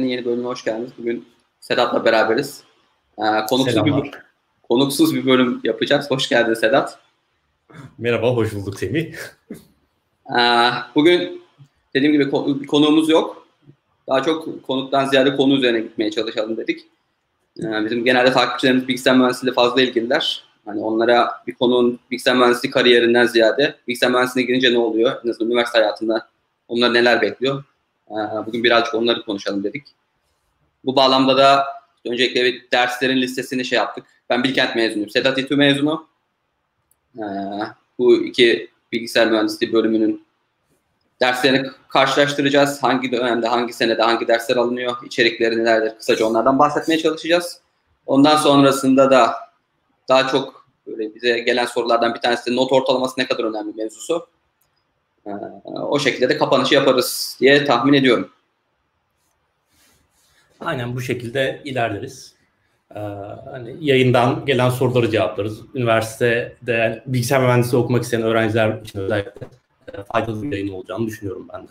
Sohbetleri'nin yeni bölümüne hoş geldiniz. Bugün Sedat'la beraberiz. Ee, konuksuz, bir, konuksuz bir bölüm yapacağız. Hoş geldin Sedat. Merhaba, hoş bulduk Semih. Ee, bugün dediğim gibi konuğumuz yok. Daha çok konuktan ziyade konu üzerine gitmeye çalışalım dedik. Ee, bizim genelde takipçilerimiz bilgisayar mühendisliğiyle fazla ilgililer. Hani onlara bir konunun bilgisayar mühendisliği kariyerinden ziyade bilgisayar mühendisliğine girince ne oluyor? En azından üniversite hayatında onları neler bekliyor? Bugün birazcık onları konuşalım dedik. Bu bağlamda da öncelikle bir derslerin listesini şey yaptık. Ben Bilkent mezunuyum. Sedat İTÜ mezunu. Ee, bu iki bilgisayar mühendisliği bölümünün derslerini karşılaştıracağız. Hangi dönemde, hangi senede, hangi dersler alınıyor, içerikleri nelerdir? Kısaca onlardan bahsetmeye çalışacağız. Ondan sonrasında da daha çok böyle bize gelen sorulardan bir tanesi de not ortalaması ne kadar önemli mevzusu. Ee, o şekilde de kapanışı yaparız diye tahmin ediyorum. Aynen bu şekilde ilerleriz. Ee, hani yayından gelen soruları cevaplarız. Üniversitede bilgisayar mühendisliği okumak isteyen öğrenciler için özellikle e, faydalı bir yayın olacağını düşünüyorum ben de.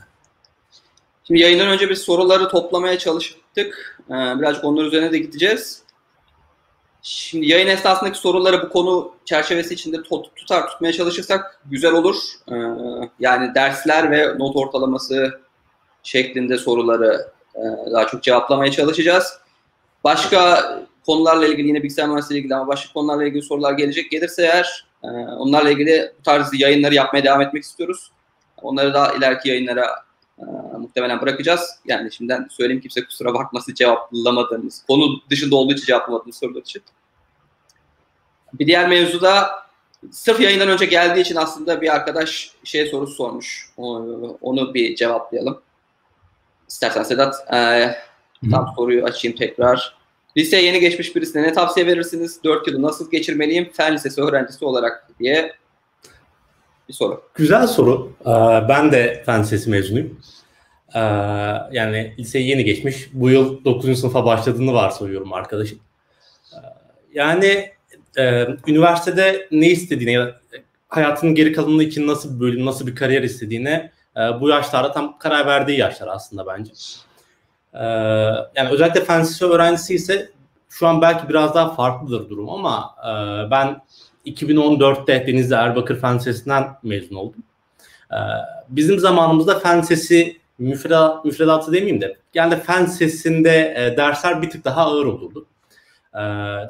Şimdi yayından önce biz soruları toplamaya çalıştık. Ee, birazcık onlar üzerine de gideceğiz. Şimdi yayın esnasındaki soruları bu konu çerçevesi içinde tutar tutmaya çalışırsak güzel olur. Ee, yani dersler ve not ortalaması şeklinde soruları e, daha çok cevaplamaya çalışacağız. Başka konularla ilgili yine bilgisayar mühendisliği ilgili ama başka konularla ilgili sorular gelecek. Gelirse eğer e, onlarla ilgili bu tarz yayınları yapmaya devam etmek istiyoruz. Onları da ileriki yayınlara e, muhtemelen bırakacağız. Yani şimdiden söyleyeyim kimse kusura bakmasın cevaplamadığımız, konu dışında olduğu için cevaplamadığımız sorular için. Bir diğer mevzuda sırf yayından önce geldiği için aslında bir arkadaş şey sorusu sormuş. Onu bir cevaplayalım. İstersen Sedat e, tam soruyu açayım tekrar. Liseye yeni geçmiş birisine ne tavsiye verirsiniz? 4 yılı nasıl geçirmeliyim? Fen lisesi öğrencisi olarak diye bir soru. Güzel soru. Ben de fen lisesi mezunuyum. Yani liseye yeni geçmiş. Bu yıl 9. sınıfa başladığını varsayıyorum arkadaşım. Yani üniversitede ne istediğine, hayatının geri kalanı için nasıl bir bölüm, nasıl bir kariyer istediğine bu yaşlarda tam karar verdiği yaşlar aslında bence. Yani özellikle fen lisesi öğrencisi ise şu an belki biraz daha farklıdır durum ama ben 2014'te Denizli Erbakır Fen Lisesi'nden mezun oldum. Ee, bizim zamanımızda fen sesi müfredat, müfredatı demeyeyim de yani fen sesinde e, dersler bir tık daha ağır olurdu. Ee,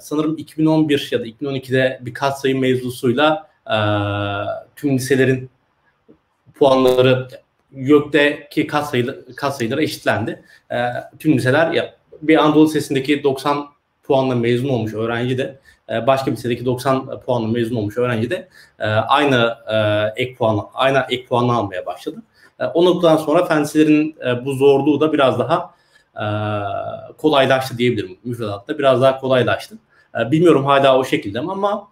sanırım 2011 ya da 2012'de bir katsayı mevzusuyla e, tüm liselerin puanları YÖK'teki katsayı, katsayıları eşitlendi. E, tüm liseler ya bir Anadolu Lisesi'ndeki 90 puanla mezun olmuş öğrenci de başka bir lisedeki 90 puanla mezun olmuş öğrenci de e, aynı e, ek puan aynı ek puanı almaya başladı. O noktadan sonra fensilerin bu zorluğu da biraz daha kolaylaştı diyebilirim. Müfredatta biraz daha kolaylaştı. Bilmiyorum hala o şekilde mi ama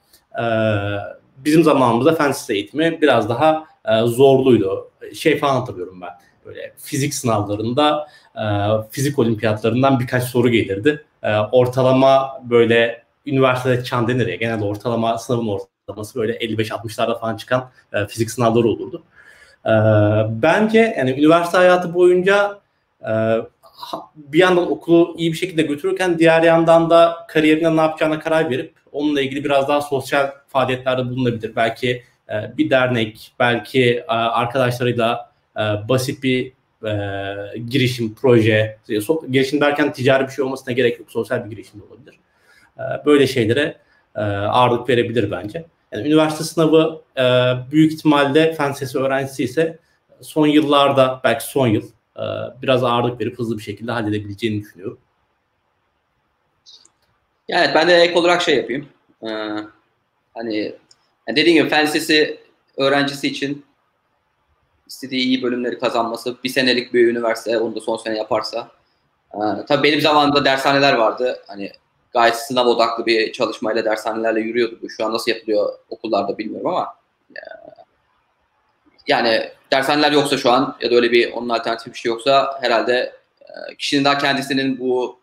bizim zamanımızda fen eğitimi biraz daha zorluydu. Şey falan hatırlıyorum ben. Böyle fizik sınavlarında fizik olimpiyatlarından birkaç soru gelirdi. Ortalama böyle üniversitede çan denir ya genelde ortalama sınavın ortalaması böyle 55-60'larda falan çıkan e, fizik sınavları olurdu. E, bence yani üniversite hayatı boyunca e, bir yandan okulu iyi bir şekilde götürürken diğer yandan da kariyerine ne yapacağına karar verip onunla ilgili biraz daha sosyal faaliyetlerde bulunabilir. Belki e, bir dernek, belki e, arkadaşlarıyla e, basit bir e, girişim, proje, so, girişim derken ticari bir şey olmasına gerek yok. Sosyal bir girişim de olabilir. Ee, böyle şeylere e, ağırlık verebilir bence. Yani üniversite sınavı e, büyük ihtimalle fen lisesi öğrencisi ise son yıllarda belki son yıl e, biraz ağırlık verip hızlı bir şekilde halledebileceğini düşünüyorum. Yani ben de ek olarak şey yapayım. Ee, hani dediğim gibi fen lisesi öğrencisi için istediği iyi bölümleri kazanması, bir senelik bir üniversite, onu da son sene yaparsa. Ee, tabii benim zamanımda dershaneler vardı. Hani gayet sınav odaklı bir çalışmayla dershanelerle yürüyordu bu. Şu an nasıl yapılıyor okullarda bilmiyorum ama e, yani dershaneler yoksa şu an ya da öyle bir onun alternatif bir şey yoksa herhalde e, kişinin daha kendisinin bu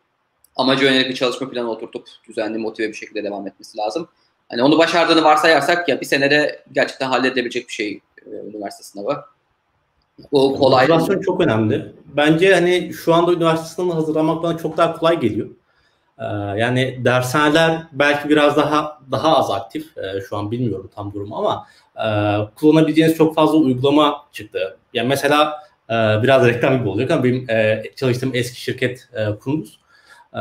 amaca yönelik bir çalışma planı oturtup düzenli motive bir şekilde devam etmesi lazım. Hani onu başardığını varsayarsak ya bir senede gerçekten halledebilecek bir şey e, üniversite sınavı. Bu kolay. Motivasyon çok önemli. Bence hani şu anda üniversite sınavını hazırlamak bana çok daha kolay geliyor. Ee, yani dershaneler belki biraz daha daha az aktif. Ee, şu an bilmiyorum tam durumu ama e, kullanabileceğiniz çok fazla uygulama çıktı. Yani mesela e, biraz reklam gibi olacak ama benim e, çalıştığım eski şirket e, Kunduz. E,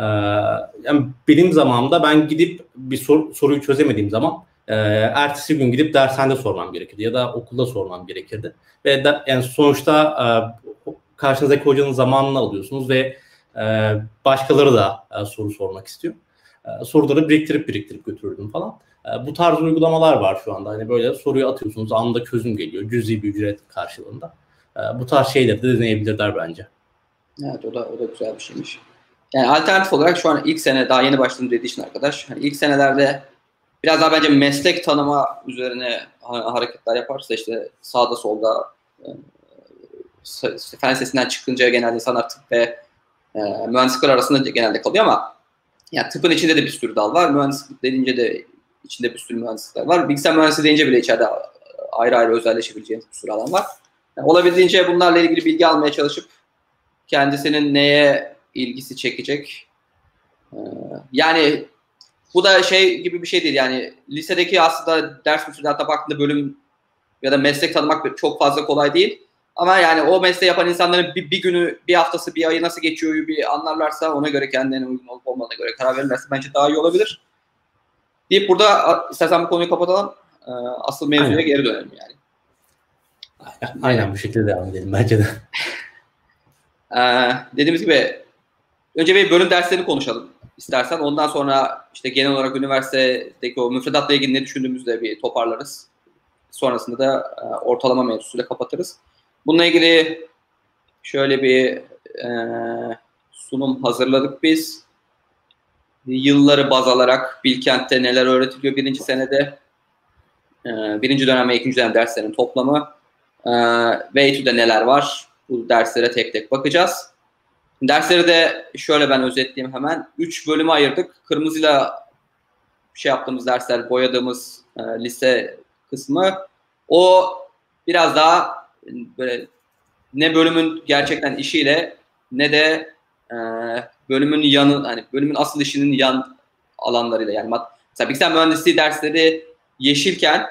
yani benim zamanımda ben gidip bir sor, soruyu çözemediğim zaman e, ertesi gün gidip dershanede sormam gerekirdi ya da okulda sormam gerekirdi. Ve de, yani sonuçta e, karşınızdaki hocanın zamanını alıyorsunuz ve e, başkaları da e, soru sormak istiyor. E, soruları biriktirip biriktirip götürürdüm falan. E, bu tarz uygulamalar var şu anda. Hani böyle soruyu atıyorsunuz anında çözüm geliyor. Cüzi bir ücret karşılığında. E, bu tarz şeyleri de deneyebilirler bence. Evet o da, o da güzel bir şeymiş. Yani alternatif olarak şu an ilk sene daha yeni başladım dediği için arkadaş. Hani ilk senelerde biraz daha bence meslek tanıma üzerine hareketler yaparsa işte sağda solda e, işte fen sesinden çıkınca genelde tıp ve e, mühendislikler arasında genelde kalıyor ama yani tıpın içinde de bir sürü dal var. Mühendislik deyince de içinde bir sürü mühendislikler var. Bilgisayar mühendisliği deyince bile içeride ayrı ayrı özelleşebileceğiniz bir sürü alan var. Yani olabildiğince bunlarla ilgili bilgi almaya çalışıp kendisinin neye ilgisi çekecek. Ee, yani bu da şey gibi bir şey değil yani lisedeki aslında ders müfredata baktığında bölüm ya da meslek tanımak çok fazla kolay değil. Ama yani o mesleği yapan insanların bir, bir günü, bir haftası, bir ayı nasıl geçiyor bir anlarlarsa ona göre kendilerine uygun olup olmadığına göre karar verirlerse bence daha iyi olabilir. Deyip burada istersen bu konuyu kapatalım. Ee, asıl mevzuya Aynen. geri dönelim yani. Aynen, Aynen bu şekilde devam edelim bence de. ee, dediğimiz gibi önce bir bölüm derslerini konuşalım istersen. Ondan sonra işte genel olarak üniversitedeki o müfredatla ilgili ne düşündüğümüzü de bir toparlarız. Sonrasında da e, ortalama mevzusuyla kapatırız. Bununla ilgili şöyle bir e, sunum hazırladık biz. Yılları baz alarak Bilkent'te neler öğretiliyor birinci senede, e, birinci dönem ve ikinci dönem derslerin toplamı e, ve etüde neler var bu derslere tek tek bakacağız. Dersleri de şöyle ben özetleyeyim hemen. Üç bölüme ayırdık. Kırmızıyla şey yaptığımız dersler, boyadığımız e, lise kısmı. O biraz daha böyle ne bölümün gerçekten işiyle ne de e, bölümün yanı hani bölümün asıl işinin yan alanlarıyla yani mesela bilgisayar mühendisliği dersleri yeşilken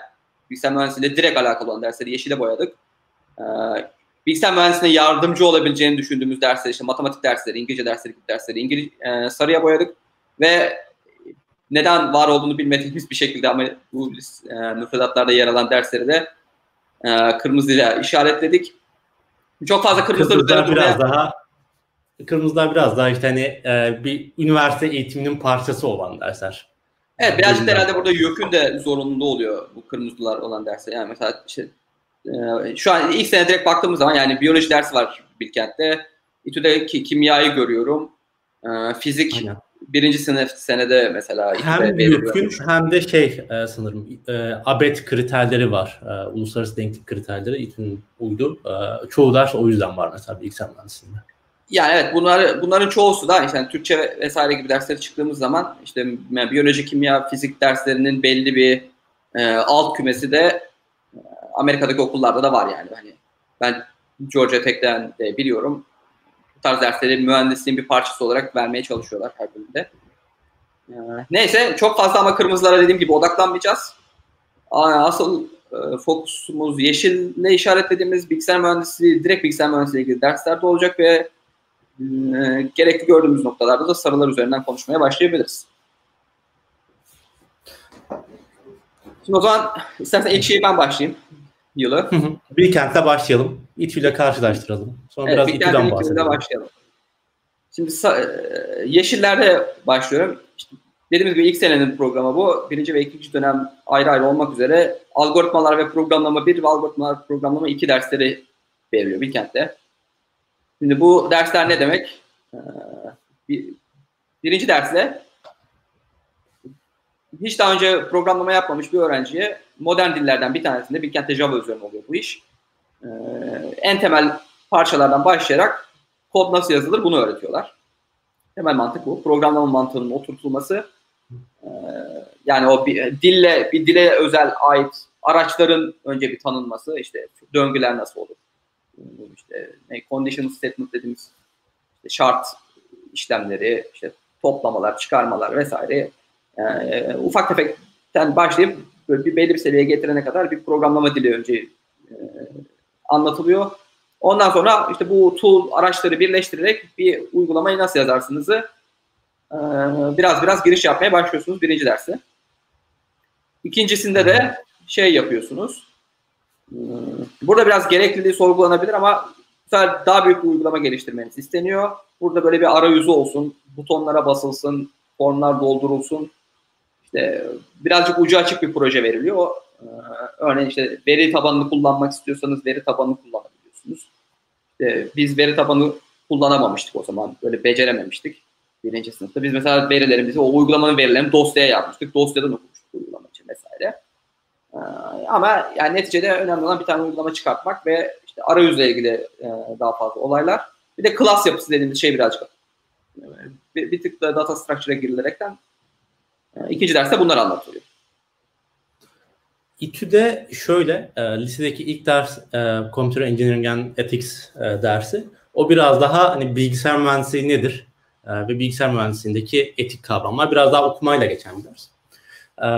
bilgisayar mühendisliğiyle direkt alakalı olan dersleri yeşile boyadık. E, bilgisayar mühendisliğine yardımcı olabileceğini düşündüğümüz dersler işte matematik dersleri, İngilizce dersleri gibi dersleri İngiliz, e, sarıya boyadık ve neden var olduğunu bilmediğimiz bir şekilde ama bu e, müfredatlarda yer alan dersleri de e, kırmızıyla işaretledik. Çok fazla kırmızılar üzerine biraz daha kırmızılar biraz daha işte hani e, bir üniversite eğitiminin parçası olan dersler. Evet birazcık herhalde burada YÖK'ün de zorunlu oluyor bu kırmızılar olan dersler. Yani mesela işte, e, şu an ilk sene direkt baktığımız zaman yani biyoloji dersi var Bilkent'te. İTÜ'de ki, kimyayı görüyorum. E, fizik Aynen birinci sınıf senede mesela hem mümkün hem de şey e, sanırım e, ABET kriterleri var. E, uluslararası denklik kriterleri İTÜ'nün uydu. E, çoğu ders o yüzden var mesela bilgisayar mühendisliğinde. Yani evet bunlar bunların çoğusu da işte yani Türkçe vesaire gibi derslere çıktığımız zaman işte yani biyoloji, kimya, fizik derslerinin belli bir e, alt kümesi de e, Amerika'daki okullarda da var yani. Hani ben Georgia Tech'ten de biliyorum tarz dersleri mühendisliğin bir parçası olarak vermeye çalışıyorlar her bölümde. Ee, neyse çok fazla ama kırmızılara dediğim gibi odaklanmayacağız. Asıl e, fokusumuz yeşille işaretlediğimiz bilgisayar mühendisliği, direkt bilgisayar mühendisliği ilgili derslerde olacak ve e, gerekli gördüğümüz noktalarda da sarılar üzerinden konuşmaya başlayabiliriz. Şimdi o zaman istersen ilk şeyi ben başlayayım yılı. Bir kentte başlayalım. İTÜ ile karşılaştıralım. Sonra evet, biraz İTÜ'den bahsedelim. başlayalım. Şimdi e, Yeşiller'de başlıyorum. İşte dediğimiz gibi ilk senenin programı bu. Birinci ve ikinci dönem ayrı ayrı olmak üzere algoritmalar ve programlama bir ve algoritmalar programlama iki dersleri veriliyor Bilkent'te. Şimdi bu dersler ne demek? Ee, bir, birinci dersle hiç daha önce programlama yapmamış bir öğrenciye modern dillerden bir tanesinde Bilkent'te Java üzerine oluyor bu iş. Ee, en temel parçalardan başlayarak kod nasıl yazılır bunu öğretiyorlar. Temel mantık bu. Programlama mantığının oturtulması ee, yani o bir, dille bir dile özel ait araçların önce bir tanınması işte döngüler nasıl olur işte ne conditional statement dediğimiz işte şart işlemleri işte toplamalar çıkarmalar vesaire yani, ufak tefekten başlayıp böyle bir belli bir seviyeye getirene kadar bir programlama dili önce e, anlatılıyor. Ondan sonra işte bu tool araçları birleştirerek bir uygulamayı nasıl yazarsınızı e, biraz biraz giriş yapmaya başlıyorsunuz birinci dersi. İkincisinde de şey yapıyorsunuz. E, burada biraz gerekliliği sorgulanabilir ama daha büyük bir uygulama geliştirmeniz isteniyor. Burada böyle bir arayüzü olsun, butonlara basılsın, formlar doldurulsun. İşte birazcık ucu açık bir proje veriliyor. Ee, örneğin işte veri tabanını kullanmak istiyorsanız veri tabanını kullanabiliyorsunuz. Biz veri tabanı kullanamamıştık o zaman. Böyle becerememiştik birinci sınıfta. Biz mesela verilerimizi, o uygulamanın verilerini dosyaya yazmıştık. Dosyadan okumuştuk uygulama için vesaire. Ee, ama yani neticede önemli olan bir tane uygulama çıkartmak ve işte arayüzle ilgili e, daha fazla olaylar. Bir de class yapısı dediğimiz şey birazcık e, bir, bir tık da data structure'a girilerekten e, ikinci derste bunlar anlatılıyor. İTÜ'de şöyle, e, lisedeki ilk ders e, Computer Engineering and Ethics e, dersi. O biraz daha hani bilgisayar mühendisliği nedir e, ve bilgisayar mühendisliğindeki etik kavramlar biraz daha okumayla geçen bir ders. E,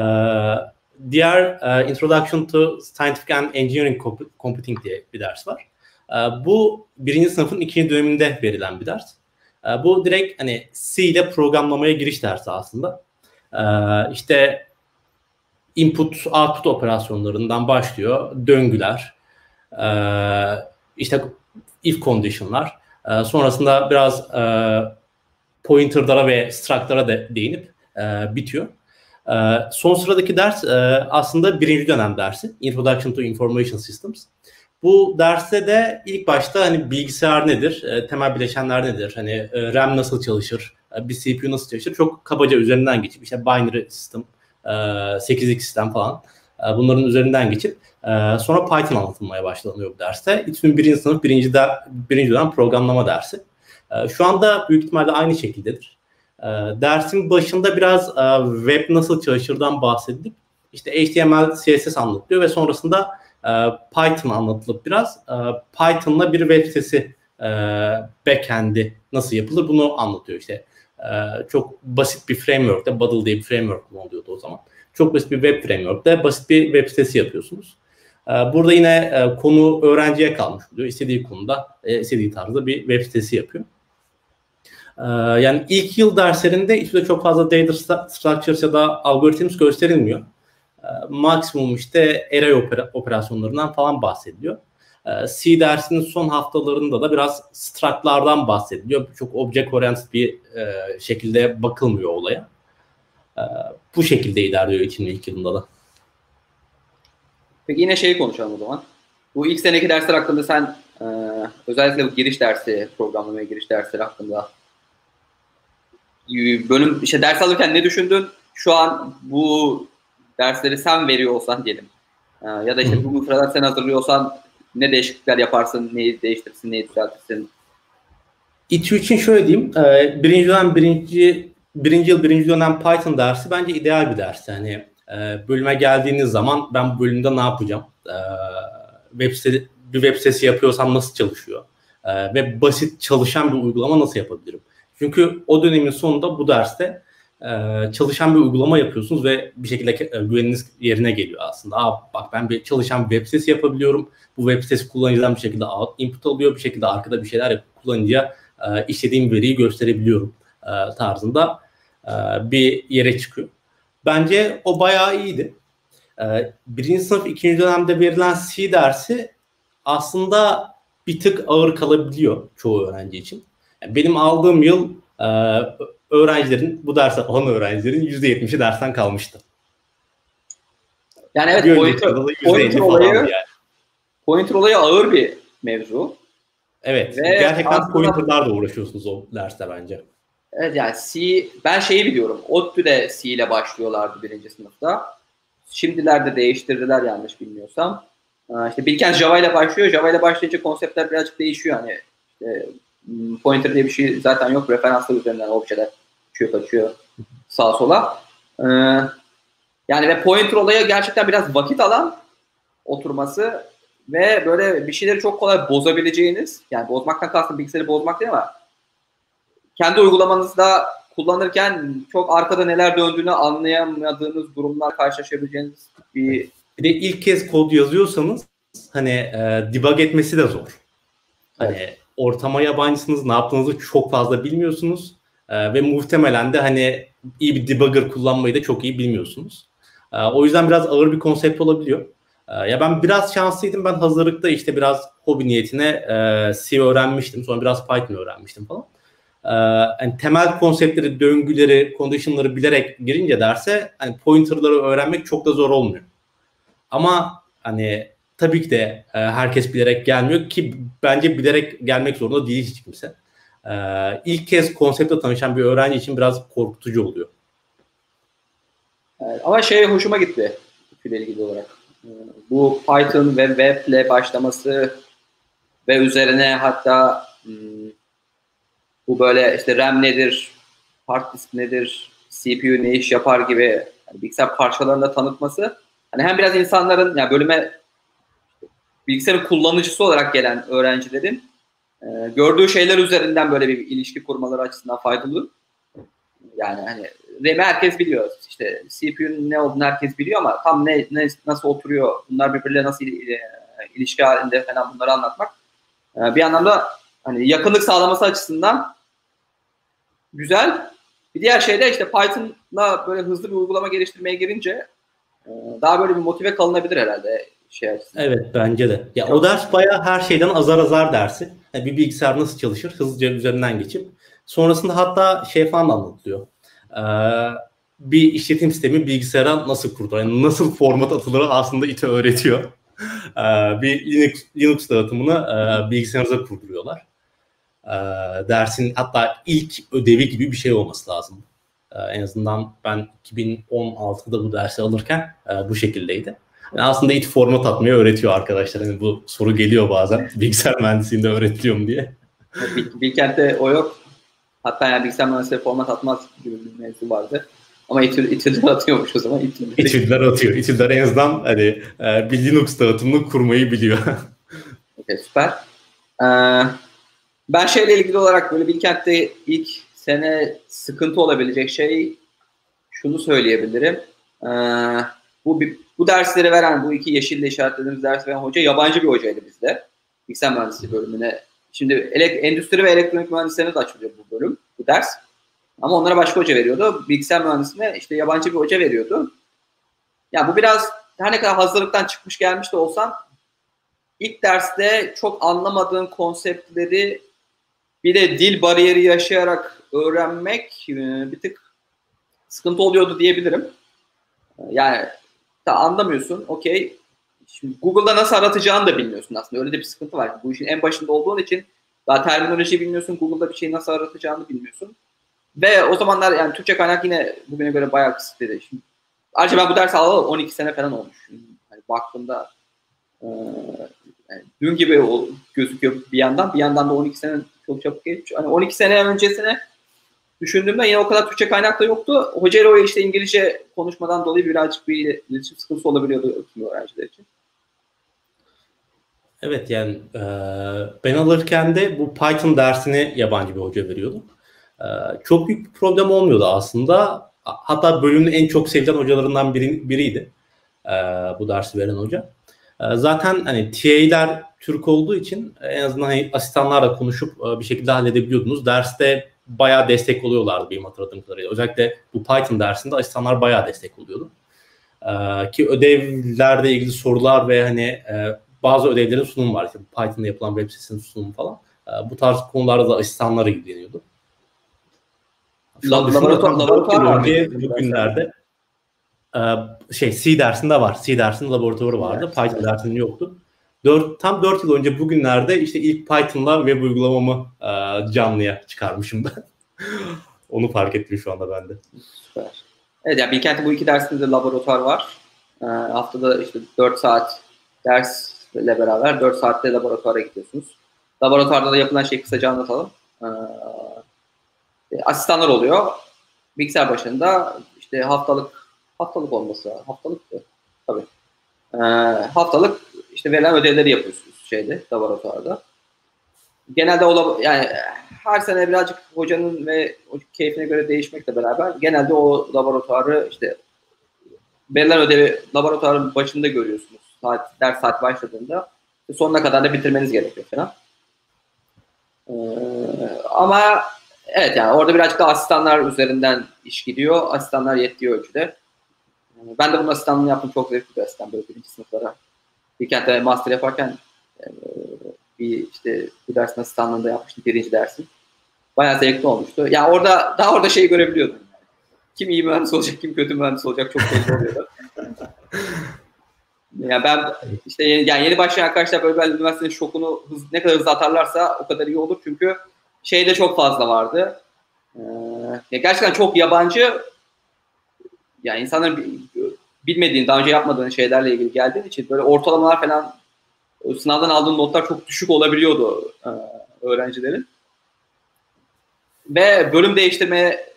diğer e, Introduction to Scientific and Engineering Computing diye bir ders var. E, bu birinci sınıfın ikinci döneminde verilen bir ders. E, bu direkt hani C ile programlamaya giriş dersi aslında. E, işte input output operasyonlarından başlıyor. Döngüler, e, işte if condition'lar. E, sonrasında biraz e, pointer'lara ve struct'lara de değinip e, bitiyor. Son sıradaki ders e, aslında birinci dönem dersi. Introduction to Information Systems. Bu derste de ilk başta hani bilgisayar nedir, temel bileşenler nedir, hani RAM nasıl çalışır, bir CPU nasıl çalışır çok kabaca üzerinden geçip işte binary system, e, 8x sistem falan e, bunların üzerinden geçip e, sonra Python anlatılmaya başlanıyor bu derste. İTÜ'nün birinci sınıf birinci, de, birinci dönem programlama dersi. E, şu anda büyük ihtimalle aynı şekildedir. E, dersin başında biraz e, web nasıl çalışırdan bahsedilip işte HTML, CSS anlatılıyor ve sonrasında e, Python anlatılıp biraz e, Python'la bir web sitesi e, backend'i nasıl yapılır bunu anlatıyor işte. E, çok basit bir framework'te, Bubble diye bir framework oluyordu o zaman. Çok basit bir web framework'te basit bir web sitesi yapıyorsunuz. E, burada yine e, konu öğrenciye kalmış oluyor. İstediği konuda, e, istediği tarzda bir web sitesi yapıyor. Ee, yani ilk yıl derslerinde İTÜ'de çok fazla data structures ya da algorithms gösterilmiyor. Ee, maksimum işte array opera, operasyonlarından falan bahsediliyor. Ee, C dersinin son haftalarında da biraz struct'lardan bahsediliyor. Çok object oriented bir e, şekilde bakılmıyor olaya. Bu şekilde ilerliyor İTÜ'nün ilk yılında da. Peki yine şeyi konuşalım o zaman. Bu ilk seneki dersler hakkında sen e, özellikle bu giriş dersi, programlamaya giriş dersleri hakkında bölüm işte ders alırken ne düşündün? Şu an bu dersleri sen veriyor olsan diyelim. Ee, ya da işte bu müfredat sen hazırlıyorsan ne değişiklikler yaparsın, neyi değiştirsin, neyi düzeltirsin? İTÜ için şöyle diyeyim. E, birinci dönem birinci, birinci yıl birinci dönem Python dersi bence ideal bir ders. Yani e, bölüme geldiğiniz zaman ben bu bölümde ne yapacağım? E, web sitesi, bir web sitesi yapıyorsam nasıl çalışıyor? E, ve basit çalışan bir uygulama nasıl yapabilirim? Çünkü o dönemin sonunda bu derste çalışan bir uygulama yapıyorsunuz ve bir şekilde e, güveniniz yerine geliyor aslında. Aa, bak ben bir çalışan bir web sitesi yapabiliyorum. Bu web sitesi kullanıcıdan bir şekilde input alıyor. Bir şekilde arkada bir şeyler yapıp kullanıcıya e, istediğim veriyi gösterebiliyorum e, tarzında bir yere çıkıyor. Bence o bayağı iyiydi. Birinci sınıf ikinci dönemde verilen C dersi aslında bir tık ağır kalabiliyor çoğu öğrenci için. Benim aldığım yıl öğrencilerin, bu derse olan öğrencilerin %70'i dersten kalmıştı. Yani evet pointer, pointer olayı, yani. pointer olayı ağır bir mevzu. Evet. Ve gerçekten pointerlarla uğraşıyorsunuz o derste bence. Evet yani C, ben şeyi biliyorum. ODTÜ'de C ile başlıyorlardı birinci sınıfta. Şimdilerde değiştirdiler yanlış bilmiyorsam. İşte Bilkent Java ile başlıyor. Java ile başlayınca konseptler birazcık değişiyor. Hani işte hmm, pointer diye bir şey zaten yok. Referanslar üzerinden objeler uçuyor kaçıyor sağa sola. Ee, yani ve pointer olayı gerçekten biraz vakit alan oturması ve böyle bir şeyleri çok kolay bozabileceğiniz yani bozmaktan kastım bilgisayarı bozmak değil ama kendi uygulamanızda kullanırken çok arkada neler döndüğünü anlayamadığınız durumlar karşılaşabileceğiniz bir bir de ilk kez kod yazıyorsanız hani e, debug etmesi de zor. Hani evet. ortama yabancısınız, ne yaptığınızı çok fazla bilmiyorsunuz e, ve muhtemelen de hani iyi bir debugger kullanmayı da çok iyi bilmiyorsunuz. E, o yüzden biraz ağır bir konsept olabiliyor. E, ya ben biraz şanslıydım. Ben hazırlıkta işte biraz hobi niyetine e, C öğrenmiştim. Sonra biraz Python öğrenmiştim falan. Yani temel konseptleri, döngüleri, condition'ları bilerek girince derse hani pointer'ları öğrenmek çok da zor olmuyor. Ama hani tabii ki de e, herkes bilerek gelmiyor ki bence bilerek gelmek zorunda değil hiç kimse. E, ilk kez konseptle tanışan bir öğrenci için biraz korkutucu oluyor. Ama şey hoşuma gitti ile ilgili olarak. E, bu Python ve Web'le başlaması ve üzerine hatta hmm, bu böyle işte RAM nedir, hard disk nedir, CPU ne iş yapar gibi yani bilgisayar parçalarında tanıtması Hani hem biraz insanların yani bölüme bilgisayarın kullanıcısı olarak gelen öğrencilerin e, gördüğü şeyler üzerinden böyle bir ilişki kurmaları açısından faydalı. Yani hani RAM'i herkes biliyor. İşte CPU'nun ne olduğunu herkes biliyor ama tam ne, ne nasıl oturuyor, bunlar birbirleriyle nasıl e, ilişki halinde falan bunları anlatmak e, bir anlamda hani yakınlık sağlaması açısından güzel. Bir diğer şey de işte Python'la böyle hızlı bir uygulama geliştirmeye girince ee, daha böyle bir motive kalınabilir herhalde şey açısından. Evet bence de. Ya Çok o ders bayağı her şeyden azar azar dersi. Yani bir bilgisayar nasıl çalışır hızlıca üzerinden geçip sonrasında hatta şey falan anlatılıyor. Ee, bir işletim sistemi bilgisayara nasıl kurulur? Yani nasıl format atılır aslında İTE öğretiyor. Ee, bir Linux, Linux dağıtımını e, bilgisayarınıza kurduruyorlar. Ee, dersin hatta ilk ödevi gibi bir şey olması lazım. Ee, en azından ben 2016'da bu dersi alırken e, bu şekildeydi. Aslında ilk format atmayı öğretiyor arkadaşlar. Yani bu soru geliyor bazen. Bilgisayar mühendisliğinde öğretiliyor mu diye. Bilkent'te o yok. Hatta yani bilgisayar mühendisliği format atmaz gibi bir mevzu vardı. Ama İTÜ'ler atıyormuş o zaman. İTÜ'ler atıyor. İTÜ'ler en azından hani, e, bir Linux dağıtımını kurmayı biliyor. okay, süper. Ee, ben şeyle ilgili olarak böyle Bilkent'te ilk sene sıkıntı olabilecek şey şunu söyleyebilirim. Ee, bu bu dersleri veren, bu iki yeşille işaretlediğimiz ders veren hoca yabancı bir hocaydı bizde. Bilgisayar mühendisliği bölümüne. Şimdi elek, endüstri ve elektronik mühendislerine de açılıyor bu bölüm, bu ders. Ama onlara başka hoca veriyordu. Bilgisayar mühendisliğine işte yabancı bir hoca veriyordu. Ya yani bu biraz her ne kadar hazırlıktan çıkmış gelmiş de olsan ilk derste çok anlamadığın konseptleri bir de dil bariyeri yaşayarak öğrenmek e, bir tık sıkıntı oluyordu diyebilirim. Yani da anlamıyorsun. Okey. Şimdi Google'da nasıl aratacağını da bilmiyorsun aslında. Öyle de bir sıkıntı var. Bu işin en başında olduğun için daha terminoloji bilmiyorsun. Google'da bir şeyi nasıl aratacağını bilmiyorsun. Ve o zamanlar yani Türkçe kaynak yine bugüne göre bayağı kısıtlıydı. Şimdi, ayrıca ben bu dersi alalı 12 sene falan olmuş. Yani baktığımda e, yani dün gibi o gözüküyor bir yandan. Bir yandan da 12 sene çok çabuk geçiyor. Hani 12 sene öncesine düşündüğümde yine o kadar Türkçe kaynak da yoktu. Hocayla o işte İngilizce konuşmadan dolayı birazcık bir iletişim sıkıntısı olabiliyordu öğrenciler için. Evet yani e, ben alırken de bu Python dersini yabancı bir hoca veriyordu. E, çok büyük bir problem olmuyordu aslında. Hatta bölümün en çok sevilen hocalarından biri, biriydi e, bu dersi veren hoca. E, zaten hani TA'ler Türk olduğu için en azından hani asistanlarla konuşup e, bir şekilde halledebiliyordunuz. Derste bayağı destek oluyorlardı benim hatırladığım kadarıyla. Özellikle bu Python dersinde asistanlar bayağı destek oluyordu. Ee, ki ödevlerle ilgili sorular ve hani e, bazı ödevlerin sunumu var. İşte Python'da yapılan web sitesinin sunumu falan. E, bu tarz konularda da asistanlar ilgileniyordu. Laboratuvar, laboratuvar var Bugünlerde e, şey C dersinde var. C dersinde laboratuvarı vardı. Evet. Python dersinde yoktu. 4, tam 4 yıl önce bugünlerde işte ilk Python'la web uygulamamı e, canlıya çıkarmışım ben. Onu fark ettim şu anda bende. Süper. Evet yani Bilkent'in bu iki dersinde de laboratuvar var. E, haftada işte 4 saat dersle beraber 4 saatte laboratuvara gidiyorsunuz. Laboratuvarda da yapılan şeyi kısaca anlatalım. E, asistanlar oluyor. Bilgisayar başında işte haftalık haftalık olması haftalık tabii. E, haftalık işte verilen ödevleri yapıyorsunuz şeyde laboratuvarda. Genelde o yani her sene birazcık hocanın ve keyfine göre değişmekle beraber genelde o laboratuvarı işte verilen ödevi laboratuvarın başında görüyorsunuz. Saat, ders saat başladığında sonuna kadar da bitirmeniz gerekiyor falan. Ee, ama evet yani orada birazcık da asistanlar üzerinden iş gidiyor. Asistanlar yettiği ölçüde. Ben de bunun asistanlığını yaptım. Çok zevkli bir asistan böyle birinci sınıflara. Bir kentte master yaparken e, bir işte bu dersin asistanlığında yapmıştım birinci dersin. Bayağı zevkli olmuştu. Yani orada daha orada şeyi görebiliyordum. Kim iyi mühendis olacak, kim kötü mühendis olacak çok belli oluyordu. yani ben işte yeni, yani yeni başlayan arkadaşlar böyle ben üniversitenin şokunu hız, ne kadar hızlı atarlarsa o kadar iyi olur. Çünkü şey de çok fazla vardı. Ee, ya gerçekten çok yabancı yani insanların bilmediğin, daha önce yapmadığın şeylerle ilgili geldiğin için böyle ortalamalar falan sınavdan aldığın notlar çok düşük olabiliyordu e, öğrencilerin. Ve bölüm değiştirmeye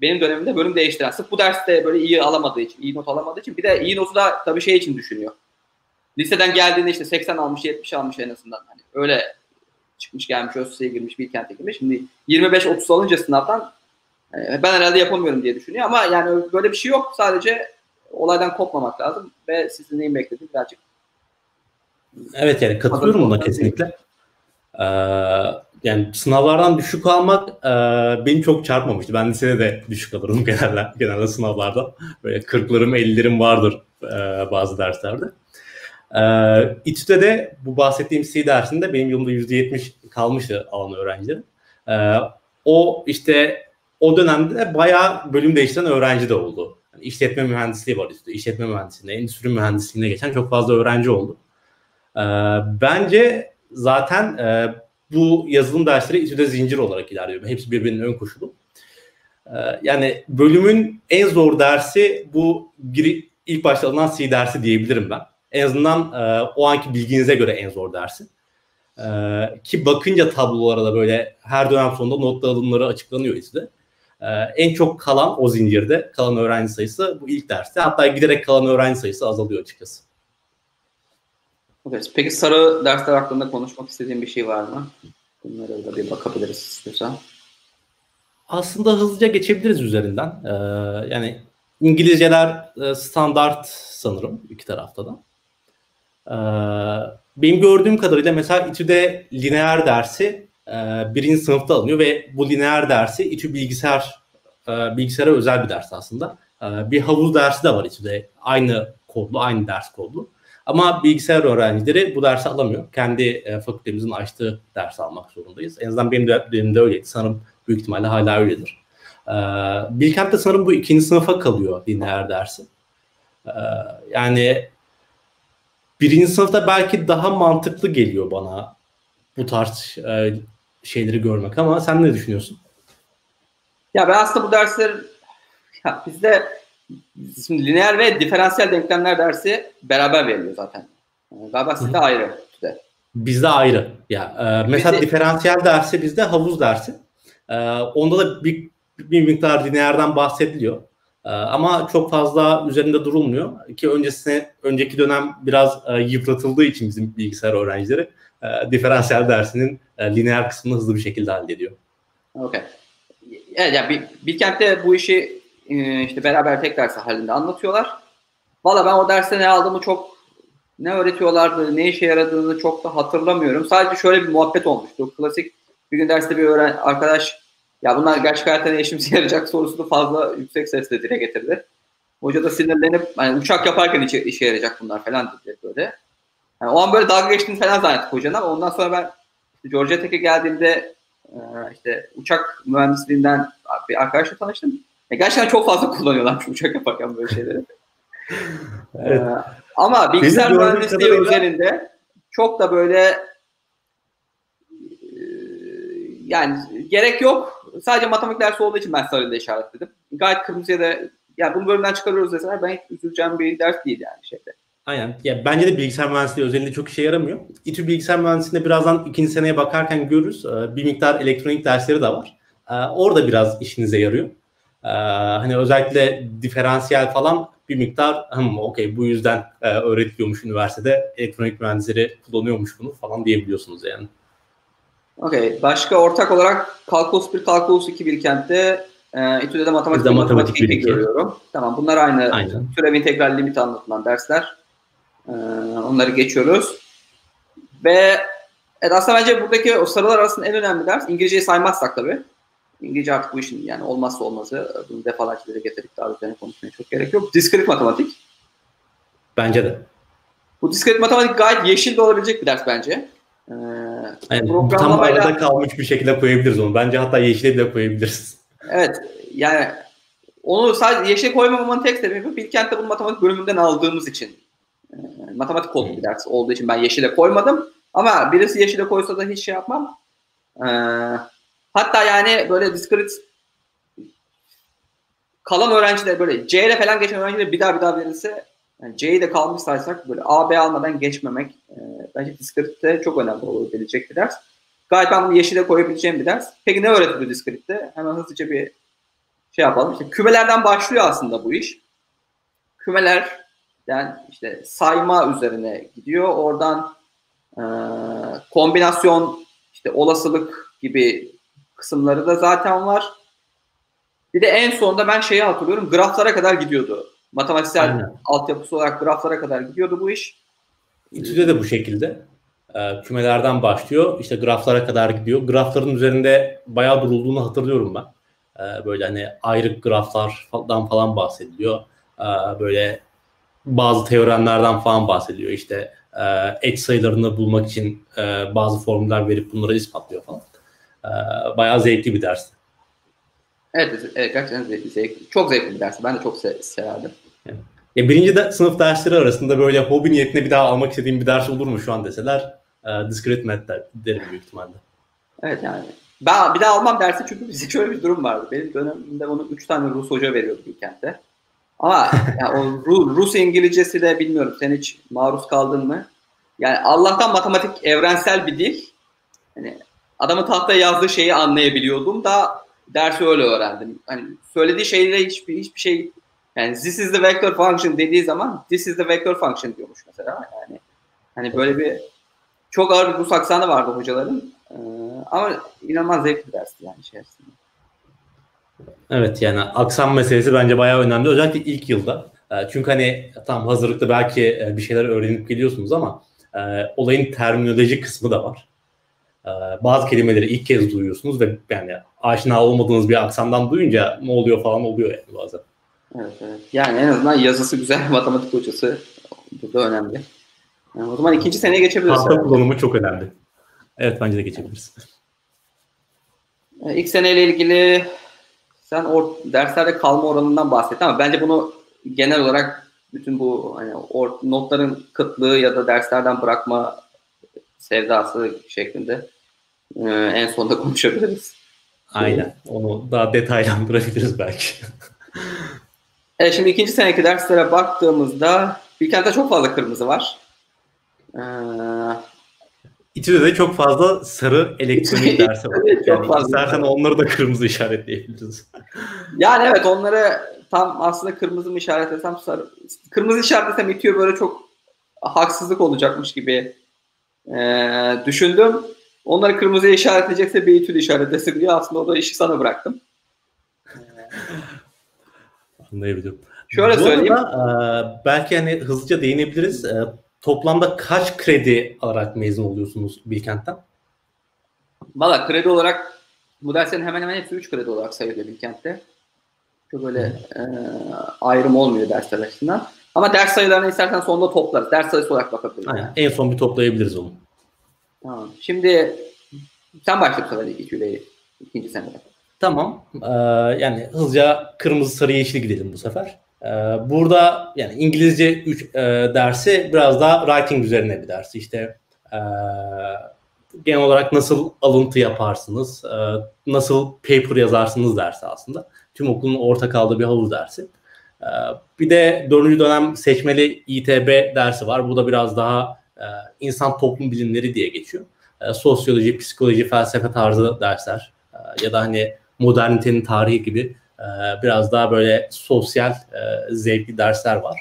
benim dönemimde bölüm değiştiren sırf bu derste böyle iyi alamadığı için, iyi not alamadığı için bir de iyi notu da tabii şey için düşünüyor. Liseden geldiğinde işte 80 almış, 70 almış en azından. Hani öyle çıkmış gelmiş, ÖSS'ye girmiş, bir kente girmiş. Şimdi 25-30 alınca sınavdan yani ben herhalde yapamıyorum diye düşünüyor ama yani böyle bir şey yok. Sadece olaydan kopmamak lazım ve sizin neyin beklediğini birazcık Evet yani katılıyorum buna kesinlikle. Ee, yani sınavlardan düşük almak e, beni çok çarpmamıştı. Ben lisede de düşük alırım genelde, genelde sınavlarda. Böyle 40'larım 50'lerim vardır e, bazı derslerde. E, İTÜ'de de bu bahsettiğim C dersinde benim yılımda %70 kalmıştı alan öğrencilerim. E, o işte o dönemde bayağı bölüm değiştiren öğrenci de oldu. Yani işletme mühendisliği var işte. İşletme mühendisliğine, endüstri mühendisliğine geçen çok fazla öğrenci oldu. E, bence zaten e, bu yazılım dersleri İTÜ'de zincir olarak ilerliyor. Hepsi birbirinin ön koşulu. E, yani bölümün en zor dersi bu giri, ilk başta alınan C dersi diyebilirim ben. En azından e, o anki bilginize göre en zor dersi. E, ki bakınca tablolara da böyle her dönem sonunda not alımları açıklanıyor İTÜ'de. E, en çok kalan o zincirde kalan öğrenci sayısı bu ilk derste. Hatta giderek kalan öğrenci sayısı azalıyor açıkçası. Okay. Peki sarı dersler hakkında konuşmak istediğin bir şey var mı? Bunlara da bir bakabiliriz istiyorsan. Aslında hızlıca geçebiliriz üzerinden. Ee, yani İngilizceler e, standart sanırım iki tarafta da. Ee, benim gördüğüm kadarıyla mesela İTÜ'de lineer dersi e, birinci sınıfta alınıyor ve bu lineer dersi İTÜ bilgisayar e, bilgisayara özel bir ders aslında. E, bir havuz dersi de var İTÜ'de. Aynı kodlu, aynı ders kodlu. Ama bilgisayar öğrencileri bu dersi alamıyor. Kendi e, fakültemizin açtığı dersi almak zorundayız. En azından benim dönemimde öyleydi. Sanırım büyük ihtimalle hala öyledir. E, Bilkent'te sanırım bu ikinci sınıfa kalıyor lineer dersi. Yani birinci sınıfta belki daha mantıklı geliyor bana bu tarz e, şeyleri görmek ama sen ne düşünüyorsun? Ya ben aslında bu dersler ya bizde Şimdi lineer ve diferansiyel denklemler dersi beraber veriliyor zaten. Galiba sizde ayrı. Sizde. Bizde ayrı. Ya e, mesela Bizi... diferansiyel dersi bizde havuz dersi. E, onda da bir, bir miktar lineerden bahsediliyor. E, ama çok fazla üzerinde durulmuyor. Ki öncesine önceki dönem biraz e, yıpratıldığı için bizim bilgisayar öğrencileri e, diferansiyel dersinin e, lineer kısmını hızlı bir şekilde hallediyor. Okay. Evet, yani Bilkent'te bu işi e, işte beraber tek ders halinde anlatıyorlar. Valla ben o derste ne aldığımı çok ne öğretiyorlardı, ne işe yaradığını çok da hatırlamıyorum. Sadece şöyle bir muhabbet olmuştu. Klasik bir gün derste bir öğren arkadaş ya bunlar gerçek hayatta ne işimize yarayacak sorusunu fazla yüksek sesle dile getirdi. Hoca da sinirlenip hani uçak yaparken işe, işe yarayacak bunlar falan dedi böyle. Yani o an böyle dalga geçtiğini falan zannettik hocanın ama ondan sonra ben işte Georgia Tech'e geldiğimde işte uçak mühendisliğinden bir arkadaşla tanıştım. E gerçekten çok fazla kullanıyorlar uçak yaparken böyle şeyleri. evet. Ee, ama bilgisayar mühendisliği kadarıyla... üzerinde çok da böyle e, yani gerek yok. Sadece matematik dersi olduğu için ben sarıyla işaretledim. Gayet kırmızıya da yani bunu bölümden çıkarıyoruz deseler ben hiç üzüleceğim bir ders değil yani şeyde. Aynen. Ya bence de bilgisayar mühendisliği özelinde çok işe yaramıyor. İTÜ bilgisayar mühendisliğinde birazdan ikinci seneye bakarken görürüz. Ee, bir miktar elektronik dersleri de var. Ee, orada biraz işinize yarıyor. Ee, hani özellikle diferansiyel falan bir miktar hım okey bu yüzden e, öğretiliyormuş üniversitede elektronik mühendisleri kullanıyormuş bunu falan diyebiliyorsunuz yani. Okey. Başka ortak olarak Kalkulus 1, Kalkulus 2 Bilkent'te e, İTÜ'de de matematik, Bizde matematik, matematik 2 görüyorum. Tamam bunlar aynı Aynen. türev integral limit anlatılan dersler. E, onları geçiyoruz. Ve evet, aslında bence buradaki o sarılar arasında en önemli ders İngilizceyi saymazsak tabii. İngilizce artık bu işin yani olmazsa olmazı. Bunu defalarca dile getirdik daha üzerine konuşmaya çok gerek yok. Diskret matematik. Bence de. Bu diskret matematik gayet yeşil de olabilecek bir ders bence. Ee, Yani tam programlamayla- arada kalmış bir şekilde koyabiliriz onu. Bence hatta yeşile bile koyabiliriz. Evet yani onu sadece yeşile koymamamın tek sebebi Bilkent'te bunu matematik bölümünden aldığımız için. Ee, matematik kodlu bir ders olduğu için ben yeşile koymadım. Ama birisi yeşile koysa da hiç şey yapmam. Ee, hatta yani böyle discrete kalan öğrenciler böyle C ile falan geçen öğrenciler bir daha bir daha verilse yani C'yi de kalmış saysak böyle A, B almadan geçmemek e, bence discrete'de çok önemli olabilecek bir ders. Gayet ben bunu yeşile koyabileceğim bir ders. Peki ne öğretiliyor discrete'de? Hemen hızlıca bir şey yapalım. İşte kümelerden başlıyor aslında bu iş. Kümeler yani işte sayma üzerine gidiyor. Oradan e, kombinasyon, işte olasılık gibi kısımları da zaten var. Bir de en sonunda ben şeyi hatırlıyorum. Graflara kadar gidiyordu. Matematiksel Aynen. altyapısı olarak graflara kadar gidiyordu bu iş. İTÜ'de de bu şekilde. Ee, kümelerden başlıyor. işte graflara kadar gidiyor. Grafların üzerinde bayağı durulduğunu hatırlıyorum ben. Ee, böyle hani ayrık graflardan falan bahsediliyor. Ee, böyle bazı teoremlerden falan bahsediyor. İşte e, eş sayılarını bulmak için e, bazı formüller verip bunları ispatlıyor falan. Ee, bayağı zevkli bir ders. Evet, evet gerçekten zevkli, zevkli. Çok zevkli bir ders. Ben de çok se- severdim. Ya birinci de sınıf dersleri arasında böyle hobi niyetine bir daha almak istediğim bir ders olur mu şu an deseler e, discrete math der- derim büyük ihtimalle. Evet yani. Ben bir daha almam dersi çünkü bizde şöyle bir durum vardı. Benim dönemimde onu 3 tane Rus hoca veriyordu Bilkent'te. Ama yani o Ru- Rus İngilizcesi de bilmiyorum sen hiç maruz kaldın mı? Yani Allah'tan matematik evrensel bir dil. Hani adamın tahtaya yazdığı şeyi anlayabiliyordum da dersi öyle öğrendim. Hani söylediği şeyle hiçbir hiçbir şey yani this is the vector function dediği zaman this is the vector function diyormuş mesela. Yani hani böyle bir çok ağır bir Rus aksanı vardı hocaların. Ee, ama inanılmaz zevkli dersti yani içerisinde. Evet yani aksan meselesi bence bayağı önemli. Özellikle ilk yılda. E, çünkü hani tam hazırlıkta belki e, bir şeyler öğrenip geliyorsunuz ama e, olayın terminoloji kısmı da var. E, bazı kelimeleri ilk kez duyuyorsunuz ve yani aşina olmadığınız bir aksandan duyunca ne oluyor falan oluyor yani bazen. Evet, evet. Yani en azından yazısı güzel matematik hocası burada önemli. Yani o zaman ikinci seneye geçebiliriz. Tahta kullanımı çok önemli. Evet bence de geçebiliriz. Ee, İlk seneyle ilgili sen or- derslerde kalma oranından bahsettin ama bence bunu genel olarak bütün bu hani or- notların kıtlığı ya da derslerden bırakma sevdası şeklinde e, en sonunda konuşabiliriz. Aynen. Onu daha detaylandırabiliriz belki. Evet, şimdi ikinci seneki derslere baktığımızda Bilkent'te çok fazla kırmızı var. Ee, İTÜ'de de çok fazla sarı elektronik dersi var. Evet, çok Yani fazla. istersen onları da kırmızı işaretleyebiliriz. yani evet onları tam aslında kırmızı mı işaretlesem sarı. Kırmızı işaretlesem itiyor böyle çok haksızlık olacakmış gibi ee, düşündüm. Onları kırmızıya işaretleyecekse bir itü işaretlesin diye aslında o da işi sana bıraktım. Anlayabiliyorum. Şöyle Bu söyleyeyim. arada, e, belki hani hızlıca değinebiliriz. E, toplamda kaç kredi alarak mezun oluyorsunuz Bilkent'ten? Valla kredi olarak bu derslerin hemen hemen hepsi 3 kredi olarak sayılıyor Bilkent'te. Çok öyle e, ayrım olmuyor dersler açısından. Ama ders sayılarını istersen sonunda toplarız. Ders sayısı olarak bakabiliriz. Aynen. En son bir toplayabiliriz onu. Tamam. Şimdi sen başla bu sefer İTÜ'yle ikinci senede. Tamam. Ee, yani hızlıca kırmızı sarı yeşil gidelim bu sefer. Ee, burada yani İngilizce 3 dersi biraz daha writing üzerine bir ders. İşte e, e, genel olarak nasıl alıntı yaparsınız, e, nasıl paper yazarsınız dersi aslında. Tüm okulun ortak aldığı bir havuz dersi. E, bir de dördüncü dönem seçmeli İTB dersi var. Bu da biraz daha e, insan toplum bilimleri diye geçiyor. E, sosyoloji, psikoloji, felsefe tarzı dersler e, ya da hani modernitenin tarihi gibi e, biraz daha böyle sosyal e, zevkli dersler var.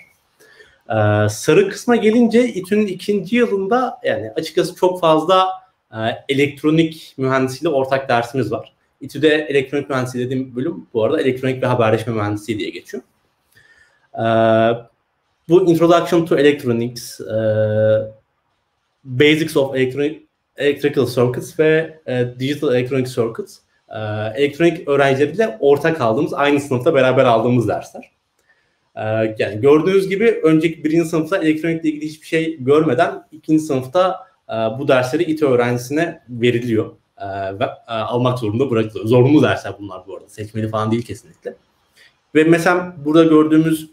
E, sarı kısma gelince İTÜ'nün ikinci yılında yani açıkçası çok fazla e, elektronik mühendisliğiyle ortak dersimiz var. İTÜ'de elektronik mühendisliği dediğim bölüm bu arada elektronik ve haberleşme mühendisliği diye geçiyor. E, bu Introduction to Electronics, e, Basics of Electrical Circuits ve Digital Electronic Circuits e, elektronik öğrencileriyle ortak aldığımız, aynı sınıfta beraber aldığımız dersler. E, yani gördüğünüz gibi önceki birinci sınıfta elektronikle ilgili hiçbir şey görmeden ikinci sınıfta e, bu dersleri İTÜ öğrencisine veriliyor e, ve e, almak zorunda bırakılıyor. Zorunlu dersler bunlar bu arada. Seçmeli falan değil kesinlikle. Ve mesela burada gördüğümüz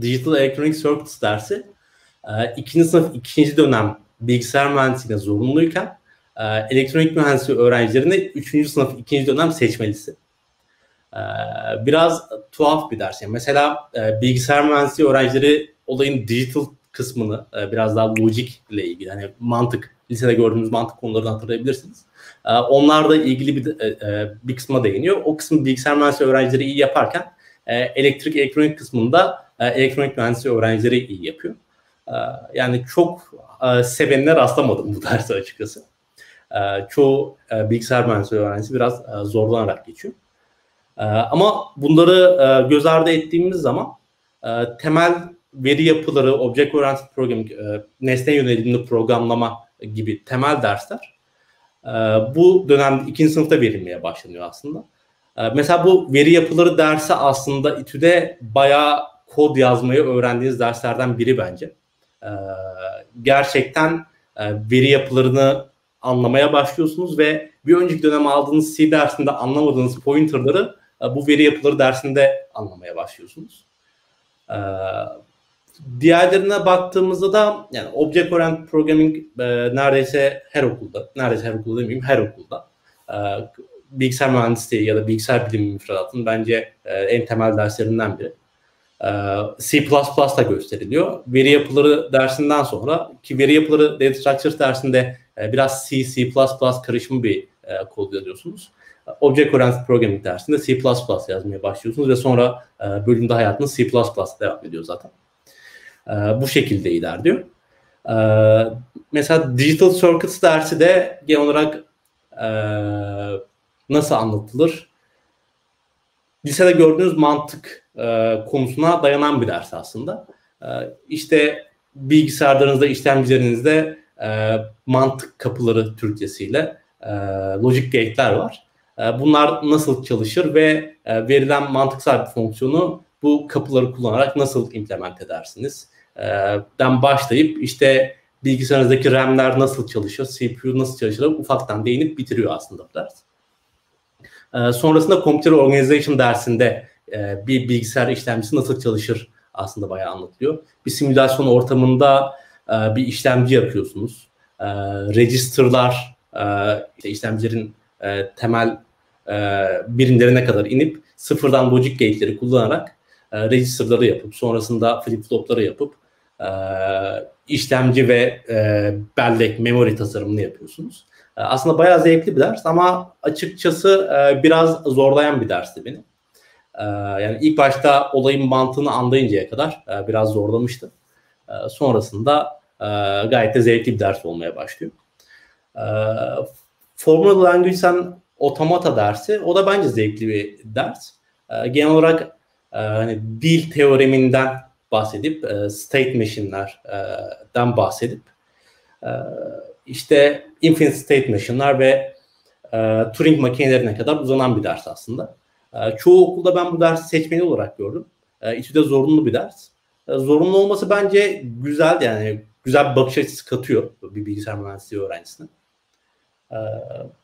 Digital Electronic Circuits dersi e, ikinci sınıf ikinci dönem bilgisayar mühendisliğine zorunluyken e, elektronik mühendisliği öğrencilerine üçüncü sınıf ikinci dönem seçmelisi. E, biraz tuhaf bir ders. Yani mesela e, bilgisayar mühendisliği öğrencileri olayın digital kısmını e, biraz daha lojik ile ilgili hani mantık lisede gördüğümüz mantık konularını hatırlayabilirsiniz. E, onlarla ilgili bir e, bir kısma değiniyor. O kısmı bilgisayar mühendisliği öğrencileri iyi yaparken elektrik elektronik kısmında elektronik mühendisliği öğrencileri iyi yapıyor. Yani çok e, sevenine rastlamadım bu dersi açıkçası. E, çoğu e, bilgisayar mühendisliği öğrencisi biraz e, zorlanarak geçiyor. E, ama bunları e, göz ardı ettiğimiz zaman temel veri yapıları, object oriented programming, nesne yönelimli programlama gibi temel dersler bu dönemde ikinci sınıfta verilmeye başlanıyor aslında. Mesela bu veri yapıları dersi aslında İTÜ'de bayağı kod yazmayı öğrendiğiniz derslerden biri bence. Gerçekten veri yapılarını anlamaya başlıyorsunuz ve bir önceki dönem aldığınız C dersinde anlamadığınız pointerları e, bu veri yapıları dersinde anlamaya başlıyorsunuz. E, Diğerlerine baktığımızda da yani object oriented programming e, neredeyse her okulda, neredeyse her okulda demeyeyim her okulda bilgisayar mühendisliği ya da bilgisayar bilimi müfredatının bence en temel derslerinden biri. C++ da gösteriliyor. Veri yapıları dersinden sonra ki veri yapıları data structures dersinde e, biraz C, C++ karışımı bir e, kod yazıyorsunuz. Object Oriented Programming dersinde C++ yazmaya başlıyorsunuz ve sonra e, bölümde hayatınız C++ devam ediyor zaten. Bu şekilde ilerliyor. Mesela Digital Circuits dersi de genel olarak nasıl anlatılır? Lisede gördüğünüz mantık konusuna dayanan bir ders aslında. E, işte bilgisayarlarınızda, işlemcilerinizde e, mantık kapıları Türkçesiyle e, logic gate'ler var. E, bunlar nasıl çalışır ve e, verilen mantıksal bir fonksiyonu bu kapıları kullanarak nasıl implement edersiniz? den başlayıp işte bilgisayarınızdaki RAM'ler nasıl çalışıyor, CPU nasıl çalışıyor ufaktan değinip bitiriyor aslında bu ders. Sonrasında Computer Organization dersinde bir bilgisayar işlemcisi nasıl çalışır aslında bayağı anlatılıyor. Bir simülasyon ortamında bir işlemci yapıyorsunuz. Register'lar, işte işlemcilerin temel birimlerine kadar inip sıfırdan logic gate'leri kullanarak register'ları yapıp sonrasında flip flop'ları yapıp e, işlemci ve e, bellek, memory tasarımını yapıyorsunuz. E, aslında bayağı zevkli bir ders ama açıkçası e, biraz zorlayan bir dersti beni. E, yani ilk başta olayın mantığını anlayıncaya kadar e, biraz zorlamıştı. E, sonrasında e, gayet de zevkli bir ders olmaya başlıyor. E, Formal Language and Automata dersi o da bence zevkli bir ders. E, genel olarak e, hani dil teoreminden bahsedip e, state machine'lerden bahsedip işte infinite state machine'ler ve Turing makinelerine kadar uzanan bir ders aslında. Çoğu okulda ben bu dersi seçmeli olarak gördüm. E, İTÜ'de zorunlu bir ders. E, zorunlu olması bence güzel yani güzel bir bakış açısı katıyor bir bilgisayar mühendisliği öğrencisine.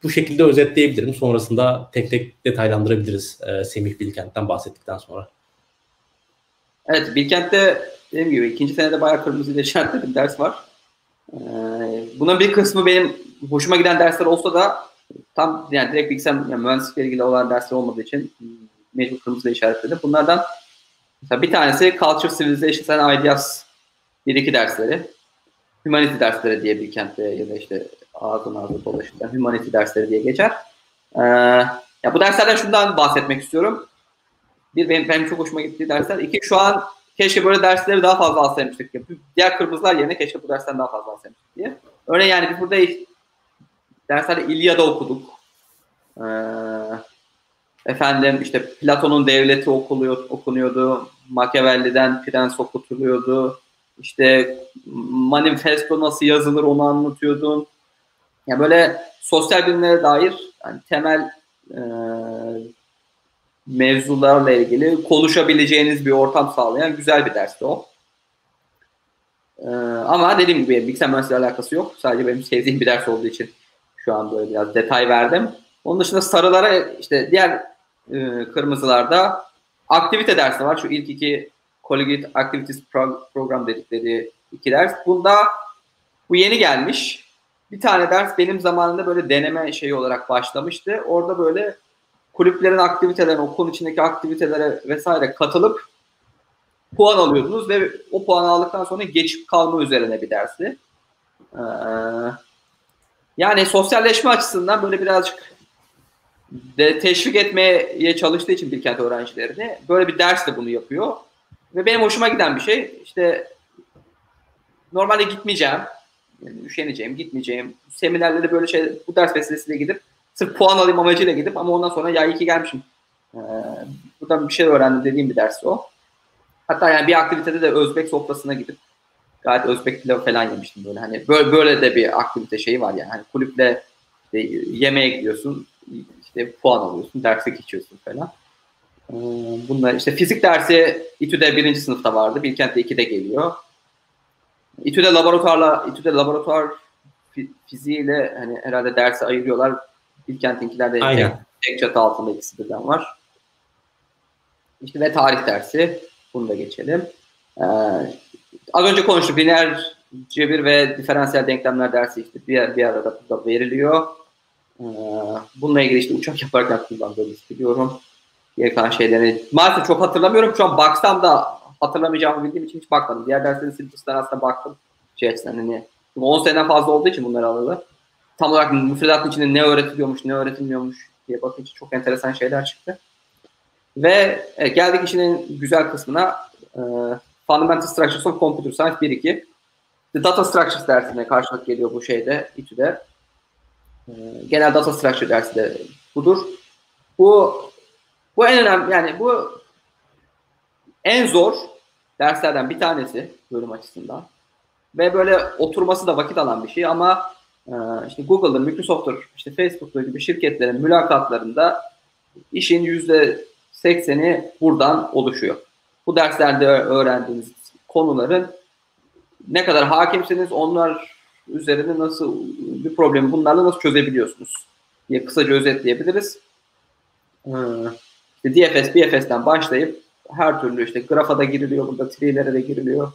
Bu şekilde özetleyebilirim. Sonrasında tek tek detaylandırabiliriz e, Semih Bilkent'ten bahsettikten sonra. Evet, Bilkent'te dediğim gibi ikinci senede bayağı kırmızı ile işaretli bir ders var. Ee, bunun bir kısmı benim hoşuma giden dersler olsa da tam yani direkt bilgisayar yani mühendislikle ilgili olan dersler olmadığı için mecbur kırmızı işaretledim. Bunlardan mesela bir tanesi Culture, Civilization and Ideas bir iki dersleri. Humanity dersleri diye bir kentte ya da işte ağzın ağzı dolaşırken Humanity dersleri diye geçer. Ee, ya bu derslerden şundan bahsetmek istiyorum. Bir benim, benim çok hoşuma gittiği dersler. İki şu an keşke böyle dersleri daha fazla alsaymıştık. Diğer kırmızılar yerine keşke bu dersten daha fazla alsaymıştık diye. Örneğin yani biz burada derslerde İlyada okuduk. Ee, efendim işte Platon'un devleti okuluyor, okunuyordu. Machiavelli'den Prens okutuluyordu. İşte manifesto nasıl yazılır onu anlatıyordun. Yani böyle sosyal bilimlere dair yani temel e, mevzularla ilgili konuşabileceğiniz bir ortam sağlayan güzel bir dersti o. Ee, ama dediğim gibi bilgisayar mühendisliği alakası yok. Sadece benim sevdiğim bir ders olduğu için şu an böyle biraz detay verdim. Onun dışında sarılara işte diğer e, kırmızılarda aktivite dersi var. Şu ilk iki Collegiate Activities Program dedikleri iki ders. Bunda bu yeni gelmiş. Bir tane ders benim zamanında böyle deneme şeyi olarak başlamıştı. Orada böyle kulüplerin aktivitelerine, okulun içindeki aktivitelere vesaire katılıp puan alıyordunuz ve o puan aldıktan sonra geçip kalma üzerine bir dersi. Ee, yani sosyalleşme açısından böyle birazcık de teşvik etmeye çalıştığı için Bilkent öğrencilerini böyle bir ders de bunu yapıyor. Ve benim hoşuma giden bir şey işte normalde gitmeyeceğim. Yani üşeneceğim, gitmeyeceğim. Seminerlere böyle şey bu ders vesilesiyle gidip sırf puan alayım amacıyla gidip ama ondan sonra ya iyi ki gelmişim. Ee, buradan bir şey öğrendim dediğim bir ders o. Hatta yani bir aktivitede de Özbek sofrasına gidip gayet Özbek pilavı falan yemiştim böyle. Hani böyle, böyle de bir aktivite şeyi var yani. Hani kulüple işte yemeğe gidiyorsun, işte puan alıyorsun, derse geçiyorsun falan. Ee, bunlar işte fizik dersi İTÜ'de birinci sınıfta vardı. Bilkent'te 2'de geliyor. İTÜ'de laboratuvarla, İTÜ'de laboratuvar fiziğiyle hani herhalde dersi ayırıyorlar. Bilkent'inkilerde tek, tek çatı altında ikisi birden var. İşte ve tarih dersi. Bunu da geçelim. Ee, az önce konuştuk. Lineer cebir ve diferansiyel denklemler dersi işte bir, bir arada burada veriliyor. Ee, bununla ilgili işte uçak yaparken kullandığımızı biliyorum. Geri kalan şeyleri maalesef çok hatırlamıyorum. Şu an baksam da hatırlamayacağımı bildiğim için hiç bakmadım. Diğer derslerin syllabus'tan aslında baktım. Şey açısından hani 10 seneden fazla olduğu için bunları alalı. Tam olarak müfredatın içinde ne öğretiliyormuş, ne öğretilmiyormuş diye bakınca çok enteresan şeyler çıktı. Ve e, geldik işin güzel kısmına. E, Fundamental Structures of Computer Science 1-2. The Data Structures dersine karşılık geliyor bu şeyde, İTÜ'de. E, genel Data Structure dersi de budur. Bu bu en önemli yani bu en zor derslerden bir tanesi bölüm açısından. Ve böyle oturması da vakit alan bir şey ama e, işte Google'dır, Microsoft'tur, işte Facebook'tur gibi şirketlerin mülakatlarında işin yüzde 80'i buradan oluşuyor. Bu derslerde öğrendiğiniz konuların ne kadar hakimsiniz, onlar üzerinde nasıl bir problemi bunlarla nasıl çözebiliyorsunuz diye kısaca özetleyebiliriz. Ee, işte DFS, BFS'den başlayıp her türlü işte grafa da giriliyor burada, tree'lere de giriliyor.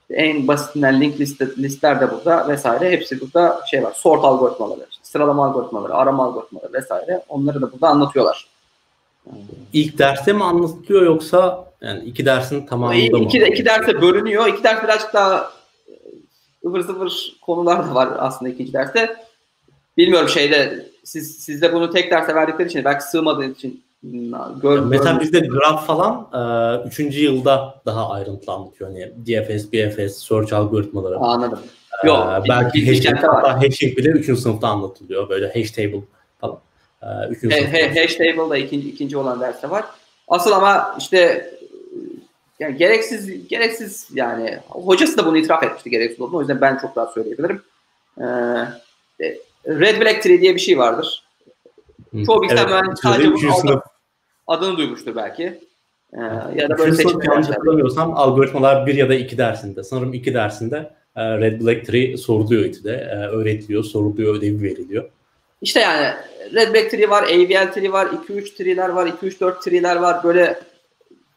İşte en basitinden link list, listler de burada vesaire. Hepsi burada şey var. Sort algoritmaları, işte sıralama algoritmaları, arama algoritmaları vesaire. Onları da burada anlatıyorlar. İlk derste mi anlatılıyor yoksa yani iki dersin tamamında mı? İki, iki derse bölünüyor. İki ders birazcık daha ıvır zıvır konular da var aslında ikinci derste. Bilmiyorum şeyde siz sizde bunu tek derse verdikleri için belki sığmadığı için Gör, Mesela bizde graf falan e, üçüncü yılda daha ayrıntılı anlatıyor. Yani DFS, BFS, search algoritmaları. Anladım. E, Yok, belki hashing, hatta hashing bile üçüncü sınıfta anlatılıyor. Böyle hash table falan. E, üçüncü he, he, hash table da ikinci, ikinci olan derste var. Asıl ama işte yani gereksiz gereksiz yani hocası da bunu itiraf etmişti gereksiz olduğunu. O yüzden ben çok daha söyleyebilirim. Ee, Red Black Tree diye bir şey vardır. Çoğu bilgisayar evet, mühendisi sadece bu adını duymuştur belki. Ee, ya da böyle seçim yanlış hatırlamıyorsam algoritmalar bir ya da iki dersinde. Sanırım iki dersinde e, Red Black Tree soruluyor İTÜ'de. E, öğretiliyor, soruluyor, ödevi veriliyor. İşte yani Red Black Tree var, AVL Tree var, 2-3 tree'ler var, 2-3-4 tree'ler var. Böyle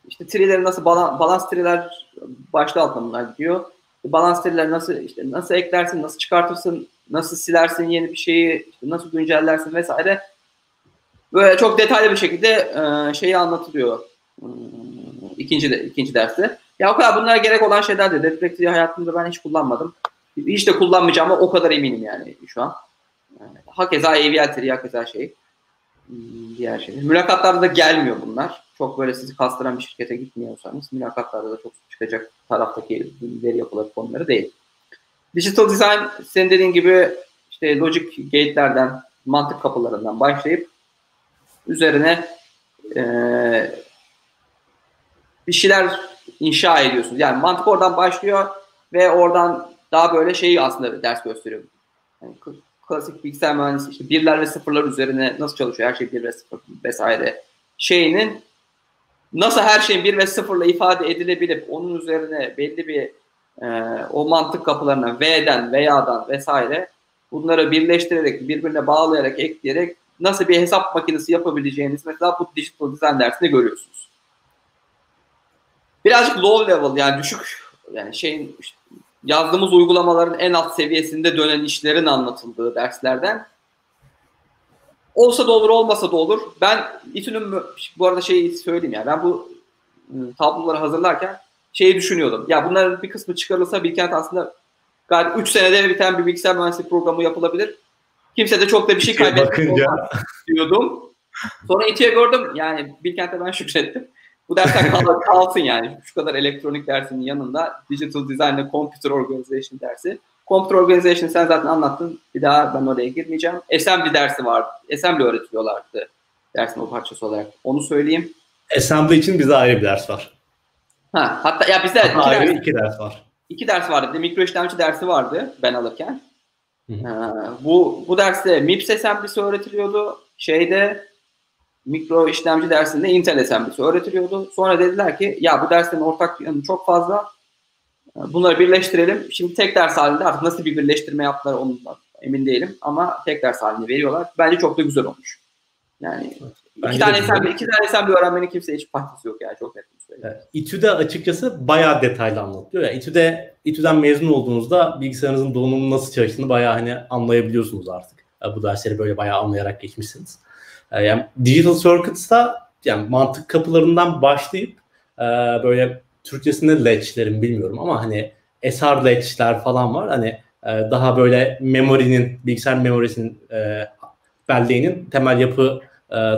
işte tree'lerin nasıl balans, balans tree'ler başta altına bunlar gidiyor. balans verileri nasıl işte nasıl eklersin, nasıl çıkartırsın, nasıl silersin yeni bir şeyi, işte nasıl güncellersin vesaire. Böyle çok detaylı bir şekilde e, şeyi anlatılıyor hmm, ikinci de, ikinci derste. Ya o kadar bunlara gerek olan şeyler de Reflektiği hayatımda ben hiç kullanmadım. Hiç de kullanmayacağım ama o kadar eminim yani şu an. Yani, hakeza AVL teri, hakeza şey. Hmm, diğer şey. Mülakatlarda da gelmiyor bunlar. Çok böyle sizi kastıran bir şirkete gitmiyorsanız mülakatlarda da çok çıkacak taraftaki veri yapıları konuları değil. Digital design senin dediğin gibi işte logic gate'lerden, mantık kapılarından başlayıp üzerine e, bir şeyler inşa ediyorsunuz. Yani mantık oradan başlıyor ve oradan daha böyle şeyi aslında ders gösteriyor. Yani klasik bilgisayar mühendisi işte birler ve sıfırlar üzerine nasıl çalışıyor her şey bir ve sıfır vesaire şeyinin nasıl her şeyin bir ve sıfırla ifade edilebilip onun üzerine belli bir e, o mantık kapılarına V'den veya'dan vesaire bunları birleştirerek birbirine bağlayarak ekleyerek nasıl bir hesap makinesi yapabileceğiniz mesela bu digital design dersinde görüyorsunuz. Birazcık low level yani düşük yani şeyin işte yazdığımız uygulamaların en alt seviyesinde dönen işlerin anlatıldığı derslerden olsa da olur olmasa da olur. Ben İTÜ'nün bu arada şeyi söyleyeyim yani ben bu ıı, tabloları hazırlarken şeyi düşünüyordum. Ya bunların bir kısmı çıkarılsa Bilkent aslında galiba 3 senede biten bir bilgisayar mühendisliği programı yapılabilir. Kimse de çok da bir şey kaybetmiyor diyordum. Sonra İTÜ'ye gördüm yani Bilkent'e ben şükrettim. Bu dersler kal kalsın yani. Şu kadar elektronik dersinin yanında Digital Design ve Computer Organization dersi. Computer Organization sen zaten anlattın. Bir daha ben oraya girmeyeceğim. Assembly dersi vardı. Assembly öğretiliyorlardı dersin o parçası olarak. Onu söyleyeyim. Assembly için bize ayrı bir ders var. Ha, hatta ya bizde iki, ayrı ders, iki ders var. İki ders vardı. Bir mikro işlemci dersi vardı ben alırken. Hı hı. bu bu derste MIPS assembly'si öğretiliyordu. Şeyde mikro işlemci dersinde Intel assembly'si öğretiliyordu. Sonra dediler ki ya bu derslerin ortak yanı çok fazla. Bunları birleştirelim. Şimdi tek ders halinde artık nasıl bir birleştirme yaptılar ondan emin değilim ama tek ders halinde veriyorlar. Bence çok da güzel olmuş. Yani Bence iki tane assembly, iki tane assembly öğrenmenin kimseye hiç faydası yok yani çok net söyleyeyim. İTÜ'de açıkçası bayağı detaylı anlatıyor. Yani İTÜ'de İTÜ'den mezun olduğunuzda bilgisayarınızın donanımı nasıl çalıştığını bayağı hani anlayabiliyorsunuz artık. Bu dersleri böyle bayağı anlayarak geçmişsiniz. Yani Digital Circuits'ta yani mantık kapılarından başlayıp böyle Türkçesinde ledge'lerin bilmiyorum ama hani SR ledge'ler falan var. Hani daha böyle memory'nin, bilgisayar memorisinin belleğinin temel yapı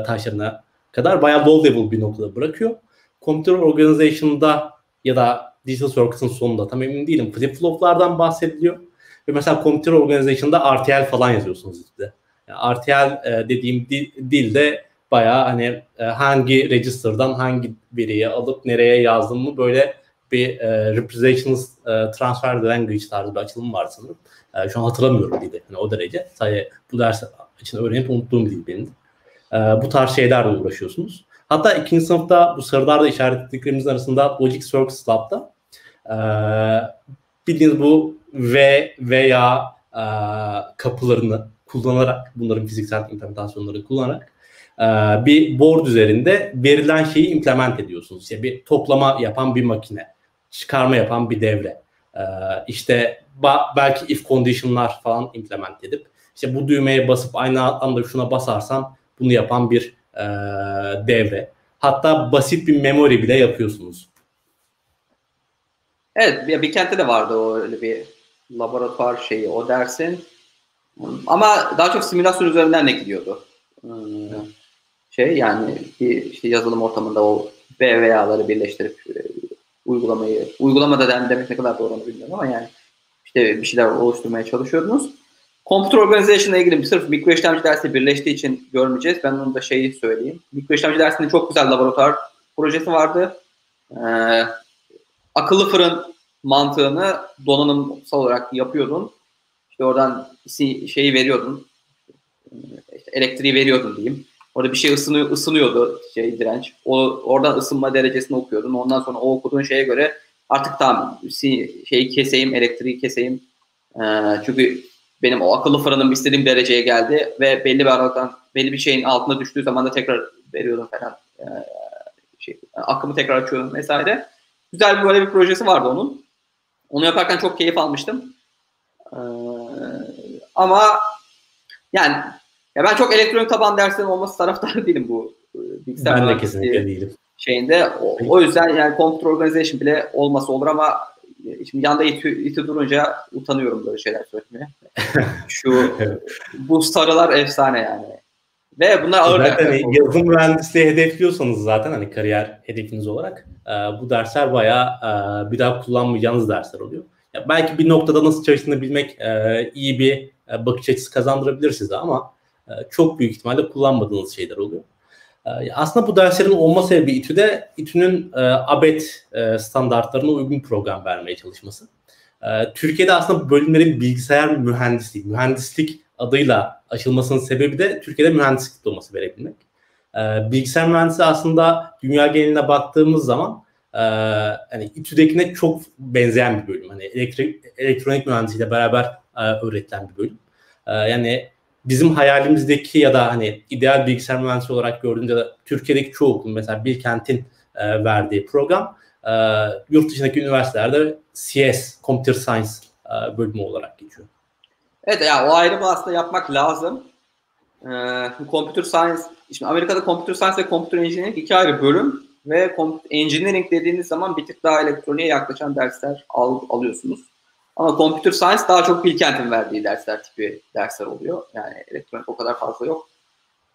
taşlarına kadar bayağı low level bir noktada bırakıyor. Computer Organization'da ya da Digital Circuits'ın sonunda tam emin değilim. Flip-flop'lardan bahsediliyor. Ve mesela Computer Organization'da RTL falan yazıyorsunuz işte. Yani RTL e, dediğim dil, dilde bayağı hani e, hangi register'dan hangi veriyi alıp nereye yazdığımı böyle bir e, representations e, transfer language tarzı bir açılım var sanırım. E, şu an hatırlamıyorum dili yani o derece. Sadece bu ders için öğrenip unuttuğum dil benim. E, bu tarz şeylerle uğraşıyorsunuz. Hatta ikinci sınıfta bu sarılarda işaretlediklerimizin arasında Logic Circuits Lab'da e, bildiğiniz bu V veya e, kapılarını kullanarak bunların fiziksel implementasyonları kullanarak bir board üzerinde verilen şeyi implement ediyorsunuz. İşte bir toplama yapan bir makine, çıkarma yapan bir devre. E, işte belki if condition'lar falan implement edip işte bu düğmeye basıp aynı anda şuna basarsam bunu yapan bir e, devre. Hatta basit bir memory bile yapıyorsunuz. Evet, bir kentte de vardı o öyle bir laboratuvar şeyi o dersin. Ama daha çok simülasyon üzerinden de gidiyordu. Hmm, şey yani bir işte yazılım ortamında o VVA'ları birleştirip e, uygulamayı uygulamada den demek ne kadar doğru bilmiyorum ama yani işte bir şeyler oluşturmaya çalışıyordunuz. Computer Organization ile ilgili sırf mikro işlemci dersi birleştiği için görmeyeceğiz. Ben onu da şeyi söyleyeyim. Mikro işlemci dersinde çok güzel laboratuvar projesi vardı. Ee, akıllı fırın mantığını donanımsal olarak yapıyordun. İşte oradan şeyi veriyordun. İşte elektriği veriyordun diyeyim. Orada bir şey ısınıyor, ısınıyordu şey direnç. O oradan ısınma derecesini okuyordun. Ondan sonra o okuduğun şeye göre artık tamam şeyi keseyim, elektriği keseyim. Ee, çünkü benim o akıllı fırınım istediğim dereceye geldi ve belli bir aralıktan belli bir şeyin altına düştüğü zaman da tekrar veriyordum falan. Ee, şey, akımı tekrar açıyordum vesaire. Güzel böyle bir projesi vardı onun. Onu yaparken çok keyif almıştım. Ee, ama yani ya ben çok elektronik taban derslerin olması taraftarı değilim bu e, bilgisayar Ben de kesinlikle değilim. Şeyinde. O, o yüzden yani computer organization bile olması olur ama e, şimdi yanda iti, iti durunca utanıyorum böyle şeyler söylemeye. Şu bu sarılar efsane yani. Ve bunlar ağır zaten hani yazılım mühendisliği hedefliyorsanız zaten hani kariyer hedefiniz olarak e, bu dersler bayağı e, bir daha kullanmayacağınız dersler oluyor. Ya belki bir noktada nasıl çalıştığını bilmek e, iyi bir e, bakış açısı kazandırabilir size ama çok büyük ihtimalle kullanmadığınız şeyler oluyor. E, aslında bu derslerin olma sebebi İTÜ'de İTÜ'nün e, ABET e, standartlarına uygun program vermeye çalışması. E, Türkiye'de aslında bölümlerin bilgisayar mühendisliği, mühendislik adıyla açılmasının sebebi de Türkiye'de mühendislik diploması verebilmek. E, bilgisayar mühendisi aslında dünya geneline baktığımız zaman e, hani İTÜ'dekine çok benzeyen bir bölüm. Hani elektrik, elektronik mühendisiyle beraber e, öğretilen bir bölüm. E, yani bizim hayalimizdeki ya da hani ideal bilgisayar mühendisi olarak gördüğümde de Türkiye'deki çoğu okul mesela Bilkent'in e, verdiği program e, yurt dışındaki üniversitelerde CS, Computer Science e, bölümü olarak geçiyor. Evet ya o ayrımı aslında yapmak lazım. Ee, computer Science, şimdi Amerika'da Computer Science ve Computer Engineering iki ayrı bölüm ve Engineering dediğiniz zaman bir tık daha elektroniğe yaklaşan dersler al, alıyorsunuz. Ama Computer Science daha çok Bilkent'in verdiği dersler tipi dersler oluyor. Yani elektronik o kadar fazla yok.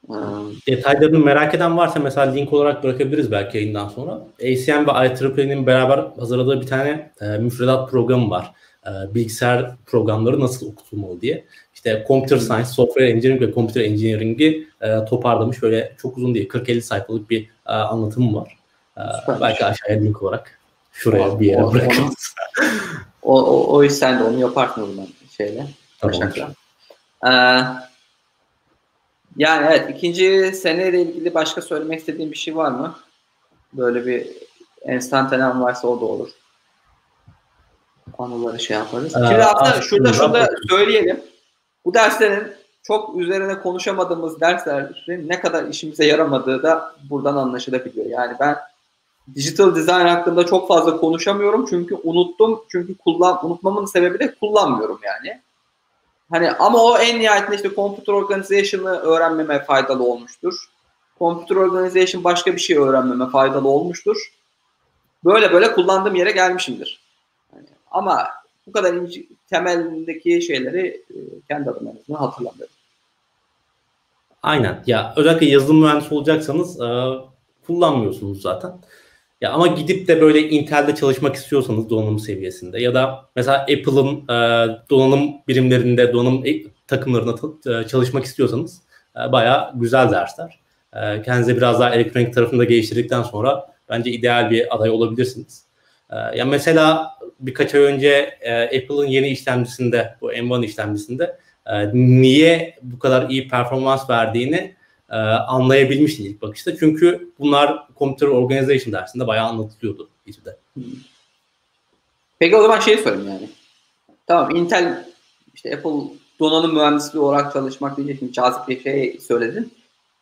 Hmm. Detaylarını merak eden varsa mesela link olarak bırakabiliriz belki yayından sonra. ACM ve IEEE'nin beraber hazırladığı bir tane e, müfredat programı var. E, bilgisayar programları nasıl okutulmalı diye. İşte Computer Science, Software Engineering ve Computer Engineering'i e, toparlamış. Böyle çok uzun değil, 40-50 sayfalık bir e, anlatımı var. E, belki aşağıya link olarak şuraya o, bir yere bırakırız. O, o, o iş sen de onu yaparsın o zaman şeyle. Tamam. Ee, yani evet ikinci seneyle ilgili başka söylemek istediğim bir şey var mı? Böyle bir enstantanem varsa o da olur anıları şey yaparız. Ee, Şimdi aslında şurada şurada söyleyelim. Bu derslerin çok üzerine konuşamadığımız derslerin ne kadar işimize yaramadığı da buradan anlaşılabiliyor. Yani ben digital design hakkında çok fazla konuşamıyorum çünkü unuttum. Çünkü kullan unutmamın sebebi de kullanmıyorum yani. Hani ama o en nihayetinde işte computer organization'ı öğrenmeme faydalı olmuştur. Computer organization başka bir şey öğrenmeme faydalı olmuştur. Böyle böyle kullandığım yere gelmişimdir. Ama bu kadar ince, temeldeki şeyleri e, kendi adıma hatırlamıyorum. Aynen. Ya özellikle yazılım mühendisi olacaksanız e, kullanmıyorsunuz zaten. Ya ama gidip de böyle Intel'de çalışmak istiyorsanız donanım seviyesinde ya da mesela Apple'ın e, donanım birimlerinde, donanım e, takımlarında e, çalışmak istiyorsanız e, bayağı güzel dersler. E, kendinize biraz daha elektronik tarafında geliştirdikten sonra bence ideal bir aday olabilirsiniz. E, ya mesela birkaç ay önce e, Apple'ın yeni işlemcisinde, bu M1 işlemcisinde e, niye bu kadar iyi performans verdiğini e, anlayabilmiştim ilk bakışta. Çünkü bunlar Computer Organization dersinde bayağı anlatılıyordu İTÜ'de. Peki o zaman şey sorayım yani. Tamam Intel işte Apple donanım mühendisliği olarak çalışmak diyeceksin. Cazip bir şey söyledin.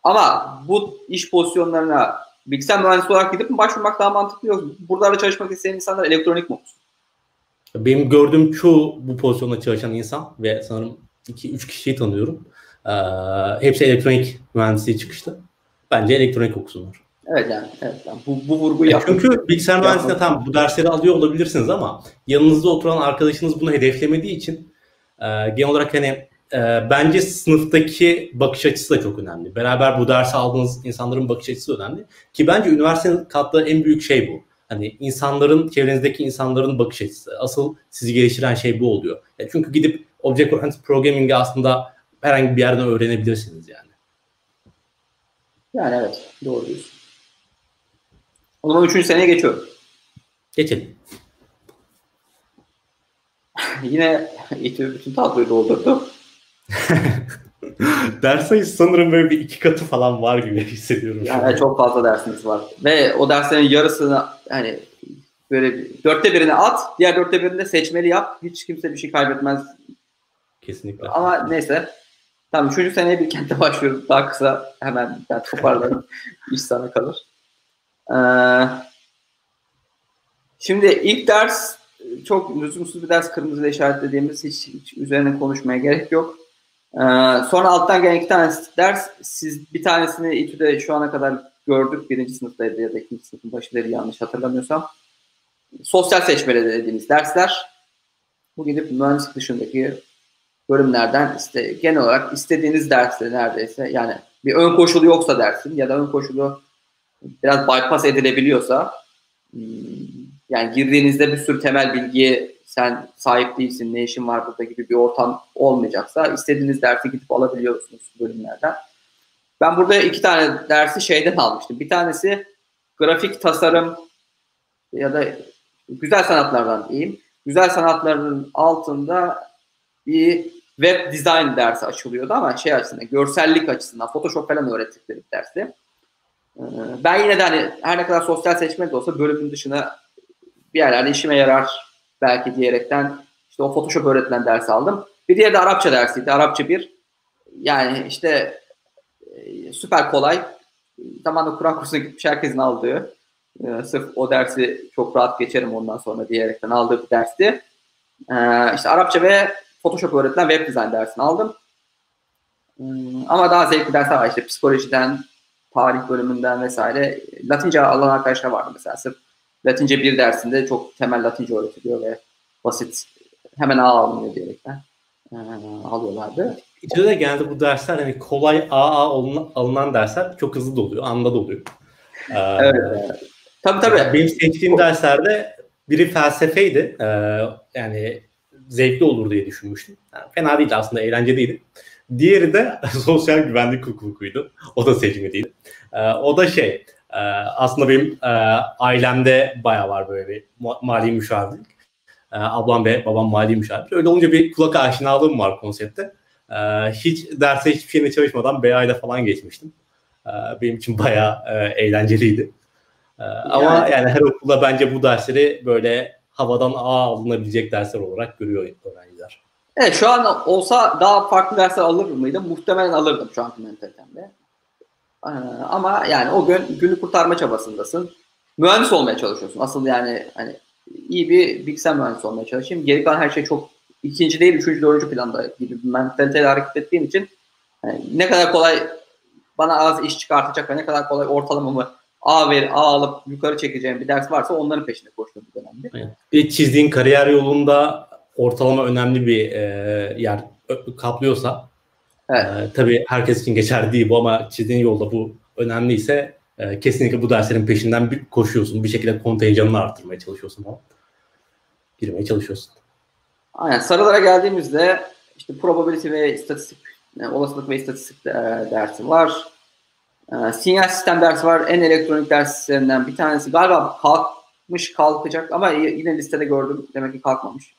Ama bu iş pozisyonlarına bilgisayar mühendisi olarak gidip mi başvurmak daha mantıklı yok? Burada çalışmak isteyen insanlar elektronik mi olsun? Benim gördüğüm çoğu bu pozisyonda çalışan insan ve sanırım 2-3 kişiyi tanıyorum. Ee, hepsi elektronik mühendisliği çıkıştı. Bence elektronik okusunlar. Evet yani, evet yani bu, bu vurgu yaptım. Çünkü bilgisayar mühendisliğinde tam bu dersleri alıyor olabilirsiniz ama yanınızda oturan arkadaşınız bunu hedeflemediği için e, genel olarak hani e, bence sınıftaki bakış açısı da çok önemli. Beraber bu dersi aldığınız insanların bakış açısı önemli. Ki bence üniversitenin kattığı en büyük şey bu. Hani insanların, çevrenizdeki insanların bakış açısı. Asıl sizi geliştiren şey bu oluyor. Ya çünkü gidip Object Oriented Programming'i aslında herhangi bir yerden öğrenebilirsiniz yani. Yani evet, doğru diyorsun. O zaman üçüncü seneye geçiyorum. Geçelim. Yine İTÜ bütün tabloyu doldurdu. Ders sayısı sanırım böyle bir iki katı falan var gibi hissediyorum. Yani çok fazla dersiniz var. Ve o derslerin yarısını hani böyle dörtte birini at, diğer dörtte birini de seçmeli yap. Hiç kimse bir şey kaybetmez. Kesinlikle. Ama neyse. Tamam üçüncü seneye bir kente başlıyoruz. Daha kısa hemen ben toparlarım. İş sana kalır. Ee, şimdi ilk ders çok lüzumsuz bir ders kırmızıyla işaretlediğimiz hiç, hiç üzerine konuşmaya gerek yok. Ee, sonra alttan gelen iki tane ders siz bir tanesini İTÜ'de şu ana kadar gördük. Birinci sınıftaydı ya da ikinci sınıfın başları yanlış hatırlamıyorsam. Sosyal seçmeli dediğimiz dersler. Bu gidip mühendislik dışındaki bölümlerden işte genel olarak istediğiniz derste neredeyse yani bir ön koşulu yoksa dersin ya da ön koşulu biraz bypass edilebiliyorsa hmm, yani girdiğinizde bir sürü temel bilgiye sen sahip değilsin, ne işin var burada gibi bir ortam olmayacaksa istediğiniz dersi gidip alabiliyorsunuz bölümlerden. Ben burada iki tane dersi şeyden almıştım. Bir tanesi grafik tasarım ya da güzel sanatlardan diyeyim. Güzel sanatların altında bir web design dersi açılıyordu ama şey açısından, görsellik açısından, Photoshop falan öğrettikleri bir dersi. Ee, ben yine de hani her ne kadar sosyal seçmek de olsa bölümün dışına bir yerlerde işime yarar belki diyerekten işte o Photoshop öğretilen dersi aldım. Bir diğeri de Arapça dersiydi. Arapça bir. Yani işte e, süper kolay. Zamanında Kur'an kursuna gitmiş herkesin aldığı. E, sırf o dersi çok rahat geçerim ondan sonra diyerekten aldığı bir dersti. E, işte Arapça ve Photoshop öğretilen web design dersini aldım. Hmm, ama daha zevkli dersler var işte psikolojiden, tarih bölümünden vesaire. Latince alan arkadaşlar vardı mesela. Sırf Latince bir dersinde çok temel Latince öğretiliyor ve basit hemen A alınıyor diyerekten e, alıyorlardı. İçeride genelde bu dersler hani kolay AA alınan, alınan dersler çok hızlı doluyor, anda doluyor. Ee, evet. Tabii tabii. Benim seçtiğim derslerde biri felsefeydi. Ee, yani zevkli olur diye düşünmüştüm. Yani fena değildi aslında, eğlenceliydi. Diğeri de sosyal güvenlik hukukuydu. O da seçmeliydi. Ee, o da şey, e, aslında benim e, ailemde bayağı var böyle bir mali müşavirlik. E, ablam ve babam mali müşavir. Öyle olunca bir kulak aşinalığım var konsepte. E, hiç derse hiçbir şeyine çalışmadan BA falan geçmiştim. E, benim için bayağı e, eğlenceliydi. E, yani. Ama yani her okulda bence bu dersleri böyle havadan A alınabilecek dersler olarak görüyor öğrenciler. Evet şu an olsa daha farklı dersler alır mıydım? Muhtemelen alırdım şu anki mentalitemde. Ee, ama yani o gün günü kurtarma çabasındasın. Mühendis olmaya çalışıyorsun. Asıl yani hani iyi bir bilgisayar mühendisi olmaya çalışayım. Geri kalan her şey çok ikinci değil, üçüncü, dördüncü planda gibi bir mentaliteyle hareket ettiğim için yani ne kadar kolay bana az iş çıkartacak ve ne kadar kolay ortalamamı A ver, A alıp yukarı çekeceğim bir ders varsa onların peşinde koştuğum bir dönemde. Bir çizdiğin kariyer yolunda ortalama önemli bir e, yer kaplıyorsa evet. e, tabii herkes için geçerli değil bu ama çizdiğin yolda bu önemliyse e, kesinlikle bu derslerin peşinden bir koşuyorsun. Bir şekilde kontenjanını artırmaya çalışıyorsun falan. Girmeye çalışıyorsun. Aynen. Sarılara geldiğimizde işte probability ve istatistik, yani olasılık ve istatistik dersi var. E, sinyal sistem dersi var. En elektronik derslerinden bir tanesi. Galiba kalkmış kalkacak ama yine listede gördüm. Demek ki kalkmamış.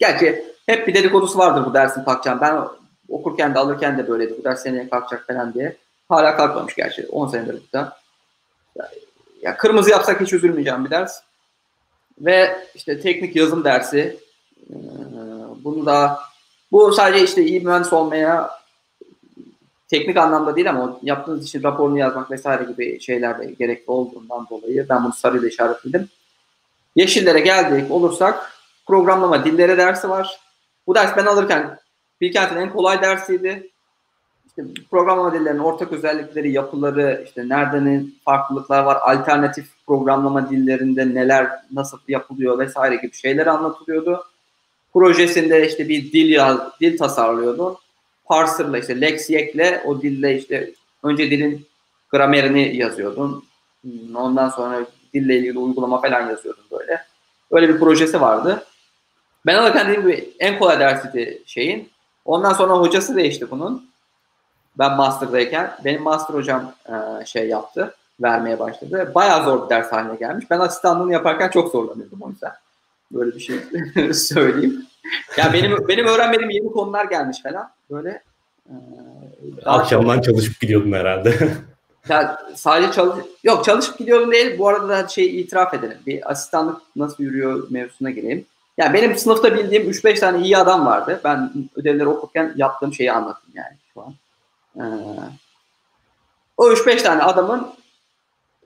Gerçi hep bir dedikodusu vardır bu dersin kalkacağım. Ben okurken de alırken de böyleydi. Bu ders seneye kalkacak falan diye. Hala kalkmamış gerçi. 10 senedir burada. Ya, kırmızı yapsak hiç üzülmeyeceğim bir ders. Ve işte teknik yazım dersi. Ee, bunu da bu sadece işte iyi mühendis olmaya teknik anlamda değil ama yaptığınız için raporunu yazmak vesaire gibi şeyler de gerekli olduğundan dolayı ben bunu sarıyla işaretledim. Yeşillere geldik olursak programlama dilleri dersi var. Bu ders ben alırken Bilkent'in en kolay dersiydi. İşte programlama dillerinin ortak özellikleri, yapıları, işte nereden farklılıklar var, alternatif programlama dillerinde neler nasıl yapılıyor vesaire gibi şeyler anlatılıyordu. Projesinde işte bir dil yaz, dil tasarlıyordu parser'la işte Lexyek'le o dille işte önce dilin gramerini yazıyordun. Ondan sonra dille ilgili uygulama falan yazıyordun böyle. Öyle bir projesi vardı. Ben alırken dediğim gibi en kolay dersiydi şeyin. Ondan sonra hocası değişti bunun. Ben master'dayken benim master hocam e, şey yaptı, vermeye başladı. Bayağı zor bir ders haline gelmiş. Ben asistanlığını yaparken çok zorlanıyordum o yüzden. Böyle bir şey söyleyeyim. Ya benim benim öğrenmediğim yeni konular gelmiş falan. Böyle e, Akşamdan çok... çalışıp gidiyordum herhalde. ya sadece çalış yok çalışıp gidiyordum değil. Bu arada da şey itiraf edelim. Bir asistanlık nasıl yürüyor mevzusuna gireyim. Ya yani benim sınıfta bildiğim 3-5 tane iyi adam vardı. Ben ödevleri okurken yaptığım şeyi anlattım yani şu an. Ee, o 3-5 tane adamın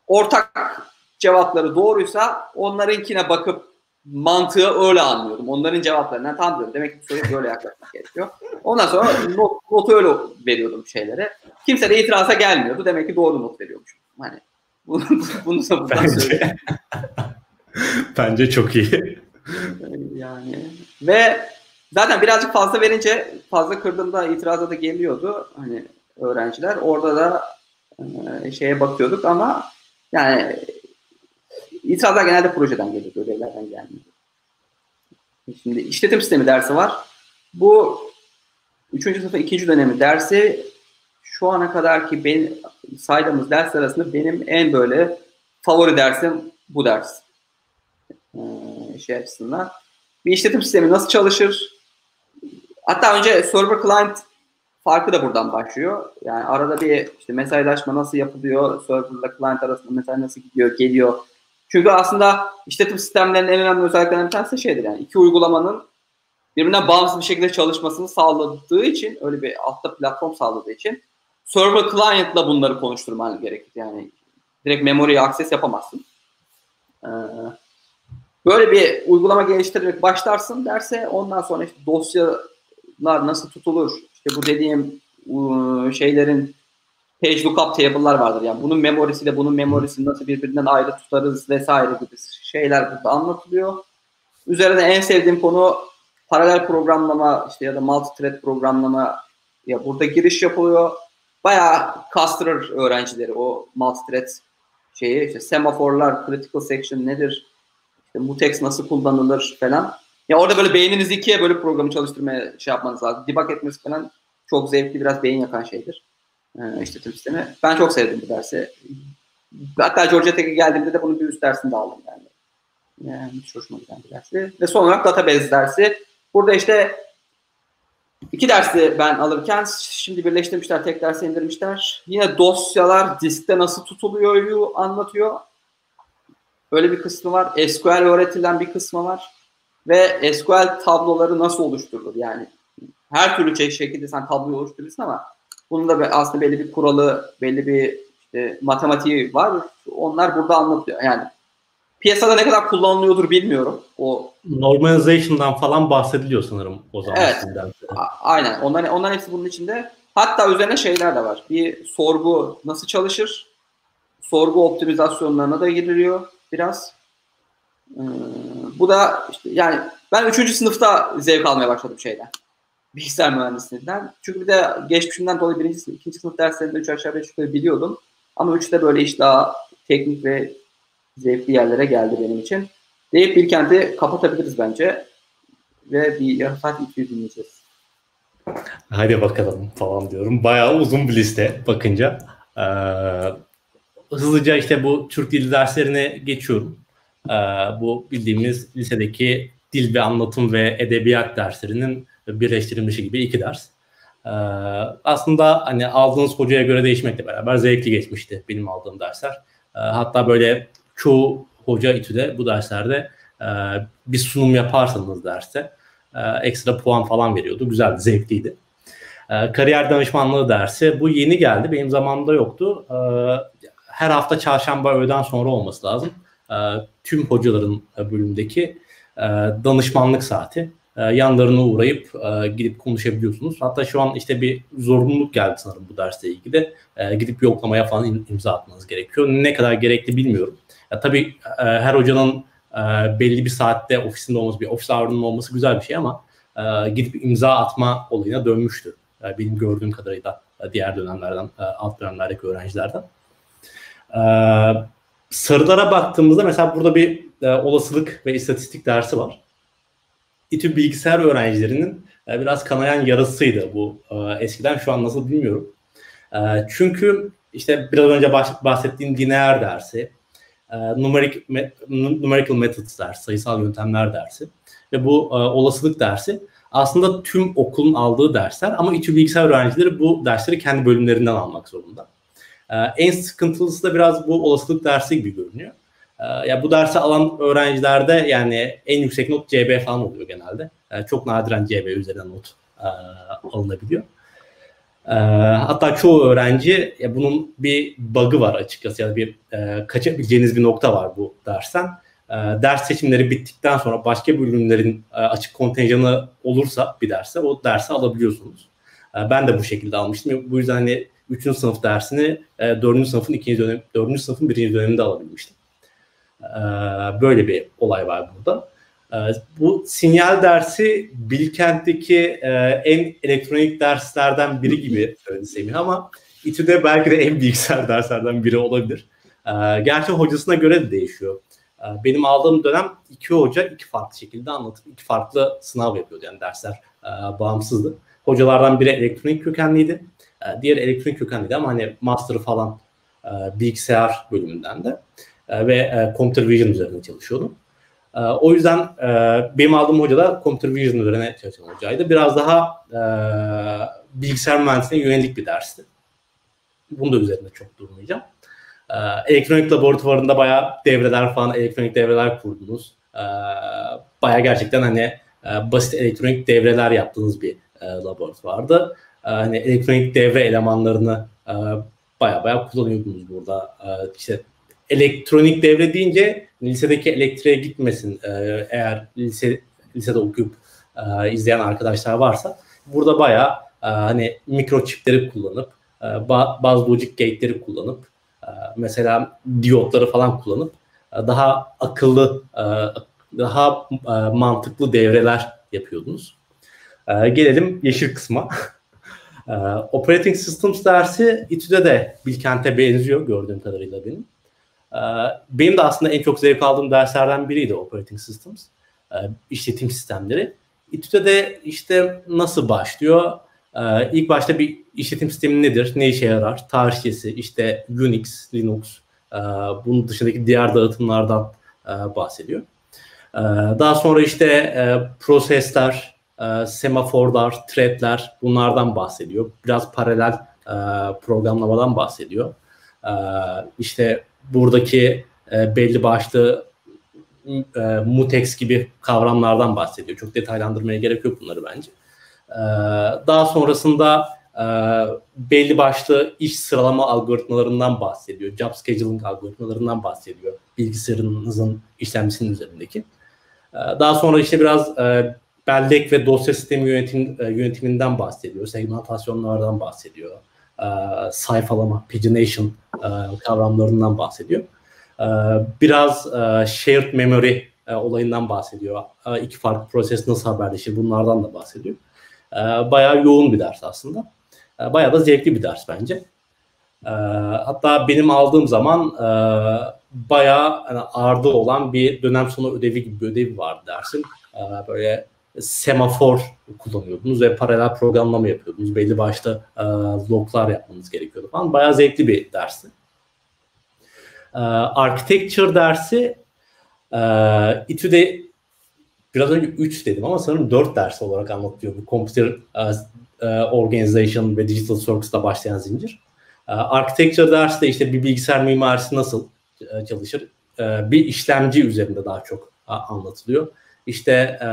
ortak cevapları doğruysa onlarınkine bakıp mantığı öyle anlıyordum. Onların cevaplarından tam diyorum. Demek ki soruya böyle yaklaşmak gerekiyor. Ondan sonra not, notu öyle veriyordum şeylere. Kimse de itiraz'a gelmiyordu. Demek ki doğru not veriyormuşum. Hani bunu, bunu da buradan Bence, Bence çok iyi. Yani ve zaten birazcık fazla verince fazla kırdığımda itiraza da geliyordu hani öğrenciler. Orada da e, şeye bakıyorduk ama yani itirazlar genelde projeden geliyor, ödevlerden gelmiyor. Şimdi işletim sistemi dersi var. Bu 3. sınıfın 2. dönemi dersi şu ana kadar ki benim saydığımız ders arasında benim en böyle favori dersim bu ders. Ee, şey açısından. Bir işletim sistemi nasıl çalışır? Hatta önce server client farkı da buradan başlıyor. Yani arada bir işte mesajlaşma nasıl yapılıyor, server ile client arasında mesaj nasıl gidiyor, geliyor. Çünkü aslında işletim sistemlerinin en önemli özelliklerinden bir tanesi şeydir yani iki uygulamanın birbirinden bağımsız bir şekilde çalışmasını sağladığı için öyle bir altta platform sağladığı için server client'la bunları konuşturman gerekir. Yani direkt memory'ye access yapamazsın. Ee, böyle bir uygulama geliştirerek başlarsın derse ondan sonra işte dosyalar nasıl tutulur, işte bu dediğim şeylerin page lookup table'lar vardır. Yani bunun memorisiyle bunun memorisini nasıl birbirinden ayrı tutarız vesaire gibi şeyler burada anlatılıyor. Üzerine en sevdiğim konu paralel programlama işte ya da multi-thread programlama ya burada giriş yapılıyor. Bayağı kastırır öğrencileri o multi-thread şeyi işte semaforlar, critical section nedir? İşte mutex nasıl kullanılır falan. Ya orada böyle beyninizi ikiye böyle programı çalıştırmaya şey yapmanız lazım. Debug etmesi falan çok zevkli biraz beyin yakan şeydir. Ee, işletim sistemi. Ben çok sevdim bu dersi. Hatta Georgia Tech'e geldiğimde de bunun bir üst dersini de aldım yani. Yani hiç hoşuma giden bir dersi. Ve son olarak database dersi. Burada işte iki dersi ben alırken şimdi birleştirmişler, tek derse indirmişler. Yine dosyalar diskte nasıl tutuluyor anlatıyor. Öyle bir kısmı var. SQL öğretilen bir kısmı var. Ve SQL tabloları nasıl oluşturulur? Yani her türlü şekilde sen tabloyu oluşturursun ama bunun da aslında belli bir kuralı, belli bir işte, matematiği var. Onlar burada anlatıyor. Yani piyasada ne kadar kullanılıyordur bilmiyorum. O normalization'dan falan bahsediliyor sanırım o zaman. Evet. aynen. Onların onların hepsi bunun içinde. Hatta üzerine şeyler de var. Bir sorgu nasıl çalışır? Sorgu optimizasyonlarına da giriliyor biraz. Ee, bu da işte yani ben 3. sınıfta zevk almaya başladım şeyden bilgisayar mühendisliğinden. Çünkü bir de geçmişimden dolayı birinci ikinci sınıf derslerinde üç aşağı beş yukarı biliyordum. Ama üçte böyle iş daha teknik ve zevkli yerlere geldi benim için. Deyip Bilkent'i kapatabiliriz bence. Ve bir yarım saat iki dinleyeceğiz. Hadi bakalım falan diyorum. Bayağı uzun bir liste bakınca. Ee, hızlıca işte bu Türk dili derslerine geçiyorum. Ee, bu bildiğimiz lisedeki dil ve anlatım ve edebiyat derslerinin birleştirilmişi gibi iki ders. Ee, aslında hani aldığınız hocaya göre değişmekle beraber zevkli geçmişti benim aldığım dersler. Ee, hatta böyle çoğu hoca İTÜ'de bu derslerde e, bir sunum yaparsanız derste e, ekstra puan falan veriyordu. Güzeldi, zevkliydi. E, kariyer danışmanlığı dersi bu yeni geldi. Benim zamanımda yoktu. E, her hafta çarşamba öğleden sonra olması lazım. E, tüm hocaların bölümdeki e, danışmanlık saati e, yanlarına uğrayıp e, gidip konuşabiliyorsunuz. Hatta şu an işte bir zorunluluk geldi sanırım bu dersle ilgili. E, gidip yoklamaya falan imza atmanız gerekiyor. Ne kadar gerekli bilmiyorum. Ya, tabii e, her hocanın e, belli bir saatte ofisinde olması, bir ofis ağırlığının olması güzel bir şey ama gidip imza atma olayına dönmüştü. Benim gördüğüm kadarıyla diğer dönemlerden, alt dönemlerdeki öğrencilerden. Sarılara baktığımızda mesela burada bir olasılık ve istatistik dersi var. İTÜ bilgisayar öğrencilerinin e, biraz kanayan yarasıydı bu e, eskiden. Şu an nasıl bilmiyorum. E, çünkü işte biraz önce bahsettiğim lineer dersi, numeric, numerical methods dersi, sayısal yöntemler dersi ve bu olasılık dersi aslında tüm okulun aldığı dersler ama İTÜ bilgisayar öğrencileri bu dersleri kendi bölümlerinden almak zorunda. En sıkıntılısı da biraz bu olasılık dersi gibi görünüyor. Ee, ya bu dersi alan öğrencilerde yani en yüksek not CB falan oluyor genelde. Ee, çok nadiren CB üzerinden not e, alınabiliyor. Ee, hatta çoğu öğrenci ya bunun bir bug'ı var açıkçası ya yani bir e, kaçabileceğiniz bir nokta var bu dersten. ders seçimleri bittikten sonra başka bölümlerin e, açık kontenjanı olursa bir derse o dersi alabiliyorsunuz. E, ben de bu şekilde almıştım. Bu yüzden hani 3. sınıf dersini e, 4. sınıfın ikinci dönem 4. sınıfın birinci döneminde alabilmiştim. E, böyle bir olay var burada. E, bu sinyal dersi Bilkent'teki e, en elektronik derslerden biri gibi söyledi Semih ama İTÜ'de belki de en bilgisayar derslerden biri olabilir. E, gerçi hocasına göre de değişiyor. Benim aldığım dönem iki hoca iki farklı şekilde anlatıp iki farklı sınav yapıyordu yani dersler e, bağımsızdı. Hocalardan biri elektronik kökenliydi. E, diğer elektronik kökenliydi ama hani master falan bilgisayar bölümünden de e, ve e, computer vision üzerine çalışıyordum. E, o yüzden e, benim aldığım hoca da computer vision üzerine çalışan hocaydı. Biraz daha e, bilgisayar mühendisliğine yönelik bir dersti. Bunu da üzerinde çok durmayacağım. E, elektronik laboratuvarında bayağı devreler falan, elektronik devreler kurdunuz. E, bayağı gerçekten hani e, basit elektronik devreler yaptığınız bir e, laboratuvarda. E, hani elektronik devre elemanlarını e, baya baya kullanıyordunuz burada. E, işte elektronik devre deyince lisedeki elektriğe gitmesin e, eğer lise lisede okuyup e, izleyen arkadaşlar varsa burada baya e, hani mikroçipleri kullanıp e, bazı logic gate'leri kullanıp e, mesela diyotları falan kullanıp e, daha akıllı e, daha e, mantıklı devreler yapıyordunuz. E, gelelim yeşil kısma. e, Operating Systems dersi İTÜ'de de Bilkent'e benziyor gördüğüm kadarıyla benim. E, benim de aslında en çok zevk aldığım derslerden biriydi Operating Systems. E, işletim sistemleri. İTÜ'de de işte nasıl başlıyor? E, ilk başta bir işletim sistemi nedir? Ne işe yarar? Tarihçesi, işte Unix, Linux, e, bunun dışındaki diğer dağıtımlardan e, bahsediyor. E, daha sonra işte prosesler, semaforlar, threadler bunlardan bahsediyor. Biraz paralel programlamadan bahsediyor. İşte buradaki e, belli başlı e, mutex gibi kavramlardan bahsediyor. Çok detaylandırmaya gerek yok bunları bence. E, daha sonrasında e, belli başlı iş sıralama algoritmalarından bahsediyor. Job scheduling algoritmalarından bahsediyor. Bilgisayarınızın işlemcisinin üzerindeki. E, daha sonra işte biraz e, bellek ve dosya sistemi yönetim, e, yönetiminden bahsediyor. Segmentasyonlardan bahsediyor. E, sayfalama, pagination e, kavramlarından bahsediyor. E, biraz e, shared memory e, olayından bahsediyor. E, iki farklı proses nasıl haberleşir bunlardan da bahsediyor. E, bayağı yoğun bir ders aslında. E, bayağı da zevkli bir ders bence. E, hatta benim aldığım zaman e, bayağı yani ağırda olan bir dönem sonu ödevi gibi bir ödevi vardı dersin. E, böyle semafor kullanıyordunuz ve paralel programlama yapıyordunuz. Belli başta e, loglar yapmanız gerekiyordu falan. Bayağı zevkli bir dersti. E, architecture dersi e, İTÜ'de biraz önce 3 dedim ama sanırım 4 ders olarak anlatıyor bu Computer e, e, Organization ve Digital Circuits'la başlayan zincir. E, architecture dersi de işte bir bilgisayar mimarisi nasıl e, çalışır? E, bir işlemci üzerinde daha çok a, anlatılıyor işte e,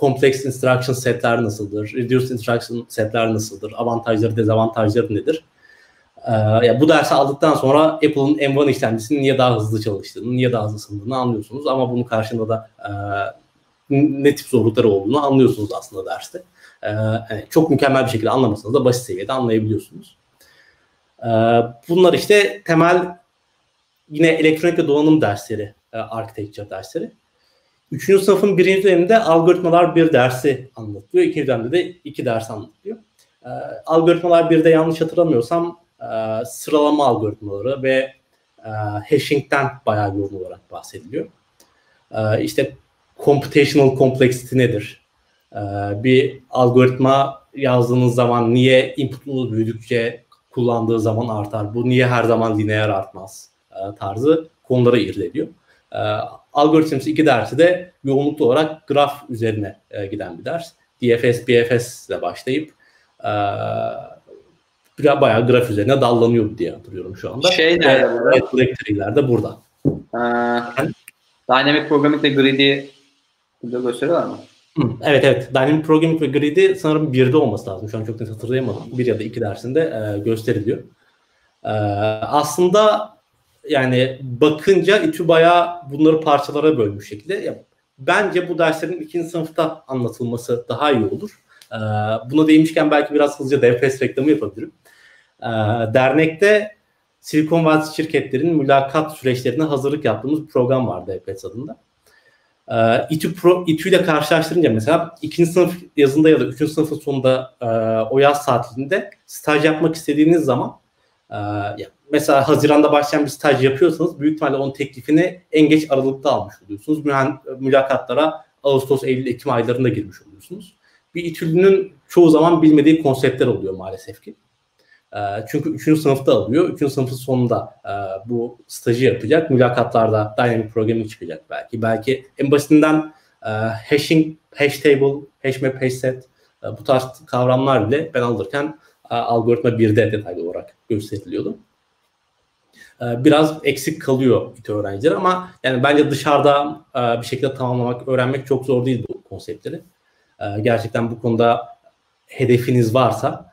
complex instruction setler nasıldır, reduced instruction setler nasıldır, avantajları, dezavantajları nedir? E, ya bu dersi aldıktan sonra Apple'ın M1 işlemcisinin niye daha hızlı çalıştığını, niye daha hızlı ısındığını anlıyorsunuz ama bunun karşında da e, ne tip zorlukları olduğunu anlıyorsunuz aslında derste. E, çok mükemmel bir şekilde anlamasanız da basit seviyede anlayabiliyorsunuz. E, bunlar işte temel yine elektronik ve donanım dersleri, e, architecture dersleri. Üçüncü sınıfın birinci döneminde algoritmalar bir dersi anlatıyor. İkinci dönemde de iki ders anlatıyor. E, algoritmalar birde yanlış hatırlamıyorsam e, sıralama algoritmaları ve e, hashing'den bayağı yoğun olarak bahsediliyor. E, işte computational complexity nedir? E, bir algoritma yazdığınız zaman niye inputunuz büyüdükçe kullandığı zaman artar? Bu niye her zaman lineer artmaz? E, tarzı konuları irdeliyor. E, Algorithms 2 dersi de yoğunluklu olarak graf üzerine e, giden bir ders. DFS, BFS ile başlayıp e, biraz bayağı graf üzerine dallanıyor diye hatırlıyorum şu anda. Şey nerede burada? De burada. Ee, Dynamic Programming ve Greedy burada gösteriyorlar mı? Evet evet. Dynamic Programming ve Greedy sanırım birde olması lazım. Şu an çok net hatırlayamadım. Bir ya da iki dersinde e, gösteriliyor. E, aslında yani bakınca İTÜ bayağı bunları parçalara bölmüş şekilde. Ya, bence bu derslerin ikinci sınıfta anlatılması daha iyi olur. Ee, buna değinmişken belki biraz hızlıca DFS reklamı yapabilirim. Ee, dernekte Silikon Vadisi şirketlerin mülakat süreçlerine hazırlık yaptığımız bir program vardı DFS adında. Ee, İTÜ, Pro, İTÜ ile karşılaştırınca mesela ikinci sınıf yazında ya da üçüncü sınıfın sonunda e, o yaz saatinde staj yapmak istediğiniz zaman e, mesela Haziran'da başlayan bir staj yapıyorsanız büyük ihtimalle onun teklifini en geç Aralık'ta almış oluyorsunuz. Mülakatlara Ağustos, Eylül, Ekim aylarında girmiş oluyorsunuz. Bir İTÜ'lünün çoğu zaman bilmediği konseptler oluyor maalesef ki. E, çünkü 3. sınıfta alıyor. 3. sınıfın sonunda e, bu stajı yapacak. Mülakatlarda dynamic programming çıkacak belki. Belki en basitinden e, hashing, hash table, hash map, hash set bu tarz kavramlar bile ben alırken algoritma 1'de detaylı olarak gösteriliyordu. Biraz eksik kalıyor İTÜ öğrenciler ama yani bence dışarıda bir şekilde tamamlamak, öğrenmek çok zor değil bu konseptleri. Gerçekten bu konuda hedefiniz varsa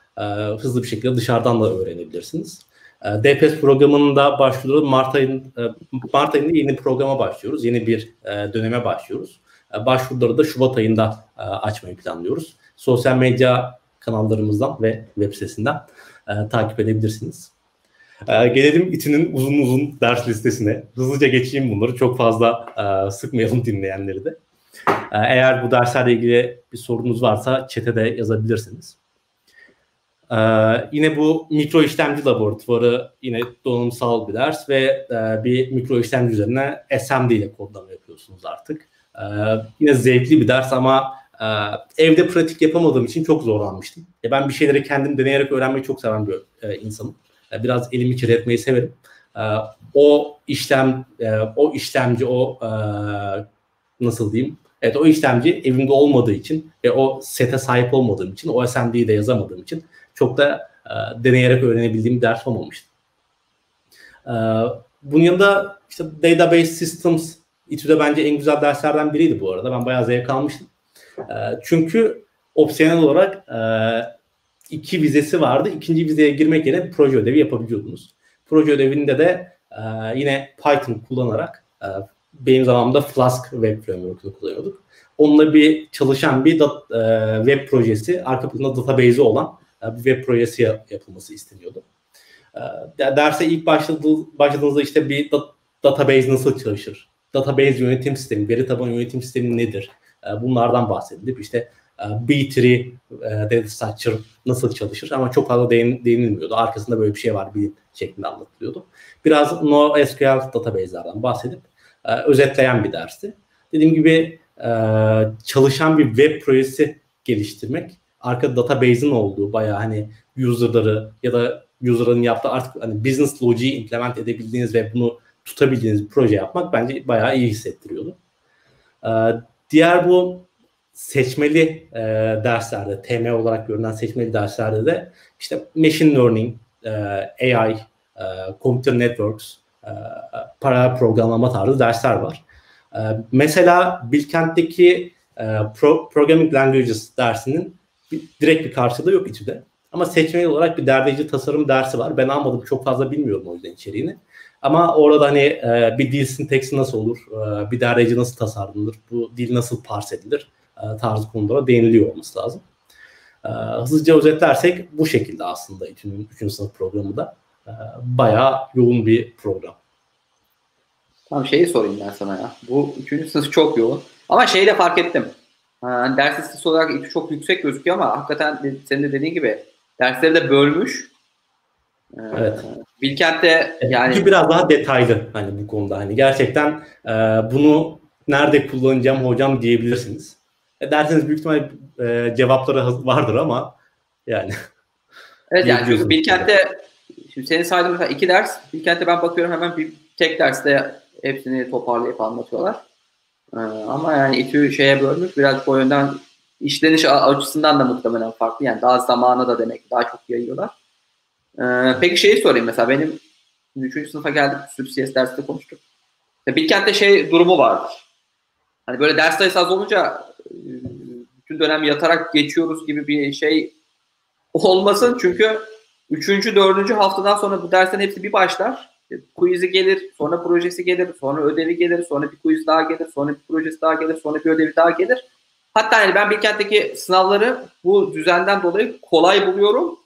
hızlı bir şekilde dışarıdan da öğrenebilirsiniz. DPS programında başvuruyoruz. Mart, ayın, Mart ayında yeni programa başlıyoruz. Yeni bir döneme başlıyoruz. Başvuruları da Şubat ayında açmayı planlıyoruz. Sosyal medya kanallarımızdan ve web sitesinden takip edebilirsiniz. Gelelim İTÜ'nün uzun uzun ders listesine. Hızlıca geçeyim bunları. Çok fazla sıkmayalım dinleyenleri de. Eğer bu derslerle ilgili bir sorunuz varsa çete de yazabilirsiniz. Ee, yine bu mikro işlemci laboratuvarı yine donanımsal bir ders ve e, bir mikro işlemci üzerine SMD ile kodlama yapıyorsunuz artık. Ee, yine zevkli bir ders ama e, evde pratik yapamadığım için çok zorlanmıştım. E, ben bir şeyleri kendim deneyerek öğrenmeyi çok seven bir e, insanım. E, biraz elimi kirletmeyi severim. E, o işlem, e, o işlemci, o nasıl diyeyim? Evet o işlemci evimde olmadığı için ve o sete sahip olmadığım için, o SMD'yi de yazamadığım için çok da deneyerek öğrenebildiğim bir ders olmamıştı. Bunun yanında işte Database Systems İTÜ'de bence en güzel derslerden biriydi bu arada. Ben bayağı zevk almıştım. Çünkü opsiyonel olarak iki vizesi vardı. İkinci vizeye girmek yerine proje ödevi yapabiliyordunuz. Proje ödevinde de e, yine Python kullanarak e, benim zamanımda Flask Web Framework'unu kullanıyorduk. Onunla bir çalışan bir dat, e, web projesi, arka planında database'i olan bir web projesi yapılması isteniyordu. Ee, derse ilk başladığı, başladığınızda işte bir database nasıl çalışır? Database yönetim sistemi, veri tabanı yönetim sistemi nedir? Ee, bunlardan bahsedilip işte e, B3 e, data structure nasıl çalışır ama çok fazla değin, değinilmiyordu. Arkasında böyle bir şey var bilin şeklinde anlatılıyordu. Biraz NoSQL database'lerden bahsedip e, özetleyen bir dersti. Dediğim gibi çalışan bir web projesi geliştirmek arka database'in olduğu bayağı hani user'ları ya da user'ın yaptığı artık hani business logic implement edebildiğiniz ve bunu tutabildiğiniz bir proje yapmak bence bayağı iyi hissettiriyordu. Ee, diğer bu seçmeli e, derslerde, TM olarak görünen seçmeli derslerde de işte machine learning, e, AI, e, computer networks, e, paralel programlama tarzı dersler var. E, mesela Bilkent'teki e, Pro, Programming Languages dersinin direkt bir karşılığı yok içinde. Ama seçmeli olarak bir derdeci tasarım dersi var. Ben almadım çok fazla bilmiyorum o yüzden içeriğini. Ama orada hani e, bir dil sinteksi nasıl olur, e, bir derdeci nasıl tasarlanır, bu dil nasıl parse edilir tarzı konulara değiniliyor olması lazım. E, hızlıca özetlersek bu şekilde aslında 3. sınıf programı da e, bayağı yoğun bir program. Tamam şeyi sorayım ben sana ya. Bu 3. sınıf çok yoğun. Ama şeyi de fark ettim. Yani ders listesi olarak İTÜ çok yüksek gözüküyor ama hakikaten senin de dediğin gibi dersleri de bölmüş. Ee, evet. Bilkent'te yani İTÜ biraz daha detaylı hani bu konuda hani gerçekten e, bunu nerede kullanacağım hocam diyebilirsiniz. E, derseniz büyük ihtimal e, cevapları vardır ama yani. Evet yani çünkü Bilkent'te şimdi senin saydığın mesela iki ders Bilkent'te ben bakıyorum hemen bir tek derste hepsini toparlayıp anlatıyorlar. Ee, ama yani İTÜ şeye bölmüş biraz o yönden işleniş açısından da muhtemelen farklı. Yani daha zamanı da demek daha çok yayıyorlar. Ee, peki şeyi sorayım mesela benim 3. sınıfa geldik sürü CS derste konuştuk. Bilkent'te şey durumu vardır. Hani böyle ders sayısı az olunca e, bütün dönem yatarak geçiyoruz gibi bir şey olmasın. Çünkü 3. 4. haftadan sonra bu derslerin hepsi bir başlar. quiz'i gelir, sonra projesi gelir, sonra ödevi gelir, sonra bir quiz daha gelir, sonra bir projesi daha gelir, sonra bir ödevi daha gelir. Hatta yani ben Bilkent'teki sınavları bu düzenden dolayı kolay buluyorum.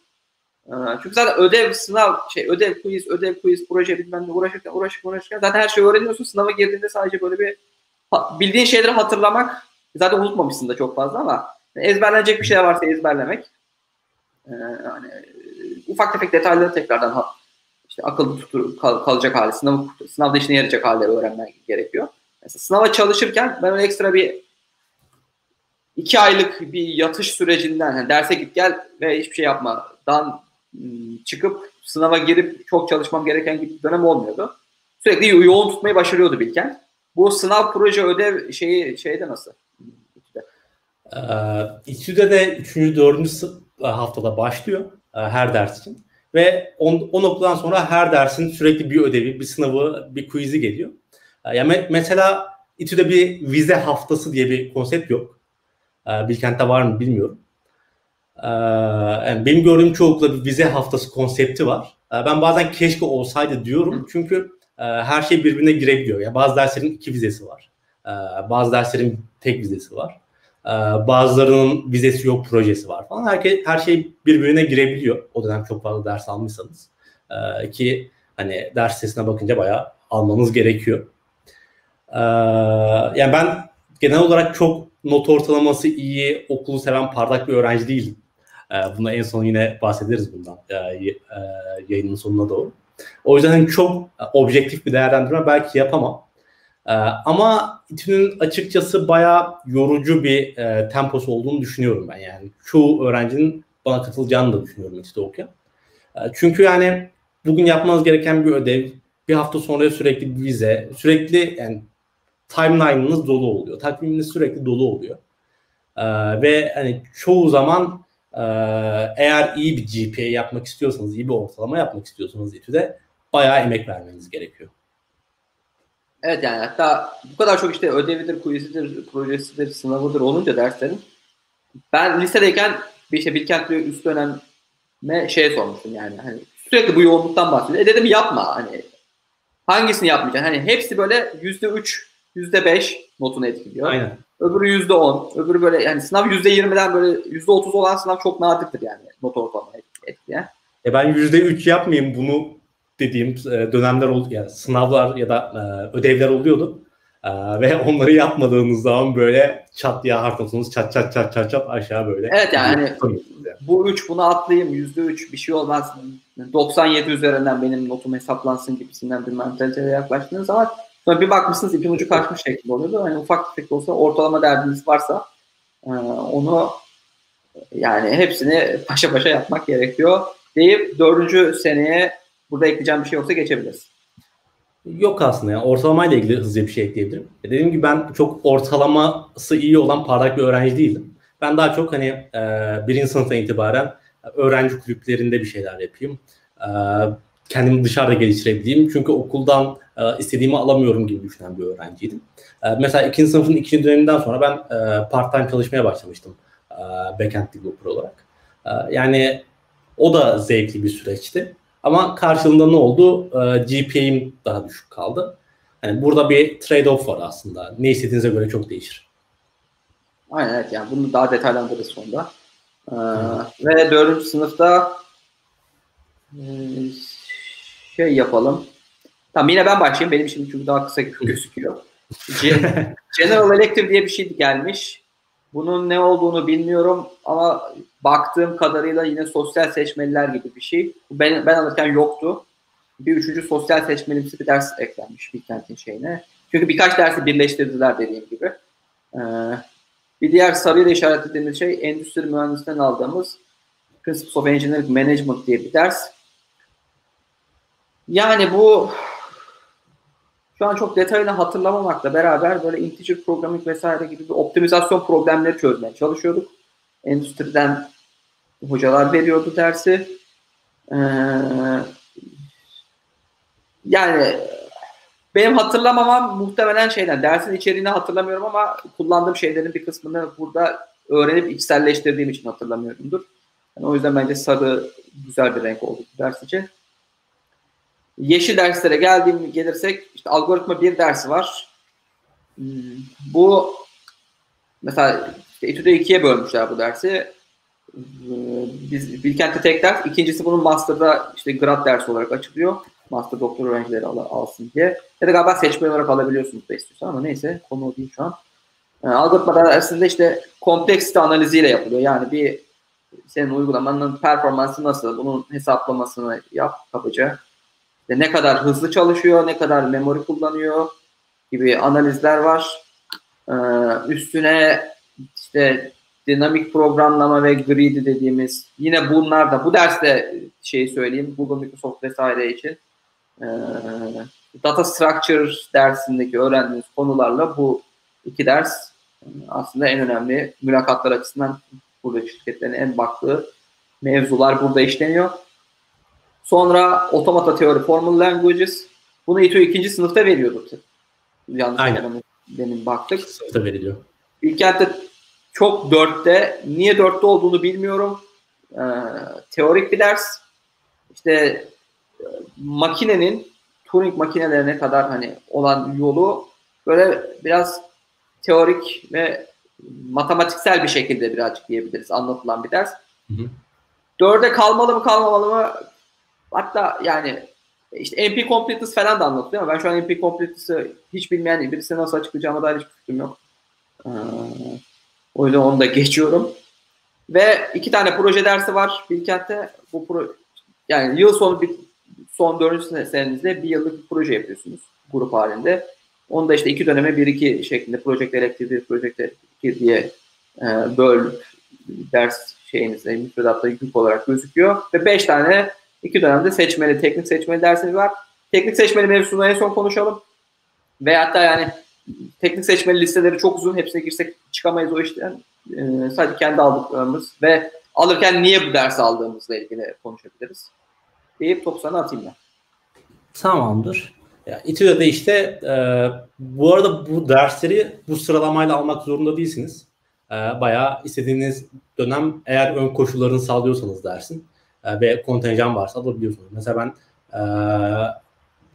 Ee, çünkü zaten ödev, sınav, şey ödev, quiz, ödev, quiz, proje bilmem ne uğraşırken, uğraşırken, uğraşırken zaten her şeyi öğreniyorsun. Sınava girdiğinde sadece böyle bir bildiğin şeyleri hatırlamak, zaten unutmamışsın da çok fazla ama ezberlenecek bir şey varsa ezberlemek. Ee, yani ufak tefek detayları tekrardan işte akılda tutur, kal, kalacak hali, sınav, sınavda işine yarayacak halleri öğrenmek gerekiyor. Mesela sınava çalışırken ben öyle ekstra bir iki aylık bir yatış sürecinden yani derse git gel ve hiçbir şey yapmadan ıı, çıkıp sınava girip çok çalışmam gereken bir dönem olmuyordu. Sürekli yoğun tutmayı başarıyordu Bilken. Bu sınav proje ödev şeyi şeyde nasıl? Ee, İTÜ'de de 3. 4. haftada başlıyor e, her ders için. Ve on, o noktadan sonra her dersin sürekli bir ödevi, bir sınavı, bir quiz'i geliyor. E, yani mesela İTÜ'de bir vize haftası diye bir konsept yok. E, Bilkent'te var mı bilmiyorum. E, yani benim gördüğüm çoğunlukla bir vize haftası konsepti var. Ben bazen keşke olsaydı diyorum. Çünkü e, her şey birbirine girebiliyor. Ya bazı derslerin iki vizesi var. Bazı derslerin tek vizesi var. Ee, bazılarının vizesi yok, projesi var falan. Herkes, her şey birbirine girebiliyor. O dönem çok fazla ders almışsanız. Ee, ki hani ders sesine bakınca bayağı almanız gerekiyor. Ee, yani ben genel olarak çok not ortalaması iyi, okulu seven parlak bir öğrenci değilim. Buna en son yine bahsederiz bundan yayının sonuna doğru. O yüzden hani çok objektif bir değerlendirme belki yapamam. Ee, ama İTÜ'nün açıkçası bayağı yorucu bir e, temposu olduğunu düşünüyorum ben yani. Çoğu öğrencinin bana katılacağını da düşünüyorum İTÜ'de okuyan. E, çünkü yani bugün yapmanız gereken bir ödev, bir hafta sonra sürekli bir vize, sürekli yani timeline'ınız dolu oluyor. Takviminiz sürekli dolu oluyor. E, ve hani çoğu zaman e, eğer iyi bir GPA yapmak istiyorsanız, iyi bir ortalama yapmak istiyorsanız İTÜ'de bayağı emek vermeniz gerekiyor. Evet yani hatta bu kadar çok işte ödevidir, quiz'idir, projesidir, sınavıdır olunca derslerin ben lisedeyken bir işte Bilkent'li üst döneme şey sormuştum yani hani sürekli bu yoğunluktan bahsediyor. E dedim yapma hani hangisini yapmayacaksın? Hani hepsi böyle yüzde üç, yüzde beş notunu etkiliyor. Aynen. Öbürü yüzde on, öbürü böyle yani sınav yüzde yirmiden böyle yüzde otuz olan sınav çok nadirdir yani not ortalama etkileyen. E ben yüzde üç yapmayayım bunu dediğim e, dönemler oldu yani sınavlar ya da e, ödevler oluyordu. E, ve onları yapmadığınız zaman böyle çat diye harflasınız çat çat çat çat çat aşağı böyle. Evet yani bu üç bunu atlayayım yüzde üç bir şey olmaz 97 üzerinden benim notum hesaplansın gibisinden bir mentaliteye yaklaştığınız zaman sonra bir bakmışsınız ipin ucu kaçmış şeklinde oluyordu. Hani ufak tefek olsa ortalama derdiniz varsa onu yani hepsini paşa paşa yapmak gerekiyor deyip dördüncü seneye Burada ekleyeceğim bir şey olsa geçebiliriz. Yok aslında ya. Ortalamayla ilgili hızlıca bir şey ekleyebilirim. E dediğim gibi ben çok ortalaması iyi olan parlak bir öğrenci değildim. Ben daha çok hani e, birinci sınıftan itibaren öğrenci kulüplerinde bir şeyler yapayım. E, kendimi dışarıda geliştirebileyim. Çünkü okuldan e, istediğimi alamıyorum gibi düşünen bir öğrenciydim. E, mesela ikinci sınıfın ikinci döneminden sonra ben e, part-time çalışmaya başlamıştım. E, backend developer olarak. E, yani o da zevkli bir süreçti. Ama karşılığında ne oldu? E, GPA'im daha düşük kaldı. Yani burada bir trade-off var aslında. Ne istediğinize göre çok değişir. Aynen evet yani bunu daha detaylandırırız sonra. Ee, ve dördüncü sınıfta e, şey yapalım. Tamam yine ben başlayayım. Benim için çünkü daha kısa gözüküyor. General Elective diye bir şey gelmiş. Bunun ne olduğunu bilmiyorum ama baktığım kadarıyla yine sosyal seçmeliler gibi bir şey. Ben, ben alırken yoktu. Bir üçüncü sosyal seçmelimsi bir ders eklenmiş Bilkent'in şeyine. Çünkü birkaç dersi birleştirdiler dediğim gibi. Ee, bir diğer sarıyla işaretlediğimiz şey endüstri mühendisinden aldığımız Principles of Engineering Management diye bir ders. Yani bu şu an çok detayını hatırlamamakla beraber böyle integer programming vesaire gibi bir optimizasyon problemleri çözmeye çalışıyorduk. Endüstriden hocalar veriyordu dersi. Ee, yani benim hatırlamamam muhtemelen şeyden dersin içeriğini hatırlamıyorum ama kullandığım şeylerin bir kısmını burada öğrenip içselleştirdiğim için hatırlamıyorumdur. Yani o yüzden bence sarı güzel bir renk oldu ders için. Yeşil derslere geldiğim gelirsek işte algoritma bir dersi var. Hmm, bu mesela işte İTÜ'de ikiye bölmüşler bu dersi. Ee, biz Bilkent'te tek ders. ikincisi bunun master'da işte grad dersi olarak açılıyor. Master doktor öğrencileri al, alsın diye. Ya da galiba seçme olarak alabiliyorsunuz da istiyorsan ama neyse konu o değil şu an. Yani algoritma dersinde işte kompleksite analiziyle yapılıyor. Yani bir senin uygulamanın performansı nasıl, bunun hesaplamasını yap kabaca. İşte ne kadar hızlı çalışıyor, ne kadar memori kullanıyor gibi analizler var. Ee, üstüne işte dinamik programlama ve greedy dediğimiz yine bunlar da bu derste şey söyleyeyim Google Microsoft vesaire için e, data structure dersindeki öğrendiğiniz konularla bu iki ders e, aslında en önemli mülakatlar açısından burada şirketlerin en baktığı mevzular burada işleniyor. Sonra otomata teori formal languages. Bunu İTÜ ikinci sınıfta veriyordu. Yanlış Aynen. benim baktık. Sınıfta veriliyor. İlkent'te çok dörtte. Niye dörtte olduğunu bilmiyorum. Ee, teorik bir ders. İşte e, makinenin Turing makinelerine kadar hani olan yolu böyle biraz teorik ve matematiksel bir şekilde birazcık diyebiliriz anlatılan bir ders. Hı hı. Dörde kalmalı mı kalmamalı mı? Hatta yani işte MP Completeness falan da anlatılıyor ama ben şu an MP Completeness'ı hiç bilmeyen birisine nasıl açıklayacağıma dair hiçbir fikrim yok. Ee, o yüzden onu da geçiyorum. Ve iki tane proje dersi var Bilkent'te. Bu pro yani yıl sonu bir son dördüncü senenizde bir yıllık bir proje yapıyorsunuz grup halinde. Onu da işte iki döneme bir iki şeklinde Project Elective Project Elective diye e, böl ders şeyinizde müfredatta yük olarak gözüküyor. Ve beş tane iki dönemde seçmeli, teknik seçmeli dersiniz var. Teknik seçmeli mevzusunu en son konuşalım. Ve hatta yani teknik seçmeli listeleri çok uzun. Hepsine girsek çıkamayız o işten. Ee, sadece kendi aldıklarımız ve alırken niye bu ders aldığımızla ilgili konuşabiliriz. Deyip topu sana atayım ben. Tamamdır. Ya, İTÜ'de de işte e, bu arada bu dersleri bu sıralamayla almak zorunda değilsiniz. E, bayağı istediğiniz dönem eğer ön koşullarını sağlıyorsanız dersin ve kontenjan varsa alabiliyorsunuz. Mesela ben e,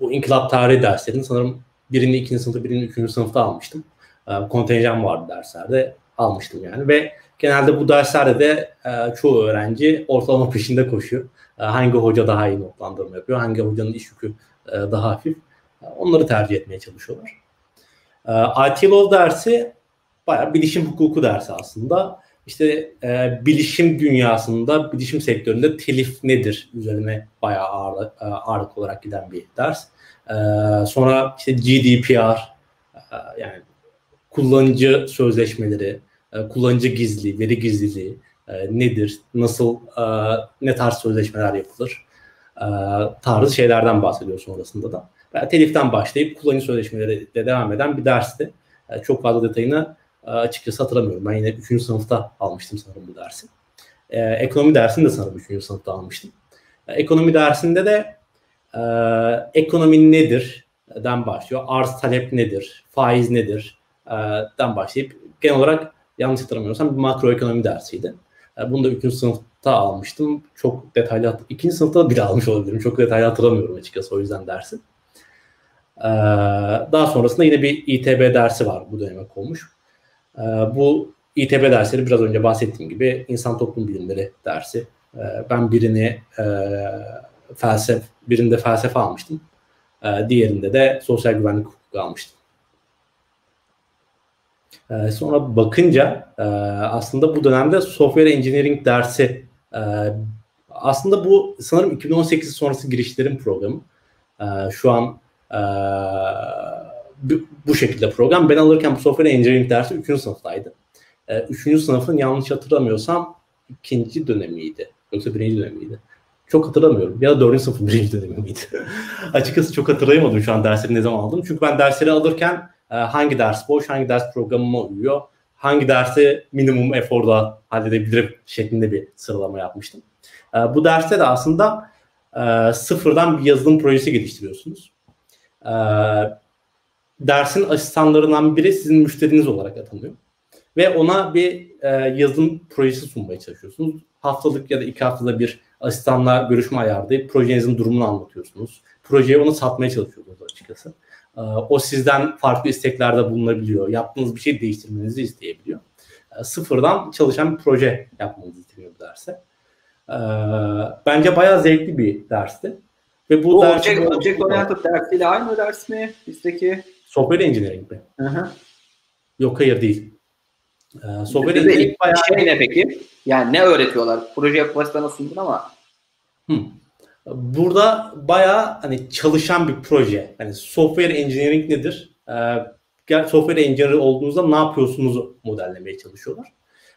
bu inkılap tarihi derslerini sanırım birini ikinci sınıfta, birini üçüncü sınıfta almıştım. E, kontenjan vardı derslerde almıştım yani ve genelde bu derslerde de e, çoğu öğrenci ortalama peşinde koşuyor. E, hangi hoca daha iyi notlandırma yapıyor, hangi hocanın iş yükü e, daha hafif. E, onları tercih etmeye çalışıyorlar. E, IT Law dersi bayağı bilişim hukuku dersi aslında. İşte e, bilişim dünyasında, bilişim sektöründe telif nedir üzerine bayağı ağır, e, ağırlık olarak giden bir ders. E, sonra işte GDPR, e, yani kullanıcı sözleşmeleri, e, kullanıcı gizliliği, veri gizliliği e, nedir, nasıl, e, ne tarz sözleşmeler yapılır e, tarzı şeylerden bahsediyor sonrasında da. Yani teliften başlayıp kullanıcı sözleşmeleri de devam eden bir dersti. E, çok fazla detayını e, açıkçası hatırlamıyorum. Ben yine 3. sınıfta almıştım sanırım bu dersi. E, ekonomi dersini de sanırım 3. sınıfta almıştım. E, ekonomi dersinde de e, ekonomi nedir den başlıyor. Arz talep nedir? Faiz nedir? E, den başlayıp genel olarak yanlış hatırlamıyorsam bir makroekonomi dersiydi. E, bunu da 3. sınıfta almıştım. Çok detaylı, 2. sınıfta da bir almış olabilirim. Çok detaylı hatırlamıyorum açıkçası o yüzden dersi. E, daha sonrasında yine bir İTB dersi var bu döneme konmuş. E, bu İTB dersleri biraz önce bahsettiğim gibi insan toplum bilimleri dersi. Ben birini felsefe, birinde felsefe almıştım. Diğerinde de sosyal güvenlik hukuku almıştım. Ee, sonra bakınca e, aslında bu dönemde software engineering dersi e, aslında bu sanırım 2018 sonrası girişlerin programı. E, şu an bu, şekilde program. Ben alırken bu software engineering dersi 3. sınıftaydı. 3. sınıfın yanlış hatırlamıyorsam ikinci dönemiydi. Yoksa birinci dönemiydi. Çok hatırlamıyorum. Ya da dördüncü sınıfın birinci dönemi miydi? Açıkçası çok hatırlayamadım şu an dersleri ne zaman aldım. Çünkü ben dersleri alırken ee, hangi ders boş, hangi ders programıma uyuyor, hangi dersi minimum eforda halledebilirim şeklinde bir sıralama yapmıştım. Ee, bu derste de aslında e, sıfırdan bir yazılım projesi geliştiriyorsunuz. Dersin asistanlarından biri sizin müşteriniz olarak atanıyor. Ve ona bir e, yazılım projesi sunmaya çalışıyorsunuz. Haftalık ya da iki haftada bir asistanla görüşme ayarlayıp projenizin durumunu anlatıyorsunuz. Projeye onu satmaya çalışıyorsunuz açıkçası. Ee, o sizden farklı isteklerde bulunabiliyor. Yaptığınız bir şey değiştirmenizi isteyebiliyor. Ee, sıfırdan çalışan bir proje yapmanızı istiyor derse. Ee, bence bayağı zevkli bir dersti. Ve bu, bu object, object oriented dersiyle aynı ders mi? Bizdeki software engineering mi? Hı hı. Yok hayır değil. Ee, software engineering bayağı... Şey ne peki? Yani ne öğretiyorlar? Proje yapmasına sundun ama. Hı. Burada bayağı hani çalışan bir proje. Hani software engineering nedir? Ee, software engineer olduğunuzda ne yapıyorsunuz modellemeye çalışıyorlar.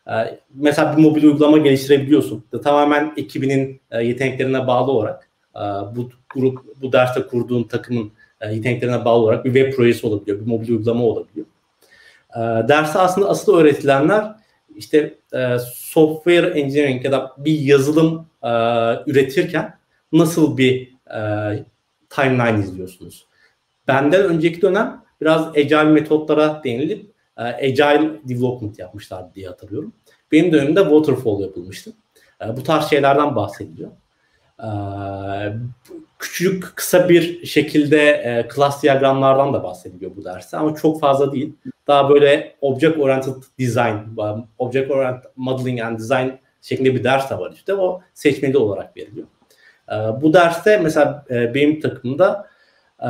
Ee, mesela bir mobil uygulama geliştirebiliyorsun. Tamamen ekibinin e, yeteneklerine bağlı olarak e, bu grup bu derste kurduğun takımın e, yeteneklerine bağlı olarak bir web projesi olabiliyor, bir mobil uygulama olabiliyor. E, derste aslında asıl öğretilenler işte e, software engineering ya da bir yazılım e, üretirken nasıl bir e, timeline izliyorsunuz? Benden önceki dönem biraz agile metotlara değinilip e, agile development yapmışlar diye hatırlıyorum. Benim dönemimde waterfall yapılmıştı. E, bu tarz şeylerden bahsediliyor. E, küçük kısa bir şekilde e, class diyagramlardan da bahsediliyor bu derste ama çok fazla değil. Daha böyle object oriented design, object oriented modeling and design şeklinde bir ders de var işte. O seçmeli olarak veriliyor. E, bu derste mesela e, benim takımda e,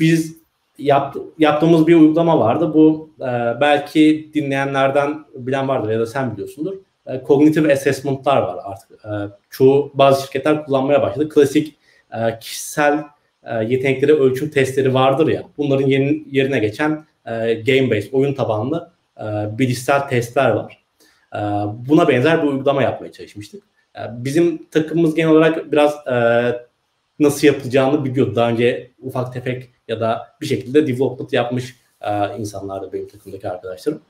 biz yap, yaptığımız bir uygulama vardı. Bu e, belki dinleyenlerden bilen vardır ya da sen biliyorsundur. E, cognitive assessment'lar var artık. E, çoğu bazı şirketler kullanmaya başladı. Klasik e, kişisel e, yetenekleri ölçüm testleri vardır ya. Bunların yerine geçen e, game based oyun tabanlı e, bilişsel testler var. E, buna benzer bir uygulama yapmaya çalışmıştık. E, bizim takımımız genel olarak biraz e, nasıl yapılacağını biliyordu. Daha önce ufak tefek ya da bir şekilde development yapmış e, insanlardı benim takımdaki arkadaşlarım.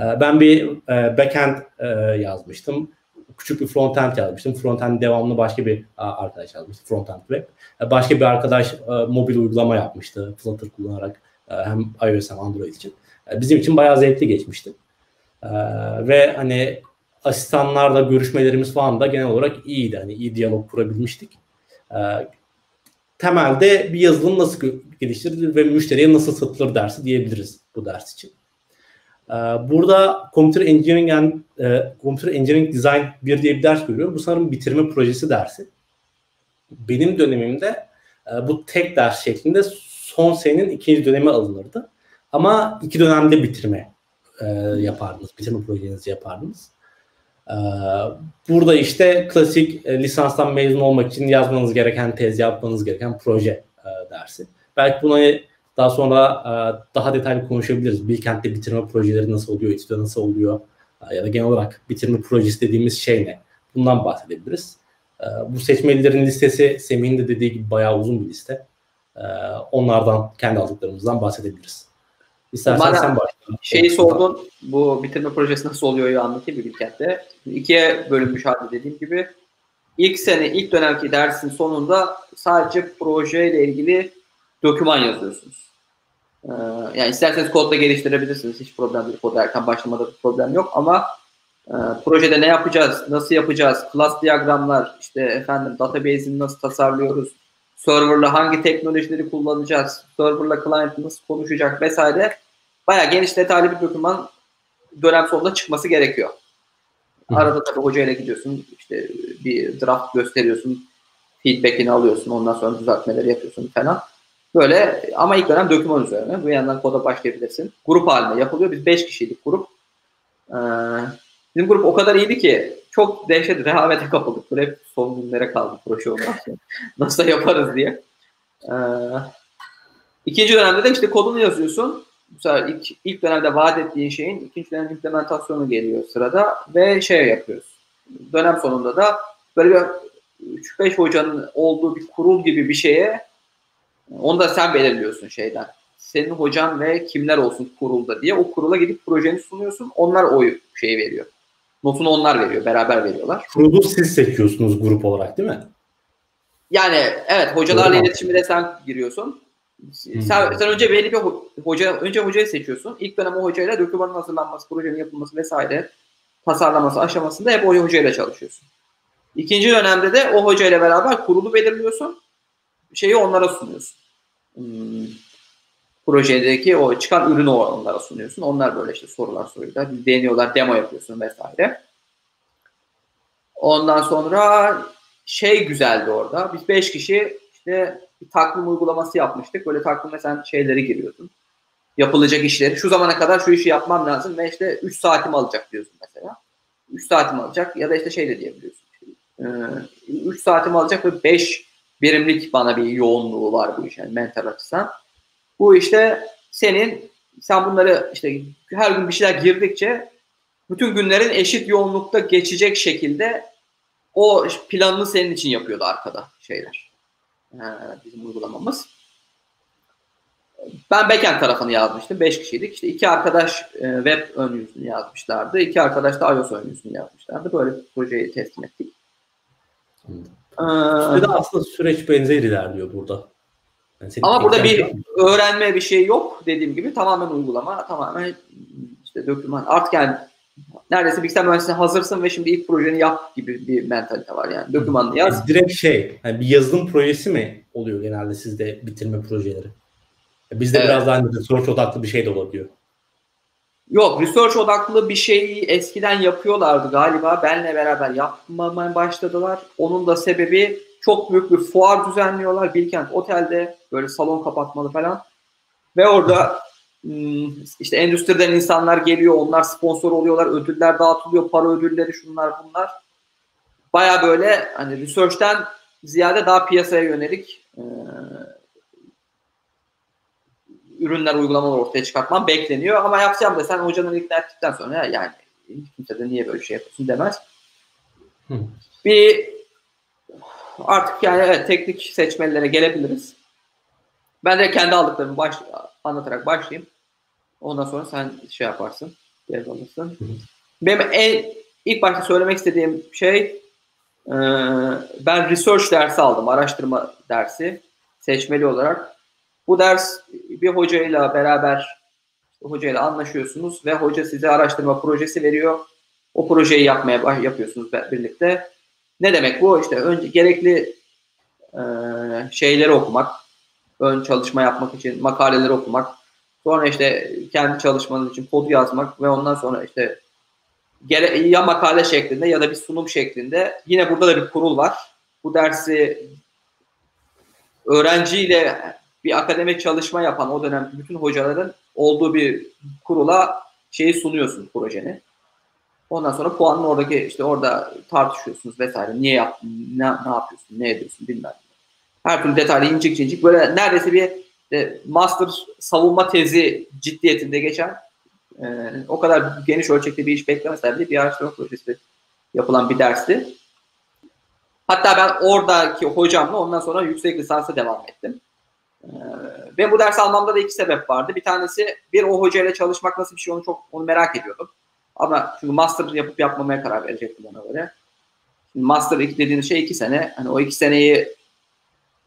E, ben bir e, backend e, yazmıştım küçük bir frontend yazmıştım. Frontend devamlı başka bir arkadaş yazmıştı. Frontend web. E, başka bir arkadaş mobil uygulama yapmıştı. Flutter kullanarak hem iOS hem Android için. Bizim için bayağı zevkli geçmişti. Ve hani asistanlarla görüşmelerimiz falan da genel olarak iyiydi. Hani iyi diyalog kurabilmiştik. Temelde bir yazılım nasıl geliştirilir ve müşteriye nasıl satılır dersi diyebiliriz bu ders için. Ee, burada Computer Engineering and e, Computer Engineering Design bir diye bir ders görüyorum. Bu sanırım bitirme projesi dersi. Benim dönemimde e, bu tek ders şeklinde son senenin ikinci dönemi alınırdı. Ama iki dönemde bitirme e, yapardınız. Bitirme projenizi yapardınız. E, burada işte klasik e, lisanstan mezun olmak için yazmanız gereken tez, yapmanız gereken proje e, dersi. Belki buna daha sonra e, daha detaylı konuşabiliriz. Bilkent'te bitirme projeleri nasıl oluyor, İTÜ'de nasıl oluyor ya da genel olarak bitirme projesi dediğimiz şey ne? Bundan bahsedebiliriz. Bu seçmelilerin listesi Semih'in de dediği gibi bayağı uzun bir liste. Onlardan kendi aldıklarımızdan bahsedebiliriz. İstersen Bana sen başla. Şeyi sordun, bu bitirme projesi nasıl oluyor anlatayım bir Bilkent'te. İkiye bölünmüş halde dediğim gibi. İlk sene, ilk dönemki dersin sonunda sadece projeyle ilgili doküman yazıyorsunuz. Ee, yani isterseniz kodla geliştirebilirsiniz. Hiç problem değil. Kod erken başlamada bir problem yok ama e, projede ne yapacağız, nasıl yapacağız, class diyagramlar, işte efendim database'ini nasıl tasarlıyoruz, serverla hangi teknolojileri kullanacağız, serverla client nasıl konuşacak vesaire bayağı geniş detaylı bir doküman dönem sonunda çıkması gerekiyor. Arada tabii hocayla gidiyorsun, işte bir draft gösteriyorsun, feedback'ini alıyorsun, ondan sonra düzeltmeleri yapıyorsun falan. Böyle ama ilk dönem döküman üzerine. Bu yandan koda başlayabilirsin. Grup halinde yapılıyor. Biz 5 kişiydik grup. Ee, bizim grup o kadar iyiydi ki çok dehşet rehavete kapıldık. Böyle hep son günlere kaldı proje ondan Nasıl yaparız diye. Ee, ikinci dönemde de işte kodunu yazıyorsun. Bu sefer ilk, ilk dönemde vaat ettiğin şeyin ikinci dönem implementasyonu geliyor sırada ve şey yapıyoruz. Dönem sonunda da böyle bir 3-5 hocanın olduğu bir kurul gibi bir şeye onu da sen belirliyorsun şeyden. Senin hocan ve kimler olsun kurulda diye. O kurula gidip projeni sunuyorsun. Onlar oy şeyi veriyor. Notunu onlar veriyor. Beraber veriyorlar. Kurulu siz seçiyorsunuz grup olarak değil mi? Yani evet hocalarla Doğru. iletişime sen giriyorsun. Hmm. Sen, sen önce belli bir hoca önce hocayı seçiyorsun. İlk dönem o hocayla dokümanın hazırlanması, projenin yapılması vesaire tasarlaması aşamasında hep o hocayla çalışıyorsun. İkinci dönemde de o hoca ile beraber kurulu belirliyorsun. Şeyi onlara sunuyorsun. Hmm, projedeki o çıkan ürünü onlara sunuyorsun. Onlar böyle işte sorular soruyorlar. Deniyorlar, demo yapıyorsun vesaire. Ondan sonra şey güzeldi orada. Biz beş kişi işte bir takvim uygulaması yapmıştık. Böyle takvime sen şeyleri giriyordun. Yapılacak işleri. Şu zamana kadar şu işi yapmam lazım ve işte 3 saatim alacak diyorsun mesela. 3 saatim alacak ya da işte şey de diyebiliyorsun. 3 saatim alacak ve 5 birimlik bana bir yoğunluğu var bu iş yani mental açıdan. Bu işte senin sen bunları işte her gün bir şeyler girdikçe bütün günlerin eşit yoğunlukta geçecek şekilde o planını senin için yapıyordu arkada şeyler. Ee, bizim uygulamamız. Ben backend tarafını yazmıştım. 5 kişiydik. İşte iki arkadaş e, web ön yüzünü yazmışlardı. İki arkadaş da iOS ön yüzünü yazmışlardı. Böyle bir projeyi teslim ettik. Ee, aslında süreç benzer ilerliyor burada. Yani ama burada bir öğrenme bir şey yok dediğim gibi tamamen uygulama, tamamen işte doküman. Artık yani neredeyse bilgisayar mühendisliğine hazırsın ve şimdi ilk projeni yap gibi bir mentalite var yani. Dokümanını yaz. Direkt şey, yani bir yazılım projesi mi oluyor genelde sizde bitirme projeleri? Bizde evet. biraz daha hani research odaklı bir şey de olabiliyor. Yok, research odaklı bir şeyi eskiden yapıyorlardı galiba. Benle beraber yapmamaya başladılar. Onun da sebebi çok büyük bir fuar düzenliyorlar. Bilkent Otel'de böyle salon kapatmalı falan. Ve orada hmm, işte endüstriden insanlar geliyor, onlar sponsor oluyorlar, ödüller dağıtılıyor, para ödülleri şunlar bunlar. Baya böyle hani research'ten ziyade daha piyasaya yönelik e, ürünler, uygulamalar ortaya çıkartmam bekleniyor. Ama yapacağım da sen hocanın ikna ettikten sonra yani kimse de niye böyle şey yapıyorsun demez. Hı. Bir artık yani evet, teknik seçmelere gelebiliriz. Ben de kendi aldıklarımı baş, anlatarak başlayayım. Ondan sonra sen şey yaparsın, yer alırsın. Benim en, ilk başta söylemek istediğim şey e, ben research dersi aldım, araştırma dersi seçmeli olarak. Bu ders bir hocayla beraber hocayla anlaşıyorsunuz ve hoca size araştırma projesi veriyor. O projeyi yapmaya yapıyorsunuz birlikte. Ne demek bu? İşte önce gerekli e, şeyleri okumak, ön çalışma yapmak için makaleleri okumak, sonra işte kendi çalışmanız için kodu yazmak ve ondan sonra işte ya makale şeklinde ya da bir sunum şeklinde yine burada da bir kurul var. Bu dersi öğrenciyle bir akademik çalışma yapan o dönem bütün hocaların olduğu bir kurula şeyi sunuyorsun projeni. Ondan sonra puanını oradaki işte orada tartışıyorsunuz vesaire. Niye yaptın, ne, ne yapıyorsun, ne ediyorsun bilmem. Her türlü detaylı incik incik böyle neredeyse bir e, master savunma tezi ciddiyetinde geçen e, o kadar geniş ölçekli bir iş beklemeseler bile bir araştırma projesi yapılan bir dersti. Hatta ben oradaki hocamla ondan sonra yüksek lisansa devam ettim. Ee, ve bu ders almamda da iki sebep vardı. Bir tanesi bir o hocayla çalışmak nasıl bir şey onu çok onu merak ediyordum. Ama çünkü master yapıp yapmamaya karar verecektim ona göre. Şimdi master dediğiniz şey iki sene. Hani o iki seneyi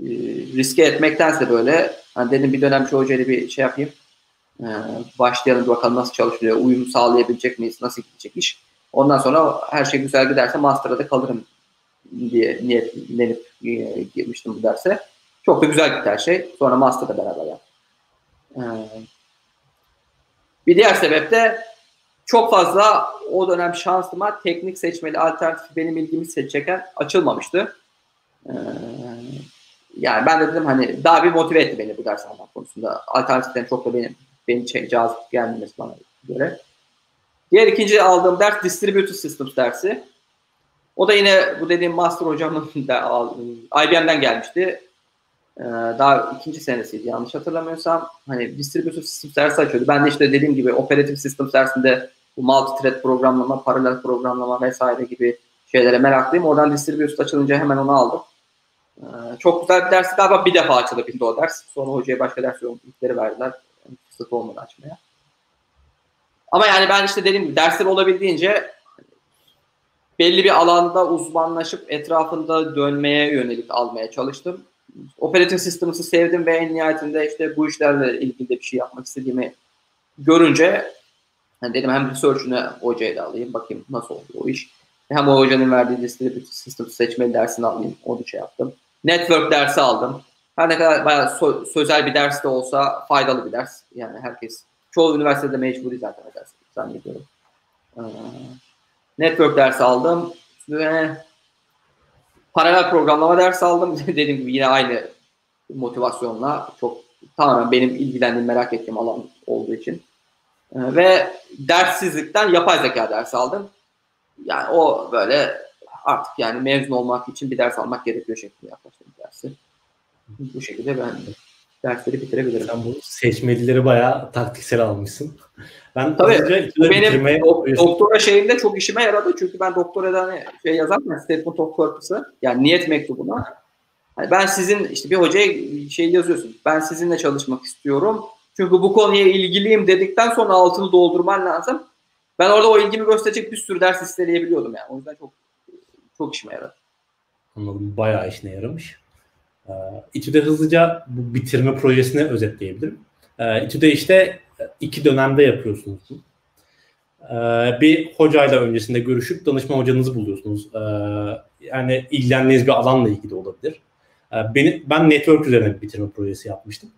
e, riske etmektense böyle hani dedim bir dönem şu hocayla bir şey yapayım. E, başlayalım bakalım nasıl çalışıyor, uyum sağlayabilecek miyiz, nasıl gidecek iş. Ondan sonra her şey güzel giderse master'a da kalırım diye niyetlenip e, girmiştim bu derse. Çok da güzel gitti her şey. Sonra master'da beraber. E, bir diğer sebep de çok fazla o dönem şansıma teknik seçmeli alternatif benim ilgimi çeken açılmamıştı. Ee, yani ben de dedim hani daha bir motive etti beni bu ders almak konusunda. Alternatiflerin çok da benim beni şey, cazip gelmemesi bana göre. Diğer ikinci aldığım ders Distributed Systems dersi. O da yine bu dediğim master hocamın da IBM'den gelmişti. Ee, daha ikinci senesiydi yanlış hatırlamıyorsam. Hani Distributed Systems dersi açıyordu. Ben de işte dediğim gibi Operative Systems dersinde bu multi-thread programlama, paralel programlama vesaire gibi şeylere meraklıyım. Oradan Distributed açılınca hemen onu aldım. Ee, çok güzel bir dersi galiba bir defa açılabildi o ders. Sonra hocaya başka ders yoğunlukları verdiler. Yani fırsat olmadı açmaya. Ama yani ben işte dediğim gibi dersler olabildiğince belli bir alanda uzmanlaşıp etrafında dönmeye yönelik almaya çalıştım. Operating Systems'ı sevdim ve en nihayetinde işte bu işlerle ilgili de bir şey yapmak istediğimi görünce yani dedim hem research'ünü hocaya da alayım bakayım nasıl oldu o iş. Hem o hocanın verdiği distributed system seçmeli dersini alayım. Onu şey yaptım. Network dersi aldım. Her ne kadar bayağı so- sözel bir ders de olsa faydalı bir ders. Yani herkes, çoğu üniversitede mecburi zaten ders zannediyorum. Ee, network dersi aldım ve paralel programlama dersi aldım. Dediğim gibi yine aynı motivasyonla çok tamamen benim ilgilendiğim, merak ettiğim alan olduğu için. Ee, ve derssizlikten yapay zeka dersi aldım. Yani o böyle artık yani mezun olmak için bir ders almak gerekiyor şeklinde yaklaştım dersi. Bu şekilde ben dersleri bitirebilirim. Sen bu seçmelileri bayağı taktiksel almışsın. Ben Tabii, benim do- doktora şeyimde çok işime yaradı. Çünkü ben doktorada hani şey yazarken statement of purpose'ı yani niyet mektubuna hani ben sizin işte bir hocaya şey yazıyorsun. Ben sizinle çalışmak istiyorum. Çünkü bu konuya ilgiliyim dedikten sonra altını doldurman lazım. Ben orada o ilgimi gösterecek bir sürü ders isteyebiliyordum yani. O yüzden çok çok işime yaradı. Anladım. Bayağı işine yaramış. Ee, İTÜ'de hızlıca bu bitirme projesini özetleyebilirim. Ee, İTÜ'de işte iki dönemde yapıyorsunuz. Ee, bir hocayla öncesinde görüşüp danışma hocanızı buluyorsunuz. Yani ilgilendiğiniz bir alanla ilgili olabilir. Beni, ben network üzerine bir bitirme projesi yapmıştım.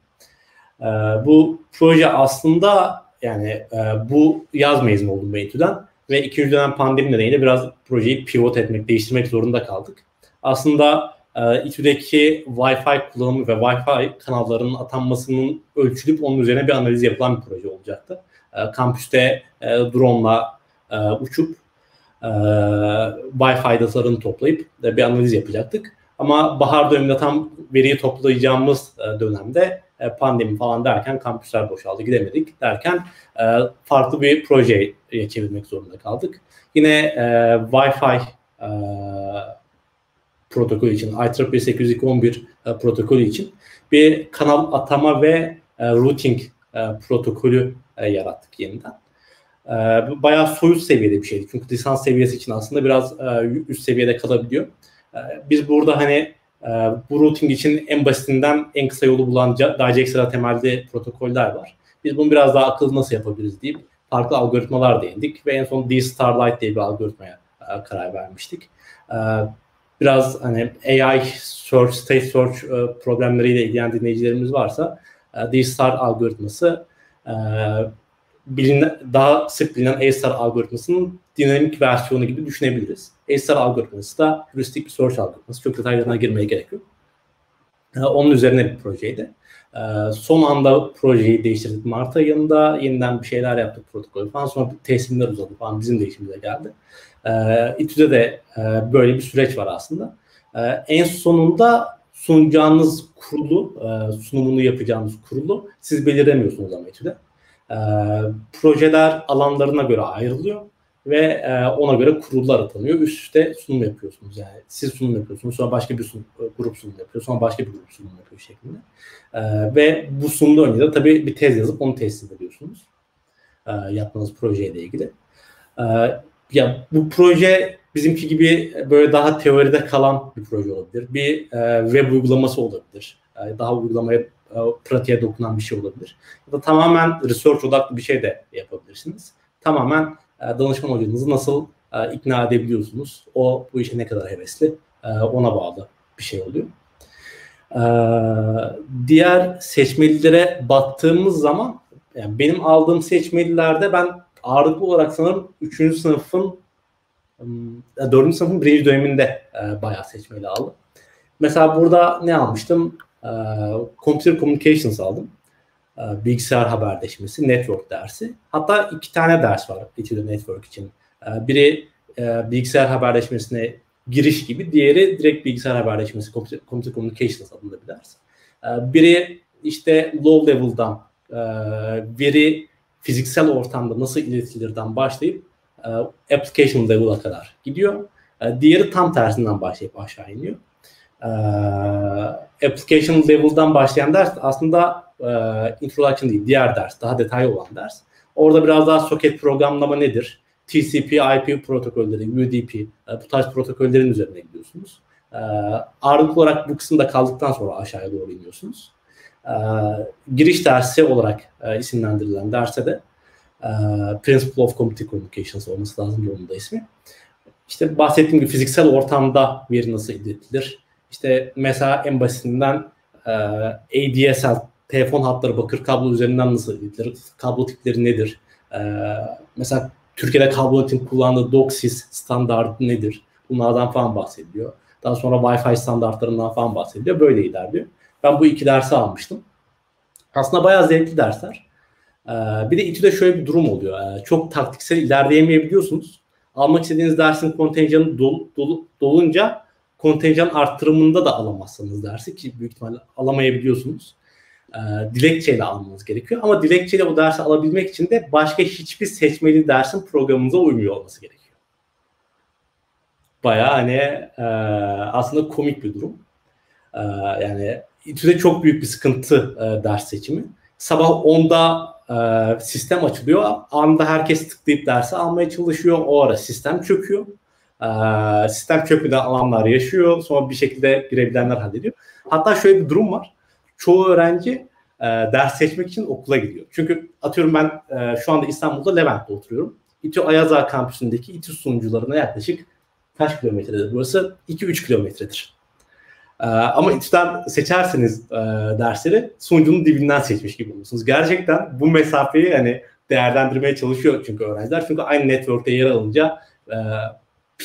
Bu proje aslında yani bu yaz mezun oldum ben İTÜ'den ve ikinci dönem pandemi nedeniyle biraz projeyi pivot etmek, değiştirmek zorunda kaldık. Aslında e, İTÜ'deki Wi-Fi kullanımı ve Wi-Fi kanallarının atanmasının ölçülüp onun üzerine bir analiz yapılan bir proje olacaktı. E, kampüste e, drone'la e, uçup e, Wi-Fi datalarını toplayıp e, bir analiz yapacaktık. Ama bahar döneminde tam veriyi toplayacağımız e, dönemde e, pandemi falan derken kampüsler boşaldı gidemedik derken e, farklı bir projeye çevirmek zorunda kaldık. Yine e, Wi-Fi e, protokolü için, IEEE 802.11 e, protokolü için bir kanal atama ve e, routing e, protokolü e, yarattık yeniden. E, bayağı soyut seviyede bir şeydi. Çünkü lisans seviyesi için aslında biraz e, üst seviyede kalabiliyor. E, biz burada hani e, bu routing için en basitinden en kısa yolu bulan DiGEXA temelli protokoller var. Biz bunu biraz daha akıllı nasıl yapabiliriz deyip farklı algoritmalar değindik ve en son D-Starlight diye bir algoritmaya e, karar vermiştik. E, biraz hani AI search, state search e, problemleriyle ilgilenen dinleyicilerimiz varsa e, D-Star algoritması e, bilinen, daha sık bilinen A-Star algoritmasının dinamik versiyonu gibi düşünebiliriz. A-Star algoritması da heuristik bir search algoritması. Çok detaylarına girmeye gerek yok. E, onun üzerine bir projeydi. E, son anda projeyi değiştirdik Mart ayında. Yeniden bir şeyler yaptık protokol falan. Sonra teslimler uzadı falan. Bizim değişimimize geldi. E, İTÜ'de de e, böyle bir süreç var aslında. E, en sonunda sunacağınız kurulu, e, sunumunu yapacağınız kurulu siz belirlemiyorsunuz ama İTÜ'de. E, projeler alanlarına göre ayrılıyor ve e, ona göre kurullar atanıyor. Üst üste sunum yapıyorsunuz. Yani siz sunum yapıyorsunuz, sonra başka bir sunum, grup sunum yapıyor, sonra başka bir grup sunum yapıyor şeklinde. E, ve bu sunumda önce de tabii bir tez yazıp onu teslim ediyorsunuz. E, yaptığınız projeyle ilgili. E, ya bu proje bizimki gibi böyle daha teoride kalan bir proje olabilir. Bir e, web uygulaması olabilir. E, daha uygulamaya, e, pratiğe dokunan bir şey olabilir. Ya da tamamen research odaklı bir şey de yapabilirsiniz. Tamamen e, danışman hocanızı nasıl e, ikna edebiliyorsunuz? O bu işe ne kadar hevesli? E, ona bağlı bir şey oluyor. E, diğer seçmelilere baktığımız zaman yani benim aldığım seçmelilerde ben ağırlıklı olarak sanırım 3. sınıfın 4. Hmm, sınıfın birinci döneminde e, bayağı seçmeli aldım. Mesela burada ne almıştım? E, Computer Communications aldım. E, bilgisayar haberleşmesi, network dersi. Hatta iki tane ders var İTÜ'de network için. E, biri e, bilgisayar haberleşmesine giriş gibi, diğeri direkt bilgisayar haberleşmesi, Computer, Computer Communications adında bir ders. Biri işte low level'dan e, veri fiziksel ortamda nasıl iletilirden başlayıp e, application level'a kadar gidiyor. Diğeri tam tersinden başlayıp aşağı iniyor. E, application level'dan başlayan ders aslında e, introduction değil, diğer ders, daha detaylı olan ders. Orada biraz daha soket programlama nedir? TCP, IP protokolleri, UDP, e, bu tarz protokollerin üzerine gidiyorsunuz. E, ağırlıklı olarak bu kısımda kaldıktan sonra aşağıya doğru iniyorsunuz. E, giriş dersi olarak e, isimlendirilen derse de e, Principle of Computer Communications olması lazım onun da ismi. işte bahsettiğim gibi fiziksel ortamda veri nasıl iletilir? İşte mesela en basitinden e, ADSL telefon hatları bakır kablo üzerinden nasıl iletilir? Kablo tipleri nedir? E, mesela Türkiye'de kablonetin kullandığı DOCSIS standartı nedir? Bunlardan falan bahsediliyor. Daha sonra Wi-Fi standartlarından falan bahsediliyor. Böyle ilerliyor. Ben bu iki dersi almıştım. Aslında bayağı zevkli dersler. Ee, bir de İTÜ'de şöyle bir durum oluyor. Ee, çok taktiksel ilerleyemeyebiliyorsunuz. Almak istediğiniz dersin kontenjanı dol, dol, dolunca kontenjan arttırımında da alamazsınız dersi ki büyük ihtimalle alamayabiliyorsunuz. Ee, dilekçeyle almanız gerekiyor. Ama dilekçeyle o dersi alabilmek için de başka hiçbir seçmeli dersin programınıza uymuyor olması gerekiyor. Bayağı hani e, aslında komik bir durum. E, yani İTÜ'de çok büyük bir sıkıntı e, ders seçimi. Sabah 10'da e, sistem açılıyor. Anda herkes tıklayıp dersi almaya çalışıyor. O ara sistem çöküyor. E, sistem çökmeden alanlar yaşıyor. Sonra bir şekilde girebilenler hallediyor. Hatta şöyle bir durum var. Çoğu öğrenci e, ders seçmek için okula gidiyor. Çünkü atıyorum ben e, şu anda İstanbul'da Levent'te oturuyorum. İTÜ Ayaza kampüsündeki İTÜ sunucularına yaklaşık kaç kilometredir burası? 2-3 kilometredir. Ee, ama İTÜ'den seçerseniz e, dersleri sunucunun dibinden seçmiş gibi olursunuz. Gerçekten bu mesafeyi hani değerlendirmeye çalışıyor çünkü öğrenciler. Çünkü aynı network'te yer alınca e,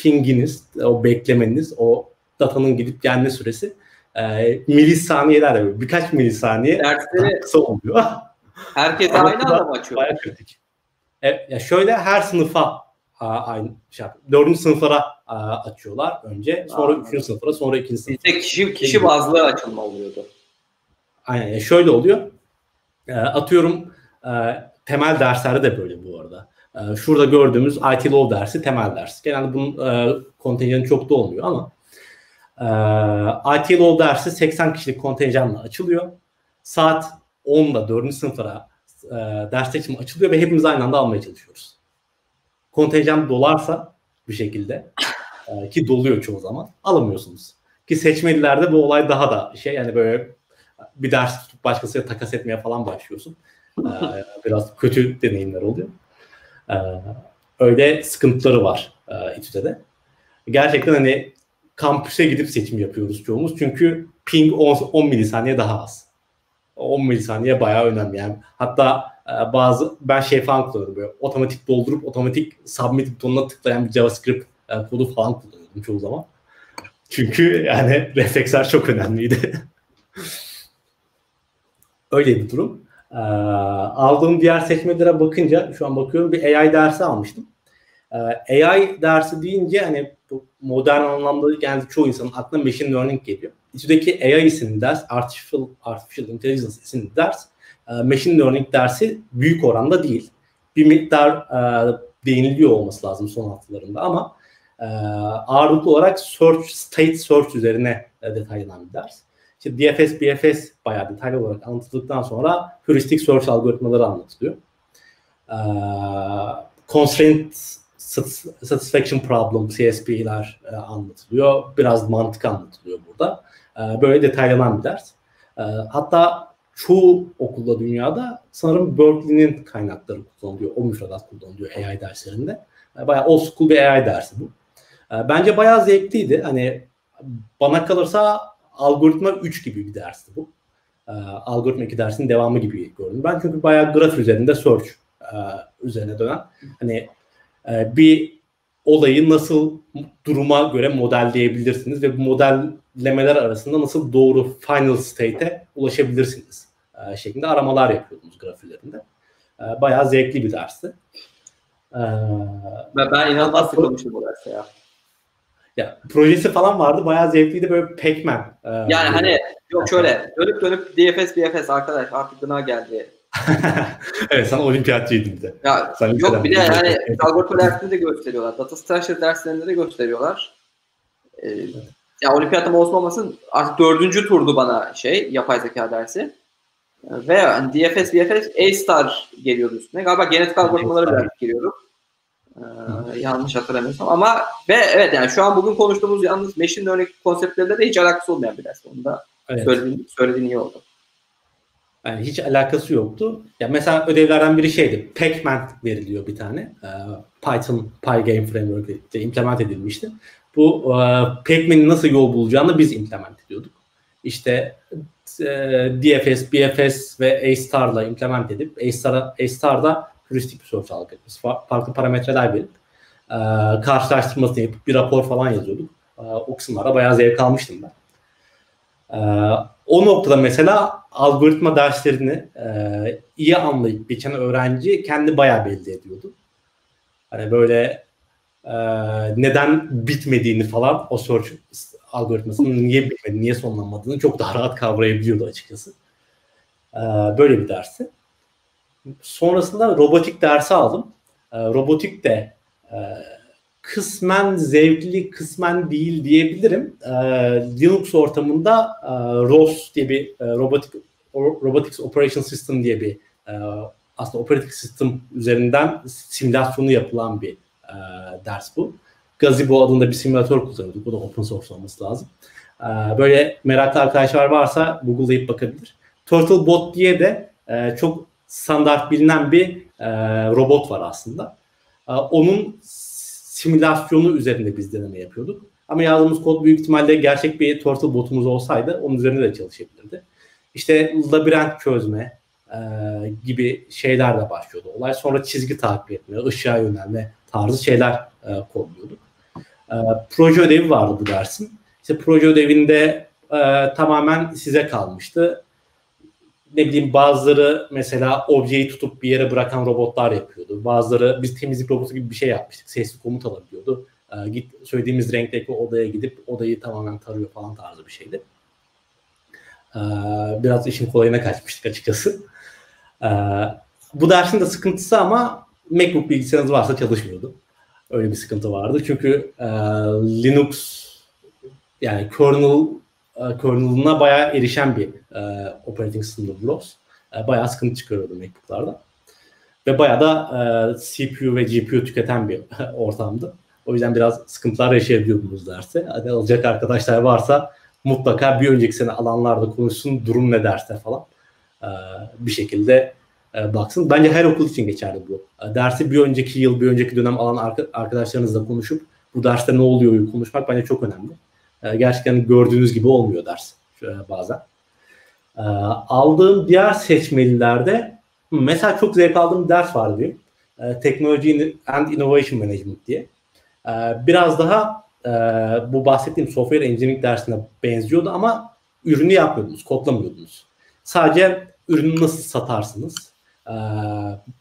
pinginiz, o beklemeniz, o datanın gidip gelme süresi e, milisaniyeler, birkaç milisaniye Dersleri kısa oluyor. Herkes aynı anda mı açıyor? Bayağı kritik. E, ya şöyle her sınıfa aynı şey Dördüncü sınıflara açıyorlar önce. Sonra Aa, üçüncü sınıflara, sonra ikinci sınıflara. Bizde kişi, kişi bazlı açılma oluyordu. Aynen. Yani şöyle oluyor. E, atıyorum e, temel dersleri de böyle bu arada. E, şurada gördüğümüz IT Law dersi temel ders. Genelde bunun e, kontenjanı çok da olmuyor ama IT Law dersi 80 kişilik kontenjanla açılıyor. Saat 10'da 4. sınıflara ders seçimi açılıyor ve hepimiz aynı anda almaya çalışıyoruz kontenjan dolarsa bir şekilde e, ki doluyor çoğu zaman alamıyorsunuz. Ki seçmelilerde bu olay daha da şey yani böyle bir ders tutup başkasıyla takas etmeye falan başlıyorsun. E, biraz kötü deneyimler oluyor. E, öyle sıkıntıları var e, İTÜ'de de. Gerçekten hani kampüse gidip seçim yapıyoruz çoğumuz. Çünkü ping 10, 10 milisaniye daha az. 10 milisaniye bayağı önemli. Yani hatta ee, bazı ben şey falan kullanıyorum böyle otomatik doldurup otomatik submit butonuna tıklayan bir JavaScript e, kodu falan kullanıyordum çoğu zaman. Çünkü yani refleksler çok önemliydi. Öyle bir durum. Ee, aldığım diğer seçmelere bakınca şu an bakıyorum bir AI dersi almıştım. Ee, AI dersi deyince hani modern anlamda yani çoğu insanın aklına machine learning geliyor. İçindeki AI isimli ders, artificial, artificial intelligence isimli ders e, machine learning dersi büyük oranda değil. Bir miktar e, değiniliyor olması lazım son haftalarında ama e, ağırlıklı olarak search, state search üzerine e, detaylanan bir ders. İşte DFS, BFS bayağı detaylı olarak anlatıldıktan sonra heuristic search algoritmaları anlatılıyor. E, constraint satisfaction problem, CSP'ler e, anlatılıyor. Biraz mantık anlatılıyor burada. E, böyle detaylanan bir ders. E, hatta çoğu okulda dünyada sanırım Berkeley'nin kaynakları kullanılıyor. O müfredat kullanılıyor AI derslerinde. Bayağı old school bir AI dersi bu. Ee, bence bayağı zevkliydi. Hani bana kalırsa algoritma 3 gibi bir dersti bu. Ee, algoritma 2 dersinin devamı gibi gördüm. Ben çünkü bayağı graf üzerinde search e, üzerine dönen hani e, bir olayı nasıl duruma göre modelleyebilirsiniz ve bu modellemeler arasında nasıl doğru final state'e ulaşabilirsiniz e, şeklinde aramalar yapıyordunuz grafilerinde. E, bayağı zevkli bir dersti. E, ben, ben inanılmaz sıkılmıştım bu derste ya. Ya projesi falan vardı. Bayağı zevkliydi böyle Pac-Man. E, yani hani yok şöyle dönüp dönüp DFS BFS arkadaş artık gına geldi. evet sen olimpiyatçıydın bir de. Ya, sen yok bir de yani algoritma dersinde de gösteriyorlar. Data structure derslerinde de gösteriyorlar. Ee, ya olimpiyatım olsun olmasın artık dördüncü turdu bana şey yapay zeka dersi. Ve yani DFS, BFS, A-Star geliyordu üstüne. Galiba genetik algoritmaları biraz geliyordu. Ee, yanlış hatırlamıyorsam ama ve evet yani şu an bugün konuştuğumuz yalnız machine learning konseptlerinde de hiç alakası olmayan bir ders. Onu da evet. söylediğin, söylediğin iyi oldu. Yani hiç alakası yoktu. Ya mesela ödevlerden biri şeydi. Pac-Man veriliyor bir tane. E, Python Pygame Framework'te implement edilmişti. Bu e, Pac-Man'in nasıl yol bulacağını biz implement ediyorduk. İşte e, DFS, BFS ve A-Star'la implement edip A-Star'da heuristik bir sonuç algılatması. Farklı parametreler verip e, karşılaştırmasını yapıp bir rapor falan yazıyorduk. E, o kısımlara bayağı zevk almıştım ben. E, o noktada mesela algoritma derslerini e, iyi anlayıp geçen öğrenci kendi bayağı belli ediyordu. Hani böyle e, neden bitmediğini falan o search algoritmasının niye bitmediğini, niye sonlanmadığını çok daha rahat kavrayabiliyordu açıkçası. E, böyle bir dersi. Sonrasında robotik dersi aldım. E, robotik de e, kısmen zevkli, kısmen değil diyebilirim. E, Linux ortamında e, ROS diye bir e, robotik Robotics Operation System diye bir e, aslında operating system üzerinden simülasyonu yapılan bir e, ders bu. Gazebo adında bir simülatör kullanıyorduk. Bu da open source olması lazım. E, böyle meraklı arkadaşlar varsa Google'layıp bakabilir. Turtlebot diye de e, çok standart bilinen bir e, robot var aslında. E, onun simülasyonu üzerinde biz deneme yapıyorduk. Ama yazdığımız kod büyük ihtimalle gerçek bir Turtle botumuz olsaydı onun üzerinde de çalışabilirdi. İşte labirent çözme e, gibi şeyler de başlıyordu. Olay sonra çizgi takip etme, ışığa yönelme tarzı şeyler e, kodluyorduk. E, proje ödevi vardı bu dersin. İşte proje ödevinde e, tamamen size kalmıştı. Ne bileyim bazıları mesela objeyi tutup bir yere bırakan robotlar yapıyordu. Bazıları biz temizlik robotu gibi bir şey yapmıştık. Sesli komut alabiliyordu. E, git söylediğimiz renkteki odaya gidip odayı tamamen tarıyor falan tarzı bir şeydi. E, biraz işin kolayına kaçmıştık açıkçası. E, bu dersin de sıkıntısı ama MacBook bilgisayarınız varsa çalışmıyordu. Öyle bir sıkıntı vardı. Çünkü e, Linux yani kernel e, kernel'ına bayağı erişen bir e, operating system'dı BLOS. E, bayağı sıkıntı çıkarıyordu MacBook'larda. Ve bayağı da e, CPU ve GPU tüketen bir ortamdı. O yüzden biraz sıkıntılar yaşayabiliyordunuz derse. Hadi alacak arkadaşlar varsa mutlaka bir önceki sene alanlarda konuşsun durum ne derse falan. E, bir şekilde e, baksın. Bence her okul için geçerli bu. E, dersi bir önceki yıl, bir önceki dönem alan arkadaşlarınızla konuşup bu derste ne oluyor konuşmak bence çok önemli. E, gerçekten gördüğünüz gibi olmuyor ders bazen. Aldığım diğer seçmelilerde mesela çok zevk aldığım bir ders vardı diyeyim. Technology and Innovation Management diye. Biraz daha bu bahsettiğim software engineering dersine benziyordu ama ürünü yapmıyordunuz, kodlamıyordunuz. Sadece ürünü nasıl satarsınız, ee,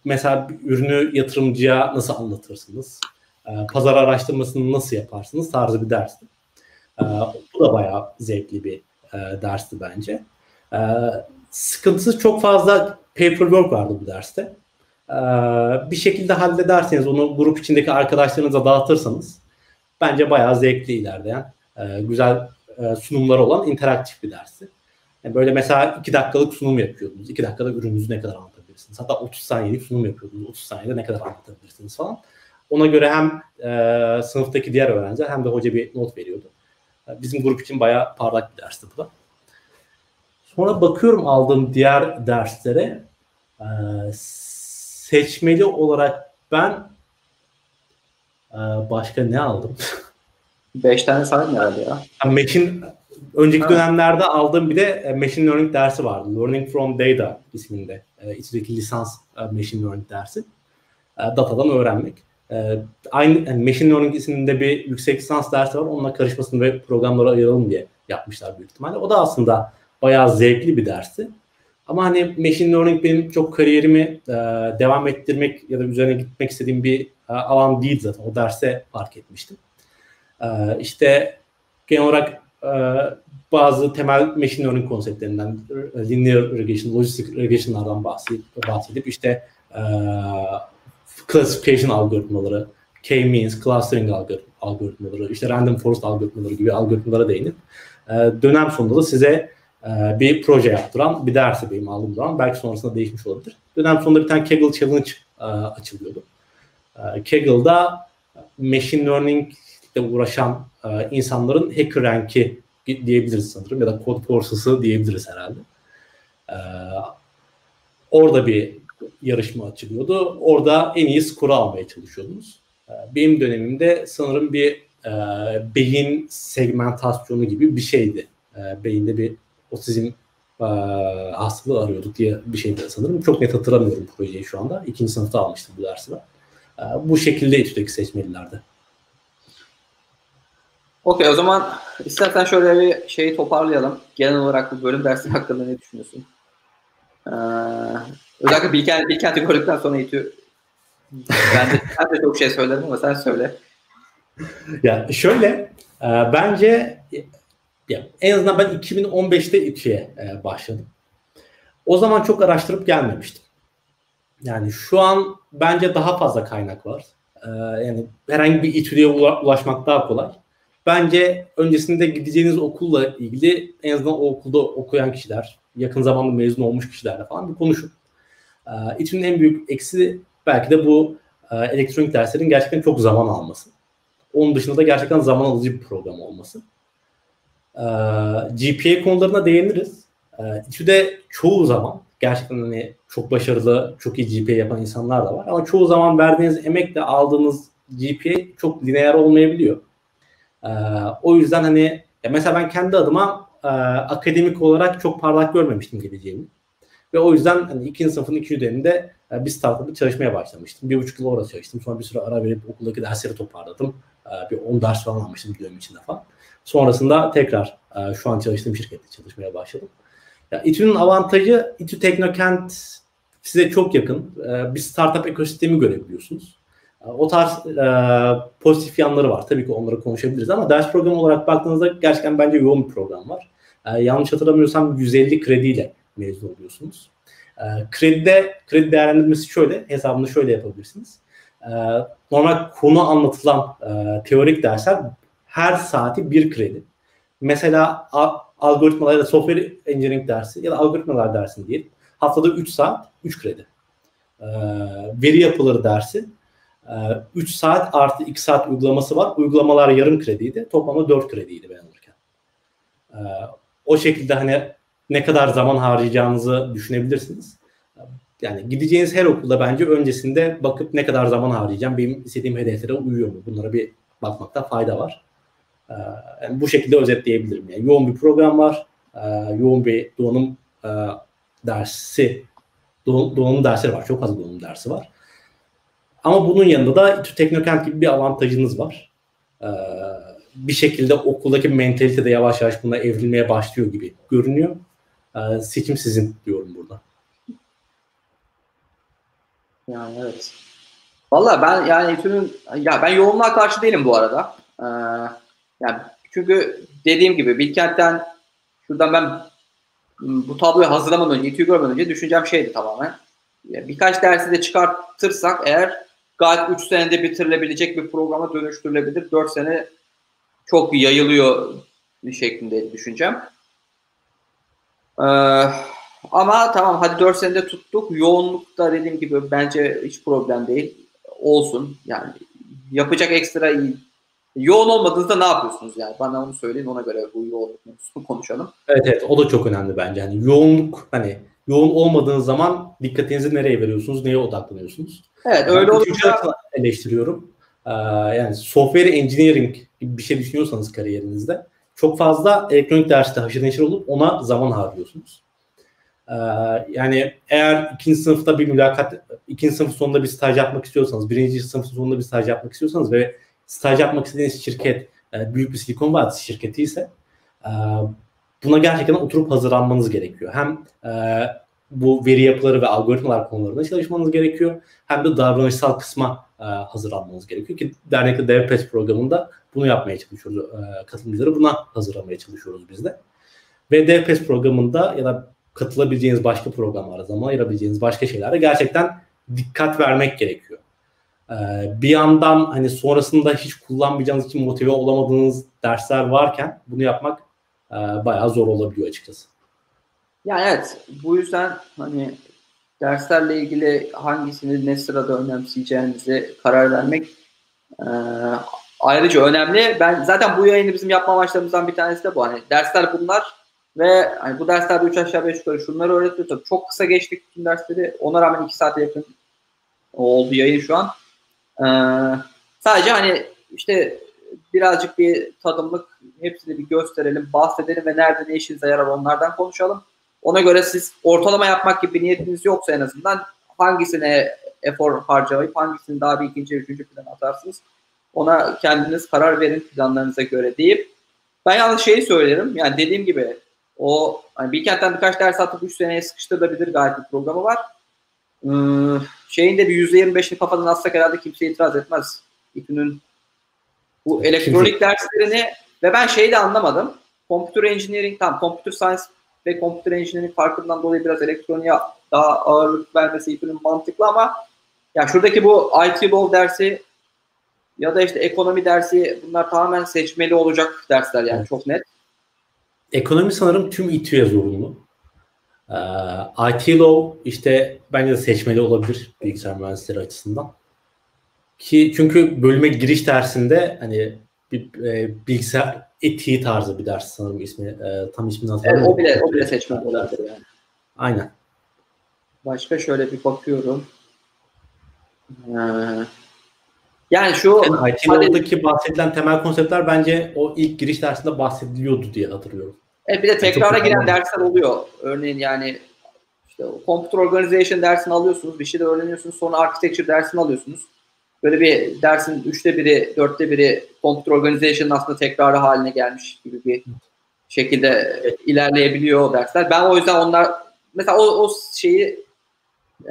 mesela bir ürünü yatırımcıya nasıl anlatırsınız? Ee, pazar araştırmasını nasıl yaparsınız tarzı bir dersti. Ee, bu da bayağı zevkli bir e, dersti bence. Ee, sıkıntısı çok fazla paperwork vardı bu derste. Ee, bir şekilde hallederseniz onu grup içindeki arkadaşlarınıza dağıtırsanız bence bayağı zevkli ilerleyen, e, güzel e, sunumları olan interaktif bir dersi. Yani böyle mesela iki dakikalık sunum yapıyordunuz. İki dakikada ürününüzü ne kadar anlatabilirsiniz? Hatta 30 saniyelik sunum yapıyordunuz. 30 saniyede ne kadar anlatabilirsiniz falan. Ona göre hem e, sınıftaki diğer öğrenciler hem de hoca bir not veriyordu. E, bizim grup için bayağı parlak bir dersti bu da. Sonra bakıyorum aldığım diğer derslere e, seçmeli olarak ben e, başka ne aldım? Beş tane saydım herhalde ya. Machine Önceki ha. dönemlerde aldığım bir de e, Machine Learning dersi vardı. Learning from Data isminde. E, içindeki lisans e, Machine Learning dersi. E, datadan öğrenmek. E, aynı yani Machine Learning isminde bir yüksek lisans dersi var. Onunla karışmasını ve programları ayıralım diye yapmışlar büyük ihtimalle. O da aslında bayağı zevkli bir dersi. Ama hani Machine Learning benim çok kariyerimi e, devam ettirmek ya da üzerine gitmek istediğim bir e, alan değil zaten. O derse fark etmiştim. E, işte genel olarak e, bazı temel machine learning konseptlerinden linear regression, logistic regression'lardan bahsedip, bahsedip işte e, classification algoritmaları, k-means, clustering algoritmaları, işte random forest algoritmaları gibi algoritmalara değinip e, dönem sonunda da size e, bir proje yaptıran bir dersi benim aldığım zaman belki sonrasında değişmiş olabilir. Dönem sonunda bir tane Kaggle Challenge e, açılıyordu. E, Kaggle'da machine learning ile uğraşan e, insanların hacker ranki diyebiliriz sanırım ya da kod borsası diyebiliriz herhalde. E, orada bir yarışma açılıyordu. Orada en iyi skoru almaya çalışıyordunuz. E, benim dönemimde sanırım bir e, beyin segmentasyonu gibi bir şeydi. E, beyinde bir otizm e, hastalığı arıyorduk diye bir şeydi sanırım. Çok net hatırlamıyorum projeyi şu anda. İkinci sınıfta almıştım bu dersi ben. E, bu şekilde İTÜ'deki seçmelilerdi. Okey o zaman istersen şöyle bir şeyi toparlayalım. Genel olarak bu bölüm dersi hakkında ne düşünüyorsun? Ee, özellikle Bilkent, Bilkent'i gördükten sonra İTÜ ben de, ben de çok şey söylerim ama sen söyle. Ya şöyle e, bence ya, en azından ben 2015'te İTÜ'ye e, başladım. O zaman çok araştırıp gelmemiştim. Yani şu an bence daha fazla kaynak var. E, yani herhangi bir İTÜ'ye ulaşmak daha kolay. Bence öncesinde gideceğiniz okulla ilgili en azından o okulda okuyan kişiler, yakın zamanda mezun olmuş kişilerle falan bir konuşun. E, İTÜ'nün en büyük eksi belki de bu e, elektronik derslerin gerçekten çok zaman alması. Onun dışında da gerçekten zaman alıcı bir program olması. E, GPA konularına değiniriz. E, İTÜ'de çoğu zaman gerçekten hani çok başarılı, çok iyi GPA yapan insanlar da var. Ama çoğu zaman verdiğiniz emekle aldığınız GPA çok lineer olmayabiliyor. E, o yüzden hani mesela ben kendi adıma e, akademik olarak çok parlak görmemiştim geleceğimi. Ve o yüzden hani ikinci sınıfın ikinci döneminde e, bir startup'ta çalışmaya başlamıştım. Bir buçuk yıl orada çalıştım. Sonra bir süre ara verip okuldaki dersleri toparladım. E, bir 10 ders falan almıştım bir dönem içinde falan. Sonrasında tekrar e, şu an çalıştığım şirkette çalışmaya başladım. Ya, İTÜ'nün avantajı İTÜ Teknokent size çok yakın. E, bir startup ekosistemi görebiliyorsunuz. E, o tarz e, pozitif yanları var. Tabii ki onları konuşabiliriz ama ders programı olarak baktığınızda gerçekten bence yoğun bir program var. E, yanlış hatırlamıyorsam 150 krediyle mezun oluyorsunuz. E, kredide, kredi değerlendirmesi şöyle, hesabını şöyle yapabilirsiniz. E, normal konu anlatılan e, teorik dersler her saati bir kredi. Mesela algoritmalar ya da software engineering dersi ya da algoritmalar dersini diyelim. Haftada 3 saat 3 kredi. E, veri yapıları dersi 3 saat artı 2 saat uygulaması var. Uygulamalar yarım krediydi. Toplamda 4 krediydi ben alırken. O şekilde hani ne kadar zaman harcayacağınızı düşünebilirsiniz. Yani gideceğiniz her okulda bence öncesinde bakıp ne kadar zaman harcayacağım, benim istediğim hedeflere uyuyor mu? Bunlara bir bakmakta fayda var. Ee, yani bu şekilde özetleyebilirim. Yani yoğun bir program var, ee, yoğun bir donanım e, dersi, donanım dersleri var. Çok fazla donanım dersi var. Ama bunun yanında da Teknokent gibi bir avantajınız var. Ee, bir şekilde okuldaki mentalite de yavaş yavaş buna evrilmeye başlıyor gibi görünüyor. Seçim sizin diyorum burada. Yani evet. Valla ben yani İTÜ'nün ya ben yoğunluğa karşı değilim bu arada. Ee, yani çünkü dediğim gibi Bilkent'ten şuradan ben bu tabloyu hazırlamadan önce, İTÜ'yü görmeden önce düşüneceğim şeydi tamamen. Yani birkaç dersi de çıkartırsak eğer gayet 3 senede bitirilebilecek bir programa dönüştürülebilir. 4 sene çok yayılıyor şeklinde düşüneceğim. Ee, ama tamam hadi 4 senede tuttuk. Yoğunlukta dediğim gibi bence hiç problem değil. Olsun. Yani yapacak ekstra. Yoğun olmadığınızda ne yapıyorsunuz yani? Bana onu söyleyin ona göre bu yoğunluk konusunu konuşalım. Evet evet o da çok önemli bence. Hani yoğunluk hani yoğun olmadığınız zaman dikkatinizi nereye veriyorsunuz, neye odaklanıyorsunuz? Evet öyle olunca eleştiriyorum. Ee, yani software engineering gibi bir şey düşünüyorsanız kariyerinizde çok fazla elektronik derste haşır neşir olup ona zaman harcıyorsunuz. Ee, yani eğer ikinci sınıfta bir mülakat, ikinci sınıf sonunda bir staj yapmak istiyorsanız, birinci sınıf sonunda bir staj yapmak istiyorsanız ve staj yapmak istediğiniz şirket e, büyük bir Silikon Vadisi şirketi ise e, buna gerçekten oturup hazırlanmanız gerekiyor. Hem e, bu veri yapıları ve algoritmalar konularında çalışmanız gerekiyor. Hem de davranışsal kısma hazırlanmanız gerekiyor ki dernekte DevPES programında bunu yapmaya çalışıyoruz. Katılımcıları buna hazırlamaya çalışıyoruz biz de. Ve DevPES programında ya da katılabileceğiniz başka programlara, zaman ayırabileceğiniz başka şeylere gerçekten dikkat vermek gerekiyor. E, bir yandan hani sonrasında hiç kullanmayacağınız için motive olamadığınız dersler varken bunu yapmak e, bayağı zor olabiliyor açıkçası. Yani evet bu yüzden hani derslerle ilgili hangisini ne sırada önemseyeceğinizi karar vermek e, ayrıca önemli. Ben zaten bu yayını bizim yapma amaçlarımızdan bir tanesi de bu. Hani dersler bunlar Ve hani bu derslerde 3 aşağı 5 yukarı şunları öğretiyor. Tabii çok kısa geçtik bütün dersleri. Ona rağmen 2 saate yakın oldu yayın şu an. Ee, sadece hani işte birazcık bir tadımlık hepsini bir gösterelim, bahsedelim ve nerede ne işinize yarar onlardan konuşalım. Ona göre siz ortalama yapmak gibi bir niyetiniz yoksa en azından hangisine efor harcayıp hangisini daha bir ikinci, üçüncü plan atarsınız. Ona kendiniz karar verin planlarınıza göre deyip ben yalnız şeyi söylerim. Yani dediğim gibi o hani Bilkent'ten birkaç ders atıp 3 seneye sıkıştırılabilir gayet bir programı var. Ee, şeyin de bir %25'ini kafadan atsak herhalde kimse itiraz etmez. İTÜ'nün bu elektronik derslerini ve ben şeyi de anlamadım. Computer Engineering, tam Computer Science ve Computer Engineering farkından dolayı biraz elektroniğe daha ağırlık vermesi İTÜ'nün mantıklı ama ya şuradaki bu IT Law dersi ya da işte ekonomi dersi bunlar tamamen seçmeli olacak dersler yani evet. çok net. Ekonomi sanırım tüm İTÜ'ye zorunlu. Ee, IT Law işte bence de seçmeli olabilir bilgisayar mühendisleri açısından. Ki çünkü bölüme giriş dersinde hani bir e, bilgisayar etiği tarzı bir ders sanırım ismi. E, tam ismini hatırlamıyorum. Evet, o bile o bile seçmeli olabilir yani. Aynen. Başka şöyle bir bakıyorum. Ee, yani şu yani IT'deki bahsedilen temel konseptler bence o ilk giriş dersinde bahsediliyordu diye hatırlıyorum. Evet bir de tekrara giren dersler oluyor. Örneğin yani işte computer organization dersini alıyorsunuz, bir şey de öğreniyorsunuz, sonra architecture dersini alıyorsunuz. Böyle bir dersin üçte biri, dörtte biri computer organization'ın aslında tekrarı haline gelmiş gibi bir şekilde ilerleyebiliyor o dersler. Ben o yüzden onlar mesela o, o şeyi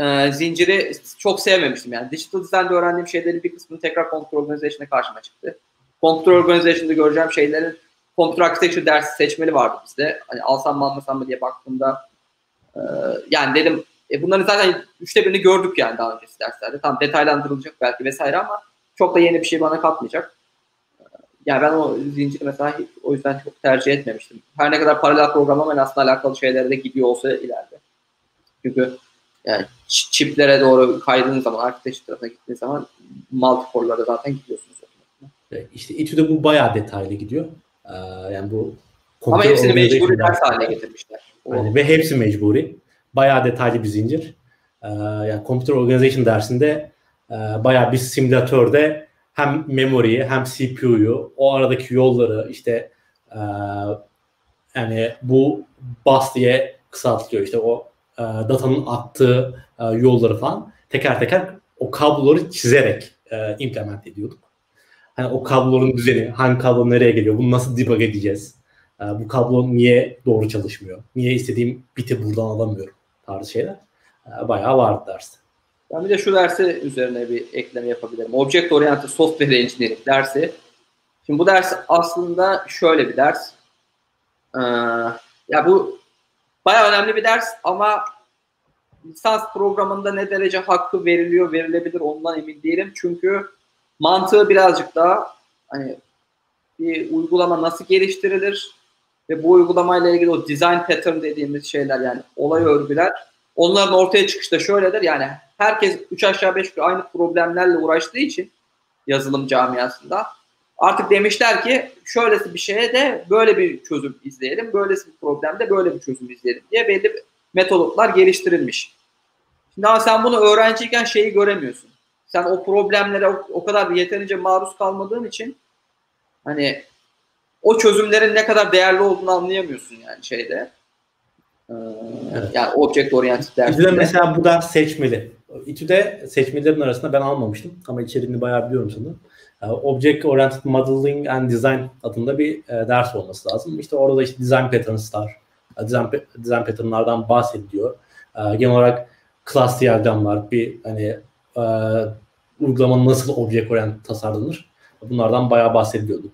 e, zinciri çok sevmemiştim yani. Digital design'de öğrendiğim şeylerin bir kısmını tekrar computer organization'a karşıma çıktı. Computer organization'da göreceğim şeylerin computer architecture dersi seçmeli vardı bizde. Hani alsam mı almasam mı diye baktığımda e, yani dedim e, bunların zaten üçte birini gördük yani daha öncesi derslerde. Tam detaylandırılacak belki vesaire ama çok da yeni bir şey bana katmayacak. E, yani ben o zinciri mesela o yüzden çok tercih etmemiştim. Her ne kadar paralel programlama aslında alakalı şeylere de gidiyor olsa ileride. Çünkü yani çiplere doğru kaydığınız zaman, architecture tarafına gittiğiniz zaman multicore'lara zaten gidiyorsunuz. Evet, işte İTÜ'de bu bayağı detaylı gidiyor. Ee, yani bu Ama hepsini mecburi ders haline getirmişler. Yani ve hepsi mecburi. Bayağı detaylı bir zincir. Ee, yani Computer Organization dersinde e, bayağı bir simülatörde hem memoriyi hem CPU'yu o aradaki yolları işte e, yani bu bus diye kısaltılıyor işte o e, datanın attığı e, yolları falan teker teker o kabloları çizerek e, implement ediyorduk. Hani o kabloların düzeni, hangi kablo nereye geliyor, bunu nasıl debug edeceğiz? E, bu kablo niye doğru çalışmıyor? Niye istediğim biti buradan alamıyorum? Tarzı şeyler. E, bayağı vardı derste. Ben bir de şu dersi üzerine bir ekleme yapabilirim. Object Oriented Software Engineering dersi. Şimdi bu ders aslında şöyle bir ders. Ee, ya bu Baya önemli bir ders ama lisans programında ne derece hakkı veriliyor, verilebilir ondan emin değilim. Çünkü mantığı birazcık daha hani bir uygulama nasıl geliştirilir ve bu uygulamayla ilgili o design pattern dediğimiz şeyler yani olay örgüler onların ortaya çıkışta şöyledir yani herkes 3 aşağı 5 yukarı aynı problemlerle uğraştığı için yazılım camiasında Artık demişler ki şöylesi bir şeye de böyle bir çözüm izleyelim, böylesi bir problemde böyle bir çözüm izleyelim diye belli metodlar geliştirilmiş. Şimdi ama sen bunu öğrenciyken şeyi göremiyorsun. Sen o problemlere o, o kadar yeterince maruz kalmadığın için hani o çözümlerin ne kadar değerli olduğunu anlayamıyorsun yani şeyde. Ee, evet. Yani object oriented dersinde. İTÜ'de mesela bu da seçmeli. İTÜ'de seçmelerin arasında ben almamıştım ama içeriğini bayağı biliyorum sanırım. E, Object Oriented Modeling and Design adında bir e, ders olması lazım. İşte orada işte design patterns'lar, e, design, design pattern'lardan bahsediliyor. E, genel olarak class diyagramlar, bir hani uygulamanın nasıl object oriented tasarlanır. Bunlardan bayağı bahsediliyordu.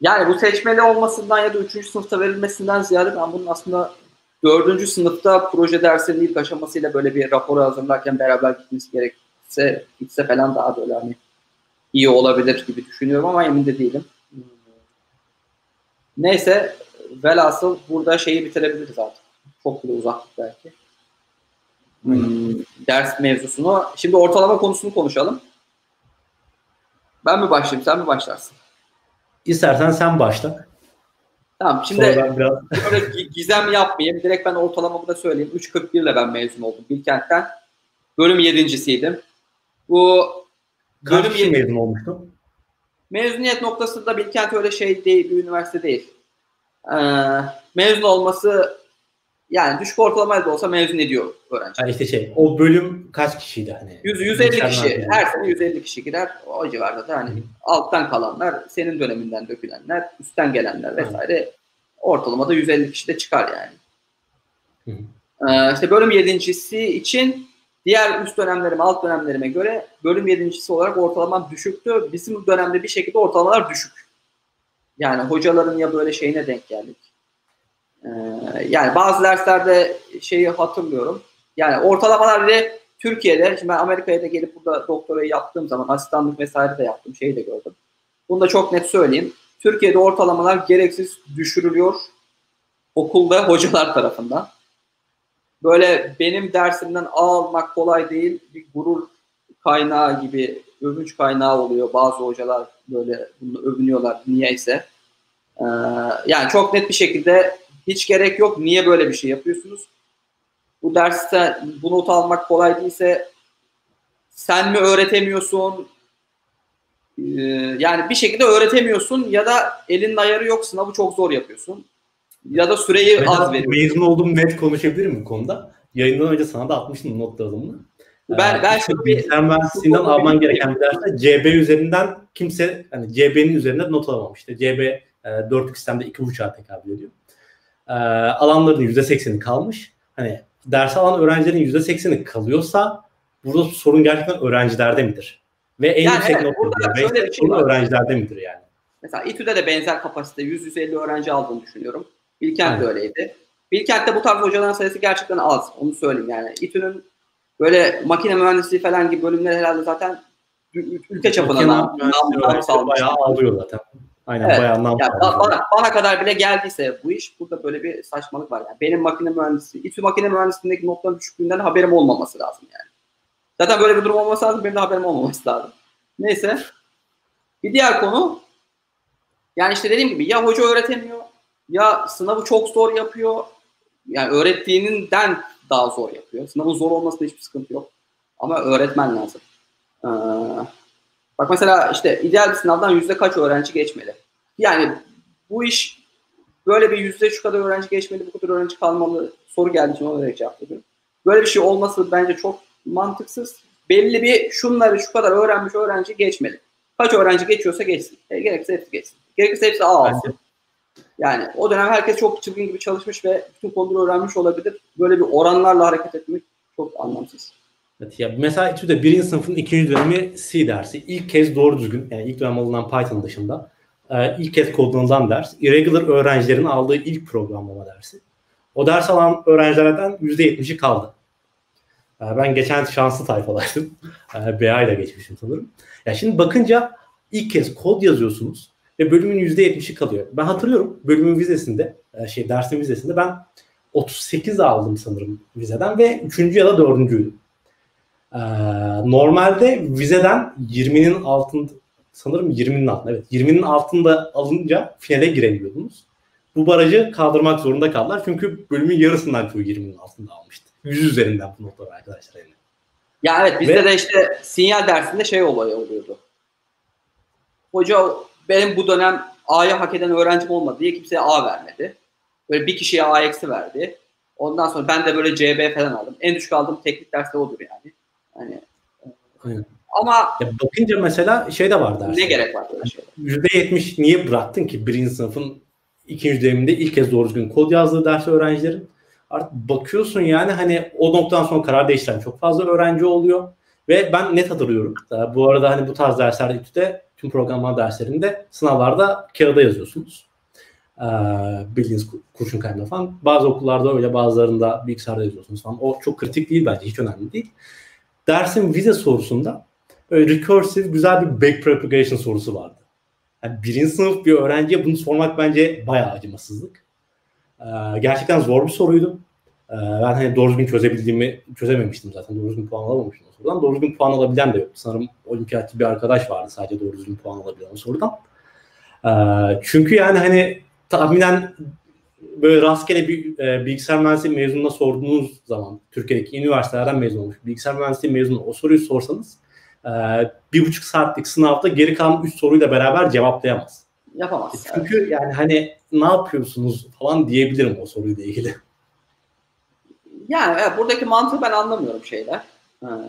Yani bu seçmeli olmasından ya da üçüncü sınıfta verilmesinden ziyade ben bunun aslında dördüncü sınıfta proje dersinin ilk aşamasıyla böyle bir raporu hazırlarken beraber gitmesi gerekse gitse falan daha böyle hani iyi olabilir gibi düşünüyorum ama emin de değilim. Neyse velhasıl burada şeyi bitirebiliriz artık. Çok bile uzattık belki. Hmm, ders mevzusunu. Şimdi ortalama konusunu konuşalım. Ben mi başlayayım, sen mi başlarsın? İstersen sen başla. Tamam şimdi biraz... böyle gizem yapmayayım. Direkt ben ortalamamı da söyleyeyim. 3.41 ile ben mezun oldum Bilkent'ten. Bölüm yedincisiydim. Bu bölüm Kaç yedi... mezun olmuştun? Mezuniyet noktasında Bilkent öyle şey değil, bir üniversite değil. Ee, mezun olması yani düşük ortalamayla da olsa mezun ediyor öğrenci. Yani işte şey, o bölüm kaç kişiydi hani? 100, 150 kişi. Yani. Her sene 150 kişi girer. O civarda da hani Hı. alttan kalanlar, senin döneminden dökülenler, üstten gelenler vesaire. Hı. Ortalamada 150 kişi de çıkar yani. Hı. Ee, işte bölüm yedincisi için diğer üst dönemlerime, alt dönemlerime göre bölüm yedincisi olarak ortalamam düşüktü. Bizim dönemde bir şekilde ortalamalar düşük. Yani hocaların ya böyle şeyine denk geldik ee, yani bazı derslerde şeyi hatırlıyorum. Yani ortalamalar bile Türkiye'de, şimdi ben Amerika'ya da gelip burada doktorayı yaptığım zaman asistanlık vesaire de yaptım, şeyi de gördüm. Bunu da çok net söyleyeyim. Türkiye'de ortalamalar gereksiz düşürülüyor okulda hocalar tarafından. Böyle benim dersimden A almak kolay değil, bir gurur kaynağı gibi övünç kaynağı oluyor. Bazı hocalar böyle bunu övünüyorlar niyeyse. Ee, yani çok net bir şekilde hiç gerek yok. Niye böyle bir şey yapıyorsunuz? Bu derste bu not almak kolay değilse sen mi öğretemiyorsun? Ee, yani bir şekilde öğretemiyorsun ya da elinin ayarı yok sınavı çok zor yapıyorsun. Ya da süreyi ben az veriyorsun. Mezun olduğum net konuşabilirim bu konuda. Yayından önce sana da atmıştım not dağılımını. Ben, ben işte bilgisayar mühendisliğinden alman gereken bir derste CB üzerinden kimse hani CB'nin üzerinde not alamamış. İşte CB e, 4 sistemde 2.5'a tekabül ediyor e, alanların %80'i kalmış. Hani ders alan öğrencilerin %80'i kalıyorsa burada sorun gerçekten öğrencilerde midir? Ve en yani yüksek evet, nokta şöyle bir şey öğrencilerde midir yani? Mesela İTÜ'de de benzer kapasite 100-150 öğrenci aldığını düşünüyorum. Bilkent de öyleydi. Bilkent'te bu tarz hocaların sayısı gerçekten az. Onu söyleyeyim yani. İTÜ'nün böyle makine mühendisliği falan gibi bölümler herhalde zaten ülke çapında nam, nam, bayağı alıyor zaten. Aynen evet. bayağı nam yani bana, bana kadar bile geldiyse bu iş burada böyle bir saçmalık var. Yani benim makine mühendisi, İTÜ makine mühendisliğindeki notların düşüklüğünden haberim olmaması lazım yani. Zaten böyle bir durum olması lazım, benim de haberim olmaması lazım. Neyse. Bir diğer konu yani işte dediğim gibi ya hoca öğretemiyor ya sınavı çok zor yapıyor. Yani öğrettiğinden daha zor yapıyor. Sınavın zor olmasında hiçbir sıkıntı yok. Ama öğretmen lazım. Ee, Bak mesela işte ideal bir sınavdan yüzde kaç öğrenci geçmeli? Yani bu iş böyle bir yüzde şu kadar öğrenci geçmeli, bu kadar öğrenci kalmalı soru geldiği için olarak cevap veriyorum. Böyle bir şey olması bence çok mantıksız. Belli bir şunları şu kadar öğrenmiş öğrenci geçmeli. Kaç öğrenci geçiyorsa geçsin. E, gerekirse hepsi geçsin. Gerekirse hepsi A alsın. Yani o dönem herkes çok çılgın gibi çalışmış ve bütün konuları öğrenmiş olabilir. Böyle bir oranlarla hareket etmek çok anlamsız. Evet, ya mesela İTÜ'de birinci sınıfın ikinci dönemi C dersi. İlk kez doğru düzgün, yani ilk dönem alınan Python dışında e, ilk kez kodlanılan ders. Irregular öğrencilerin aldığı ilk programlama dersi. O ders alan öğrencilerden %70'i kaldı. E, ben geçen şanslı tayfalaştım. E, BA ile geçmişim sanırım. Ya şimdi bakınca ilk kez kod yazıyorsunuz ve bölümün %70'i kalıyor. Ben hatırlıyorum bölümün vizesinde, e, şey dersin vizesinde ben 38 aldım sanırım vizeden ve 3. ya da 4. Ee, normalde vizeden 20'nin altında sanırım 20'nin altında evet 20'nin altında alınca finale girebiliyordunuz. Bu barajı kaldırmak zorunda kaldılar. Çünkü bölümün yarısından çoğu 20'nin altında almıştı. 100 üzerinden bu notlar arkadaşlar. Yani. Ya evet bizde Ve, de işte sinyal dersinde şey olayı oluyordu. Hoca benim bu dönem A'ya hak eden öğrencim olmadı diye kimseye A vermedi. Böyle bir kişiye A eksi verdi. Ondan sonra ben de böyle CB falan aldım. En düşük aldığım teknik derste odur yani. Hani Aynen. Ama ya bakınca mesela şey de var dersin. Ne gerek var böyle şeyler? %70 niye bıraktın ki birinci sınıfın ikinci döneminde ilk kez doğru düzgün kod yazdığı ders öğrencilerin? Artık bakıyorsun yani hani o noktadan sonra karar değiştiren çok fazla öğrenci oluyor. Ve ben net hatırlıyorum. Bu arada hani bu tarz derslerde İTÜ'de tüm programlama derslerinde sınavlarda kağıda yazıyorsunuz. Ee, bildiğiniz kurşun kalemle falan. Bazı okullarda öyle bazılarında bilgisayarda yazıyorsunuz falan. O çok kritik değil bence. Hiç önemli değil dersin vize sorusunda böyle recursive güzel bir backpropagation sorusu vardı. Yani birinci sınıf bir öğrenciye bunu sormak bence bayağı acımasızlık. Ee, gerçekten zor bir soruydu. Ee, ben hani doğru düzgün çözebildiğimi çözememiştim zaten. Doğru düzgün puan alamamıştım o sorudan. Doğru düzgün puan alabilen de yoktu. Sanırım olimpiyatçı bir arkadaş vardı sadece doğru düzgün puan alabilen o sorudan. Ee, çünkü yani hani tahminen böyle rastgele bir e, bilgisayar mühendisliği mezununa sorduğunuz zaman Türkiye'deki üniversitelerden mezun olmuş bilgisayar mühendisliği mezunu o soruyu sorsanız e, bir buçuk saatlik sınavda geri kalan üç soruyla beraber cevaplayamaz. Yapamaz. Çünkü evet. yani hani ne yapıyorsunuz falan diyebilirim o soruyla ilgili. Yani evet, buradaki mantığı ben anlamıyorum şeyler. Ha.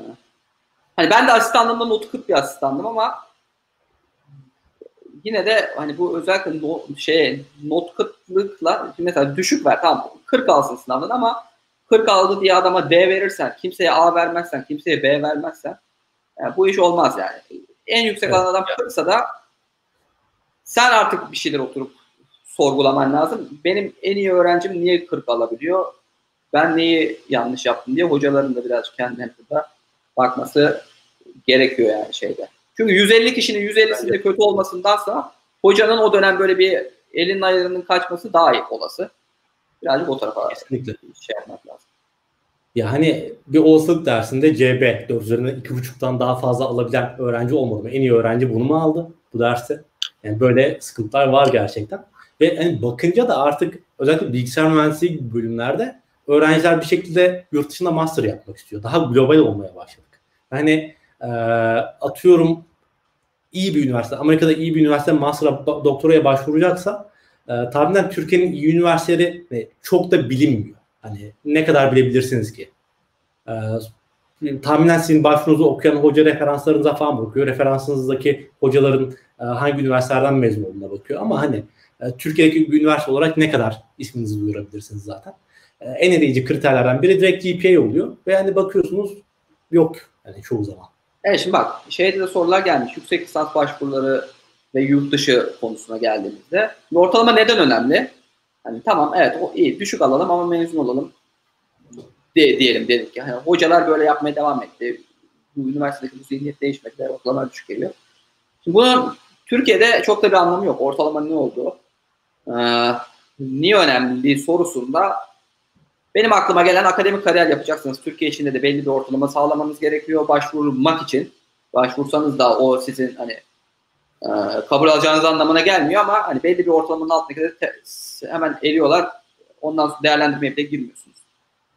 Hani ben de asistanlığımda notu 40 bir asistandım ama yine de hani bu özellikle no, şey not kıtlıkla mesela düşük ver tamam 40 alsın sınavdan ama 40 aldı diye adama D verirsen, kimseye A vermezsen, kimseye B vermezsen yani bu iş olmaz yani. En yüksek evet. alan adam 40'sa da sen artık bir şeyler oturup sorgulaman lazım. Benim en iyi öğrencim niye 40 alabiliyor? Ben neyi yanlış yaptım diye hocaların da biraz kendine burada bakması gerekiyor yani şeyde. Çünkü 150 kişinin 150'sinde kötü olmasındansa hocanın o dönem böyle bir elin ayarının kaçması daha iyi olası. Birazcık o tarafa Kesinlikle. şey yapmak lazım. Ya hani bir olasılık dersinde CB 4 üzerinden 2.5'tan daha fazla alabilen öğrenci olmadı mı? En iyi öğrenci bunu mu aldı bu derste? Yani böyle sıkıntılar var gerçekten. Ve yani bakınca da artık özellikle bilgisayar mühendisliği gibi bölümlerde öğrenciler bir şekilde yurt dışında master yapmak istiyor. Daha global olmaya başladık. Yani e, atıyorum iyi bir üniversite, Amerika'da iyi bir üniversite master doktoraya başvuracaksa e, tahminen Türkiye'nin iyi üniversiteleri e, çok da bilinmiyor. Hani ne kadar bilebilirsiniz ki? E, tahminen sizin başvurunuzu okuyan hoca referanslarınıza falan bakıyor. Referansınızdaki hocaların e, hangi üniversitelerden mezun olduğuna bakıyor. Ama hani e, Türkiye'deki bir üniversite olarak ne kadar isminizi duyurabilirsiniz zaten. E, en eleyici kriterlerden biri direkt GPA oluyor. Ve hani bakıyorsunuz yok yani çoğu zaman. Evet şimdi bak şeyde de sorular gelmiş. Yüksek lisans başvuruları ve yurt dışı konusuna geldiğimizde. Şimdi ortalama neden önemli? Hani tamam evet o iyi düşük alalım ama mezun olalım de, diyelim dedik ki. Yani hocalar böyle yapmaya devam etti. Bu üniversitedeki bu zihniyet değişmedi. Ortalama düşük geliyor. Şimdi bunun Türkiye'de çok da bir anlamı yok. Ortalama ne oldu? Ee, niye önemli sorusunda benim aklıma gelen akademik kariyer yapacaksınız. Türkiye içinde de belli bir ortalama sağlamanız gerekiyor başvurmak için. Başvursanız da o sizin hani e, kabul alacağınız anlamına gelmiyor ama hani belli bir ortalamanın altındakileri hemen eliyorlar. Ondan sonra değerlendirmeye bile girmiyorsunuz.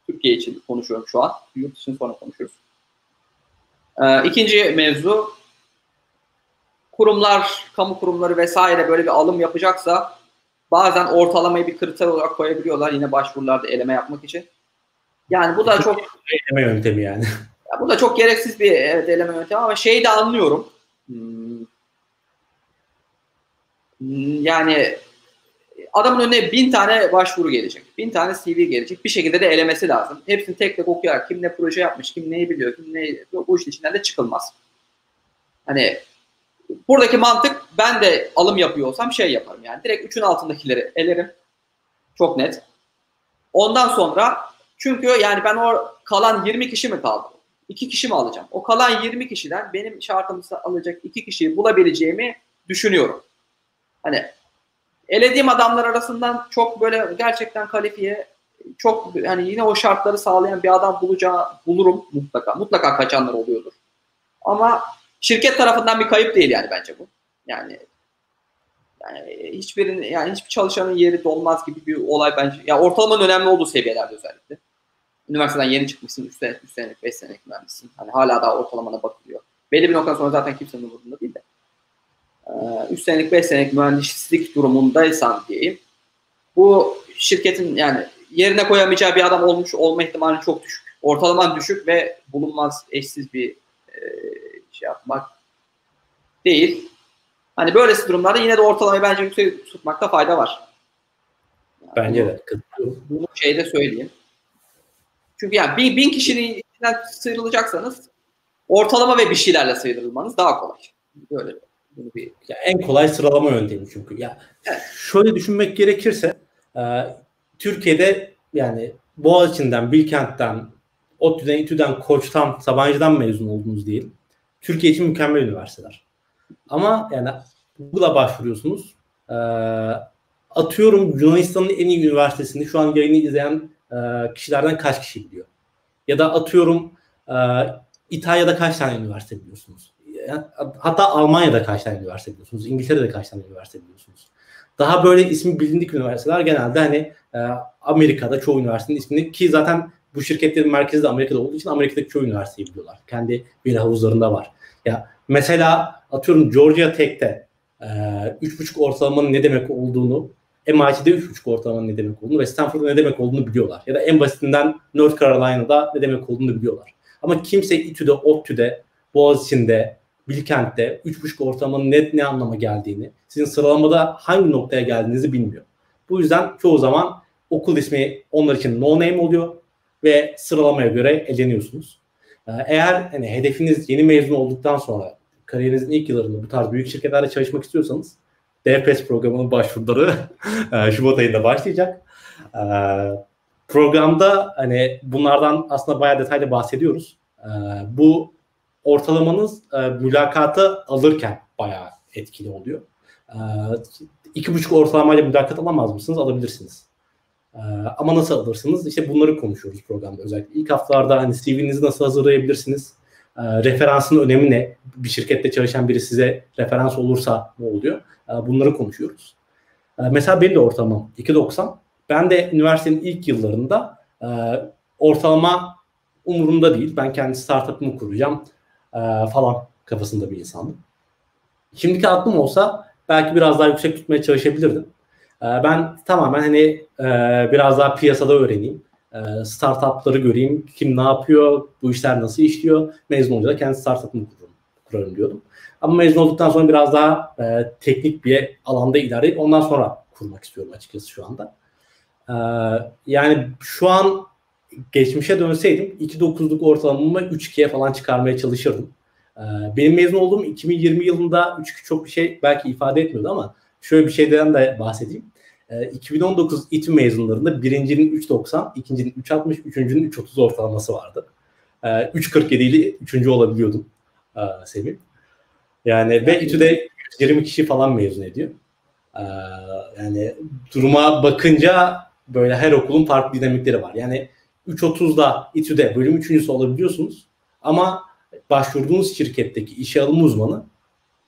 Türkiye için konuşuyorum şu an. Yurt dışını sonra konuşuruz. E, ikinci mevzu kurumlar, kamu kurumları vesaire böyle bir alım yapacaksa Bazen ortalamayı bir kriter olarak koyabiliyorlar yine başvurularda eleme yapmak için. Yani bu da çok eleme yöntemi yani. Ya bu da çok gereksiz bir evet, eleme yöntemi ama şeyi de anlıyorum. Hmm. Yani adamın önüne bin tane başvuru gelecek. Bin tane CV gelecek. Bir şekilde de elemesi lazım. Hepsini tek tek okuyarak kim ne proje yapmış, kim neyi biliyor, kim neyi bu işin içinden de çıkılmaz. Hani buradaki mantık ben de alım yapıyor olsam şey yaparım yani. Direkt üçün altındakileri elerim. Çok net. Ondan sonra çünkü yani ben o kalan 20 kişi mi kaldı? 2 kişi mi alacağım? O kalan 20 kişiden benim şartımızda alacak 2 kişiyi bulabileceğimi düşünüyorum. Hani elediğim adamlar arasından çok böyle gerçekten kalifiye çok hani yine o şartları sağlayan bir adam bulacağı bulurum mutlaka. Mutlaka kaçanlar oluyordur. Ama Şirket tarafından bir kayıp değil yani bence bu. Yani yani hiçbirinin yani hiçbir çalışanın yeri dolmaz gibi bir olay bence. Ya yani ortalamanın önemli olduğu seviyelerde özellikle. Üniversiteden yeni çıkmışsın 3 senelik, 3 senelik, 5 senelik mühendissin. Hani hala daha ortalamana bakılıyor. Belli bir noktadan sonra zaten kimsenin umurunda değil de. 3 senelik, 5 senelik mühendislik durumundaysan diyeyim. Bu şirketin yani yerine koyamayacağı bir adam olmuş olma ihtimali çok düşük. Ortalaman düşük ve bulunmaz eşsiz bir şey yapmak değil. Hani böylesi durumlarda yine de ortalamayı bence yüksek tutmakta fayda var. Yani bence de. Bunu şeyde söyleyeyim. Çünkü yani bin, bin kişinin içinden sıyrılacaksanız ortalama ve bir şeylerle sıyrılmanız daha kolay. Böyle bunu bir ya en kolay sıralama yöntemi çünkü. Ya evet. şöyle düşünmek gerekirse e, Türkiye'de yani Boğaziçi'nden, Bilkent'ten, ODTÜ'den, İTÜ'den, Koç'tan, Sabancı'dan mezun oldunuz diyelim. Türkiye için mükemmel üniversiteler. Ama yani Google'a başvuruyorsunuz. E, atıyorum Yunanistan'ın en iyi üniversitesini şu an yayını izleyen e, kişilerden kaç kişi biliyor? Ya da atıyorum e, İtalya'da kaç tane üniversite biliyorsunuz? hatta Almanya'da kaç tane üniversite biliyorsunuz, İngiltere'de kaç tane üniversite biliyorsunuz. Daha böyle ismi bilindik üniversiteler genelde hani e, Amerika'da çoğu üniversitenin ismini ki zaten bu şirketlerin merkezi de Amerika'da olduğu için Amerika'daki çoğu üniversiteyi biliyorlar. Kendi veri havuzlarında var. Ya mesela atıyorum Georgia Tech'te e, 3.5 ortalamanın ne demek olduğunu MIT'de 3.5 ortalamanın ne demek olduğunu ve Stanford'da ne demek olduğunu biliyorlar. Ya da en basitinden North Carolina'da ne demek olduğunu biliyorlar. Ama kimse İTÜ'de, ODTÜ'de, Boğaziçi'nde, Bilkent'te 3.5 ortalamanın net ne anlama geldiğini, sizin sıralamada hangi noktaya geldiğinizi bilmiyor. Bu yüzden çoğu zaman okul ismi onlar için no name oluyor ve sıralamaya göre eleniyorsunuz. Ee, eğer hani hedefiniz yeni mezun olduktan sonra kariyerinizin ilk yıllarında bu tarz büyük şirketlerde çalışmak istiyorsanız DFS programının başvuruları e, Şubat ayında başlayacak. Ee, programda hani bunlardan aslında bayağı detaylı bahsediyoruz. Ee, bu ortalamanız e, mülakatı alırken bayağı etkili oluyor. İki buçuk ortalamayla mülakat alamaz mısınız? Alabilirsiniz. Ama nasıl alırsınız? İşte bunları konuşuyoruz programda özellikle. İlk haftalarda hani CV'nizi nasıl hazırlayabilirsiniz? Referansın önemi ne? Bir şirkette çalışan biri size referans olursa ne oluyor? Bunları konuşuyoruz. Mesela benim de ortalamam 2.90. Ben de üniversitenin ilk yıllarında ortalama umurumda değil. Ben kendi startup'ımı kuracağım falan kafasında bir insandım. Şimdiki aklım olsa belki biraz daha yüksek tutmaya çalışabilirdim. Ben tamamen hani biraz daha piyasada öğreneyim. Startupları göreyim. Kim ne yapıyor? Bu işler nasıl işliyor? Mezun olunca da kendi startup'ımı kurarım, kurarım diyordum. Ama mezun olduktan sonra biraz daha e, teknik bir alanda ilerleyip ondan sonra kurmak istiyorum açıkçası şu anda. E, yani şu an geçmişe dönseydim 2.9'luk ortalamamı 3.2'ye falan çıkarmaya çalışırdım. E, benim mezun olduğum 2020 yılında 3.2 çok bir şey belki ifade etmiyordu ama şöyle bir şeyden de bahsedeyim. E, 2019 İTÜ mezunlarında birincinin 3.90, ikincinin 3.60, üçüncünün 3.30 ortalaması vardı. E, 3.47 ile üçüncü olabiliyordum e, Semih. Yani ve İTÜ'de 20 kişi falan mezun ediyor. Ee, yani duruma bakınca böyle her okulun farklı dinamikleri var. Yani 3.30'da İTÜ'de bölüm üçüncüsü olabiliyorsunuz ama başvurduğunuz şirketteki işe alım uzmanı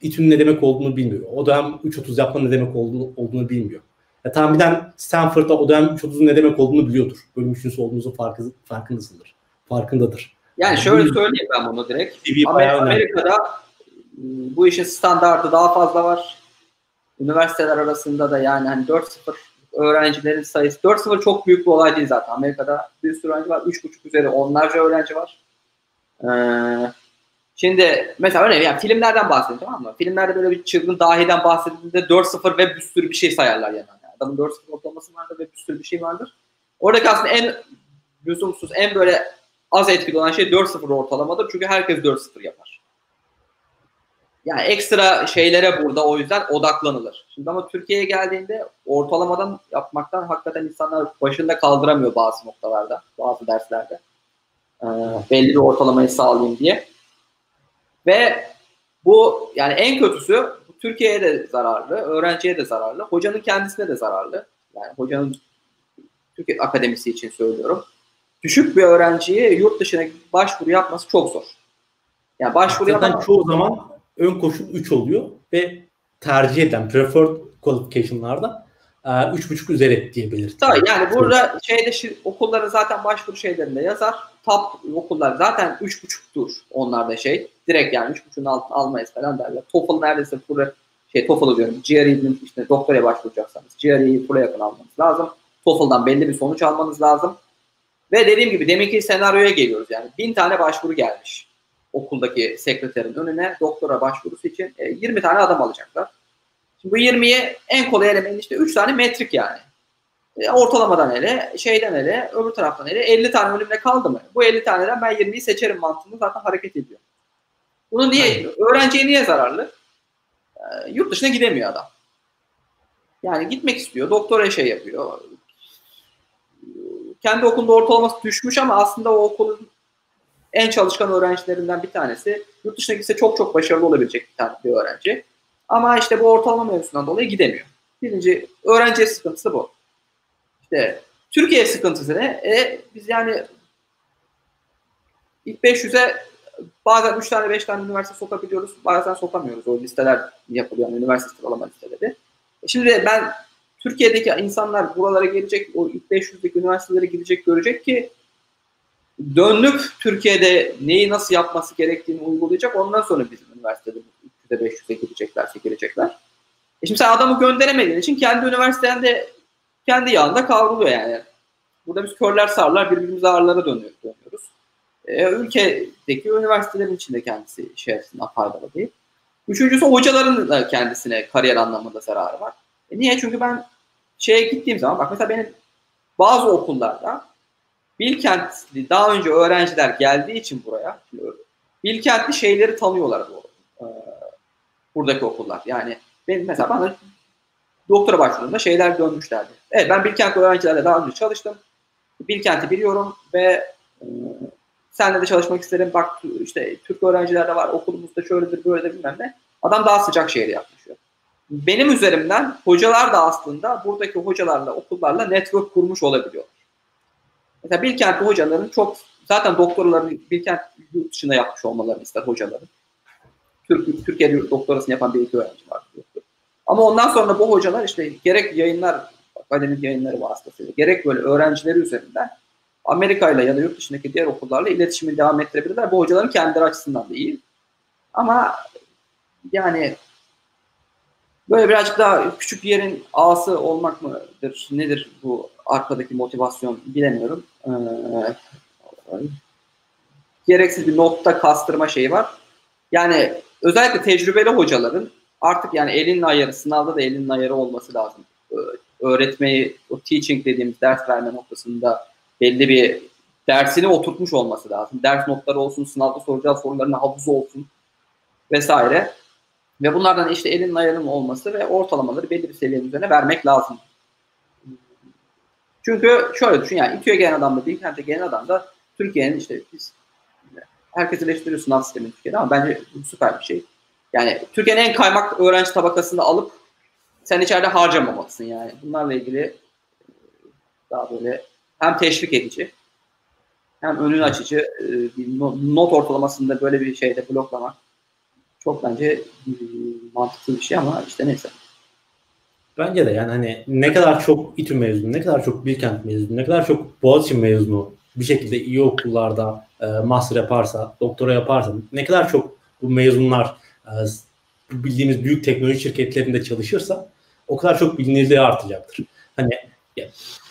İTÜ'nün ne demek olduğunu bilmiyor. O dönem 3.30 yapmanın ne demek olduğunu, olduğunu bilmiyor. Ya tahminen Stanford'da o dönem 3.30'un ne demek olduğunu biliyordur. Bölüm üçüncüsü olduğunuzun farkı, farkındasındır. Farkındadır. Yani şöyle söyleyeyim ben bunu direkt. Amerika'da bu işin standartı daha fazla var. Üniversiteler arasında da yani hani 4-0 öğrencilerin sayısı 4-0 çok büyük bir olay değil zaten. Amerika'da bir sürü öğrenci var. 3,5 üzeri onlarca öğrenci var. Ee, şimdi mesela örneğin yani filmlerden bahsedeyim tamam mı? Filmlerde böyle bir çılgın dahiden bahsedildiğinde 4-0 ve bir sürü bir şey sayarlar yani. Adamın 4-0 ortalaması vardır ve bir sürü bir şey vardır. Oradaki aslında en lüzumsuz, en böyle az etkili olan şey 4-0 ortalamadır. Çünkü herkes 4-0 yapar. Yani ekstra şeylere burada o yüzden odaklanılır. Şimdi ama Türkiye'ye geldiğinde ortalamadan yapmaktan hakikaten insanlar başında kaldıramıyor bazı noktalarda, bazı derslerde. Ee, belli bir ortalamayı sağlayayım diye. Ve bu yani en kötüsü Türkiye'ye de zararlı, öğrenciye de zararlı, hocanın kendisine de zararlı. Yani hocanın Türkiye akademisi için söylüyorum. Düşük bir öğrenciye yurt dışına başvuru yapması çok zor. Yani başvuru yapan çoğu zaman ön koşul 3 oluyor ve tercih edilen preferred qualification'larda 3.5 e, üzeri diye belirtiyor. Tabii yani burada şeyde şi, okulların zaten başvuru şeylerinde yazar. Top okullar zaten 3.5'tur onlarda şey. Direkt yani 3.5'un altına almayız falan derler. TOEFL neredeyse full şey TOEFL'ı diyorum. GRE'nin işte doktora başvuracaksanız GRE'yi full'a yakın almanız lazım. TOEFL'dan belli bir sonuç almanız lazım. Ve dediğim gibi deminki senaryoya geliyoruz yani. Bin tane başvuru gelmiş okuldaki sekreterin önüne doktora başvurusu için 20 e, tane adam alacaklar. Şimdi bu 20'yi en kolay elemenin işte 3 tane metrik yani. E, ortalamadan ele, şeyden ele, öbür taraftan ele 50 tane önümde kaldı mı? Bu 50 taneden ben 20'yi seçerim mantığında zaten hareket ediyor. Bunu niye, Aynen. öğrenciye niye zararlı? E, yurt dışına gidemiyor adam. Yani gitmek istiyor, doktora şey yapıyor. Kendi okulunda ortalaması düşmüş ama aslında o okulun en çalışkan öğrencilerinden bir tanesi. Yurt dışına gitse çok çok başarılı olabilecek bir tane bir öğrenci. Ama işte bu ortalama mevzusundan dolayı gidemiyor. Birinci öğrenci sıkıntısı bu. İşte Türkiye sıkıntısı ne? E, biz yani ilk 500'e bazen 3 tane 5 tane üniversite sokabiliyoruz. Bazen sokamıyoruz. O listeler yapılıyor. Yani üniversite sıralama listeleri. Şimdi ben Türkiye'deki insanlar buralara gelecek, o ilk 500'deki üniversitelere gidecek, görecek ki dönüp Türkiye'de neyi nasıl yapması gerektiğini uygulayacak. Ondan sonra bizim üniversitede 300'e 500'e gireceklerse girecekler. E şimdi sen adamı gönderemediğin için kendi üniversitende kendi yağında kavruluyor yani. Burada biz körler sarlar birbirimize ağırlara dönüyor, dönüyoruz. E, ülkedeki üniversitelerin içinde kendisi içerisinde faydalı değil. Üçüncüsü hocaların da kendisine kariyer anlamında zararı var. E niye? Çünkü ben şeye gittiğim zaman bak mesela benim bazı okullarda Bilkentli daha önce öğrenciler geldiği için buraya Bilkentli şeyleri tanıyorlar bu e, buradaki okullar. Yani benim mesela bana doktora başvurduğumda şeyler dönmüşlerdi. Evet ben Bilkent öğrencilerle daha önce çalıştım. Bilkent'i biliyorum ve e, senle de çalışmak isterim. Bak işte Türk öğrenciler de var okulumuzda şöyledir böyledir bilmem ne. Adam daha sıcak şehre yaklaşıyor. Benim üzerimden hocalar da aslında buradaki hocalarla, okullarla network kurmuş olabiliyor. Mesela Bilkentli hocaların çok zaten doktorlarını Bilkent yurt dışında yapmış olmalarını ister hocaların. Türk, Türkiye'de doktorasını yapan bir iki öğrenci var. Ama ondan sonra bu hocalar işte gerek yayınlar, akademik yayınları vasıtasıyla, gerek böyle öğrencileri üzerinden Amerika ile ya da yurt dışındaki diğer okullarla iletişimi devam ettirebilirler. Bu hocaların kendileri açısından da iyi. Ama yani böyle birazcık daha küçük bir yerin ağası olmak mıdır? Nedir bu arkadaki motivasyon bilemiyorum. Ee, gereksiz bir notta kastırma şeyi var. Yani özellikle tecrübeli hocaların artık yani elin ayarı, sınavda da elin ayarı olması lazım. Öğretmeyi, o teaching dediğimiz ders verme noktasında belli bir dersini oturtmuş olması lazım. Ders notları olsun, sınavda soracağı soruların havuzu olsun vesaire. Ve bunlardan işte elin ayarının olması ve ortalamaları belli bir seviyenin üzerine vermek lazım. Çünkü şöyle düşün yani İTÜ'ye gelen adam da Bilkent'e gelen adam da Türkiye'nin işte biz herkes eleştiriyor sınav sistemi Türkiye'de ama bence süper bir şey. Yani Türkiye'nin en kaymak öğrenci tabakasını alıp sen içeride harcamamalısın yani. Bunlarla ilgili daha böyle hem teşvik edici hem önün açıcı e, bir not ortalamasında böyle bir şeyde bloklamak çok bence e, mantıklı bir şey ama işte neyse. Bence de yani hani ne kadar çok İTÜ mezunu, ne kadar çok Bilkent mezunu, ne kadar çok Boğaziçi mezunu bir şekilde iyi okullarda e, master yaparsa, doktora yaparsa, ne kadar çok bu mezunlar e, bildiğimiz büyük teknoloji şirketlerinde çalışırsa o kadar çok bilinirliği artacaktır. Hani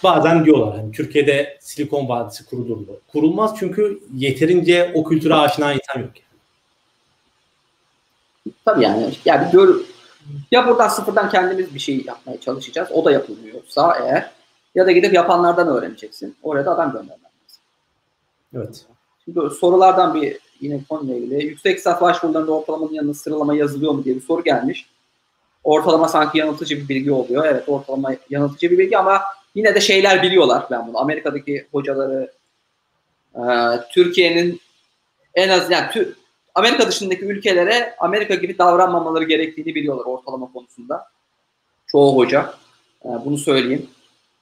bazen diyorlar hani Türkiye'de Silikon Vadisi kurulur mu? Kurulmaz çünkü yeterince o kültüre aşina insan yok. Tabii yani. Yani gör, ya buradan sıfırdan kendimiz bir şey yapmaya çalışacağız. O da yapılmıyorsa eğer ya da gidip yapanlardan öğreneceksin. Oraya da adam göndermen lazım. Evet. Şimdi sorulardan bir yine konuyla ilgili. Yüksek lisans başvurularında ortalamanın yanında sıralama yazılıyor mu diye bir soru gelmiş. Ortalama sanki yanıltıcı bir bilgi oluyor. Evet ortalama yanıltıcı bir bilgi ama yine de şeyler biliyorlar ben bunu. Amerika'daki hocaları e, Türkiye'nin en az yani Amerika dışındaki ülkelere Amerika gibi davranmamaları gerektiğini biliyorlar ortalama konusunda. Çoğu hoca. E, bunu söyleyeyim.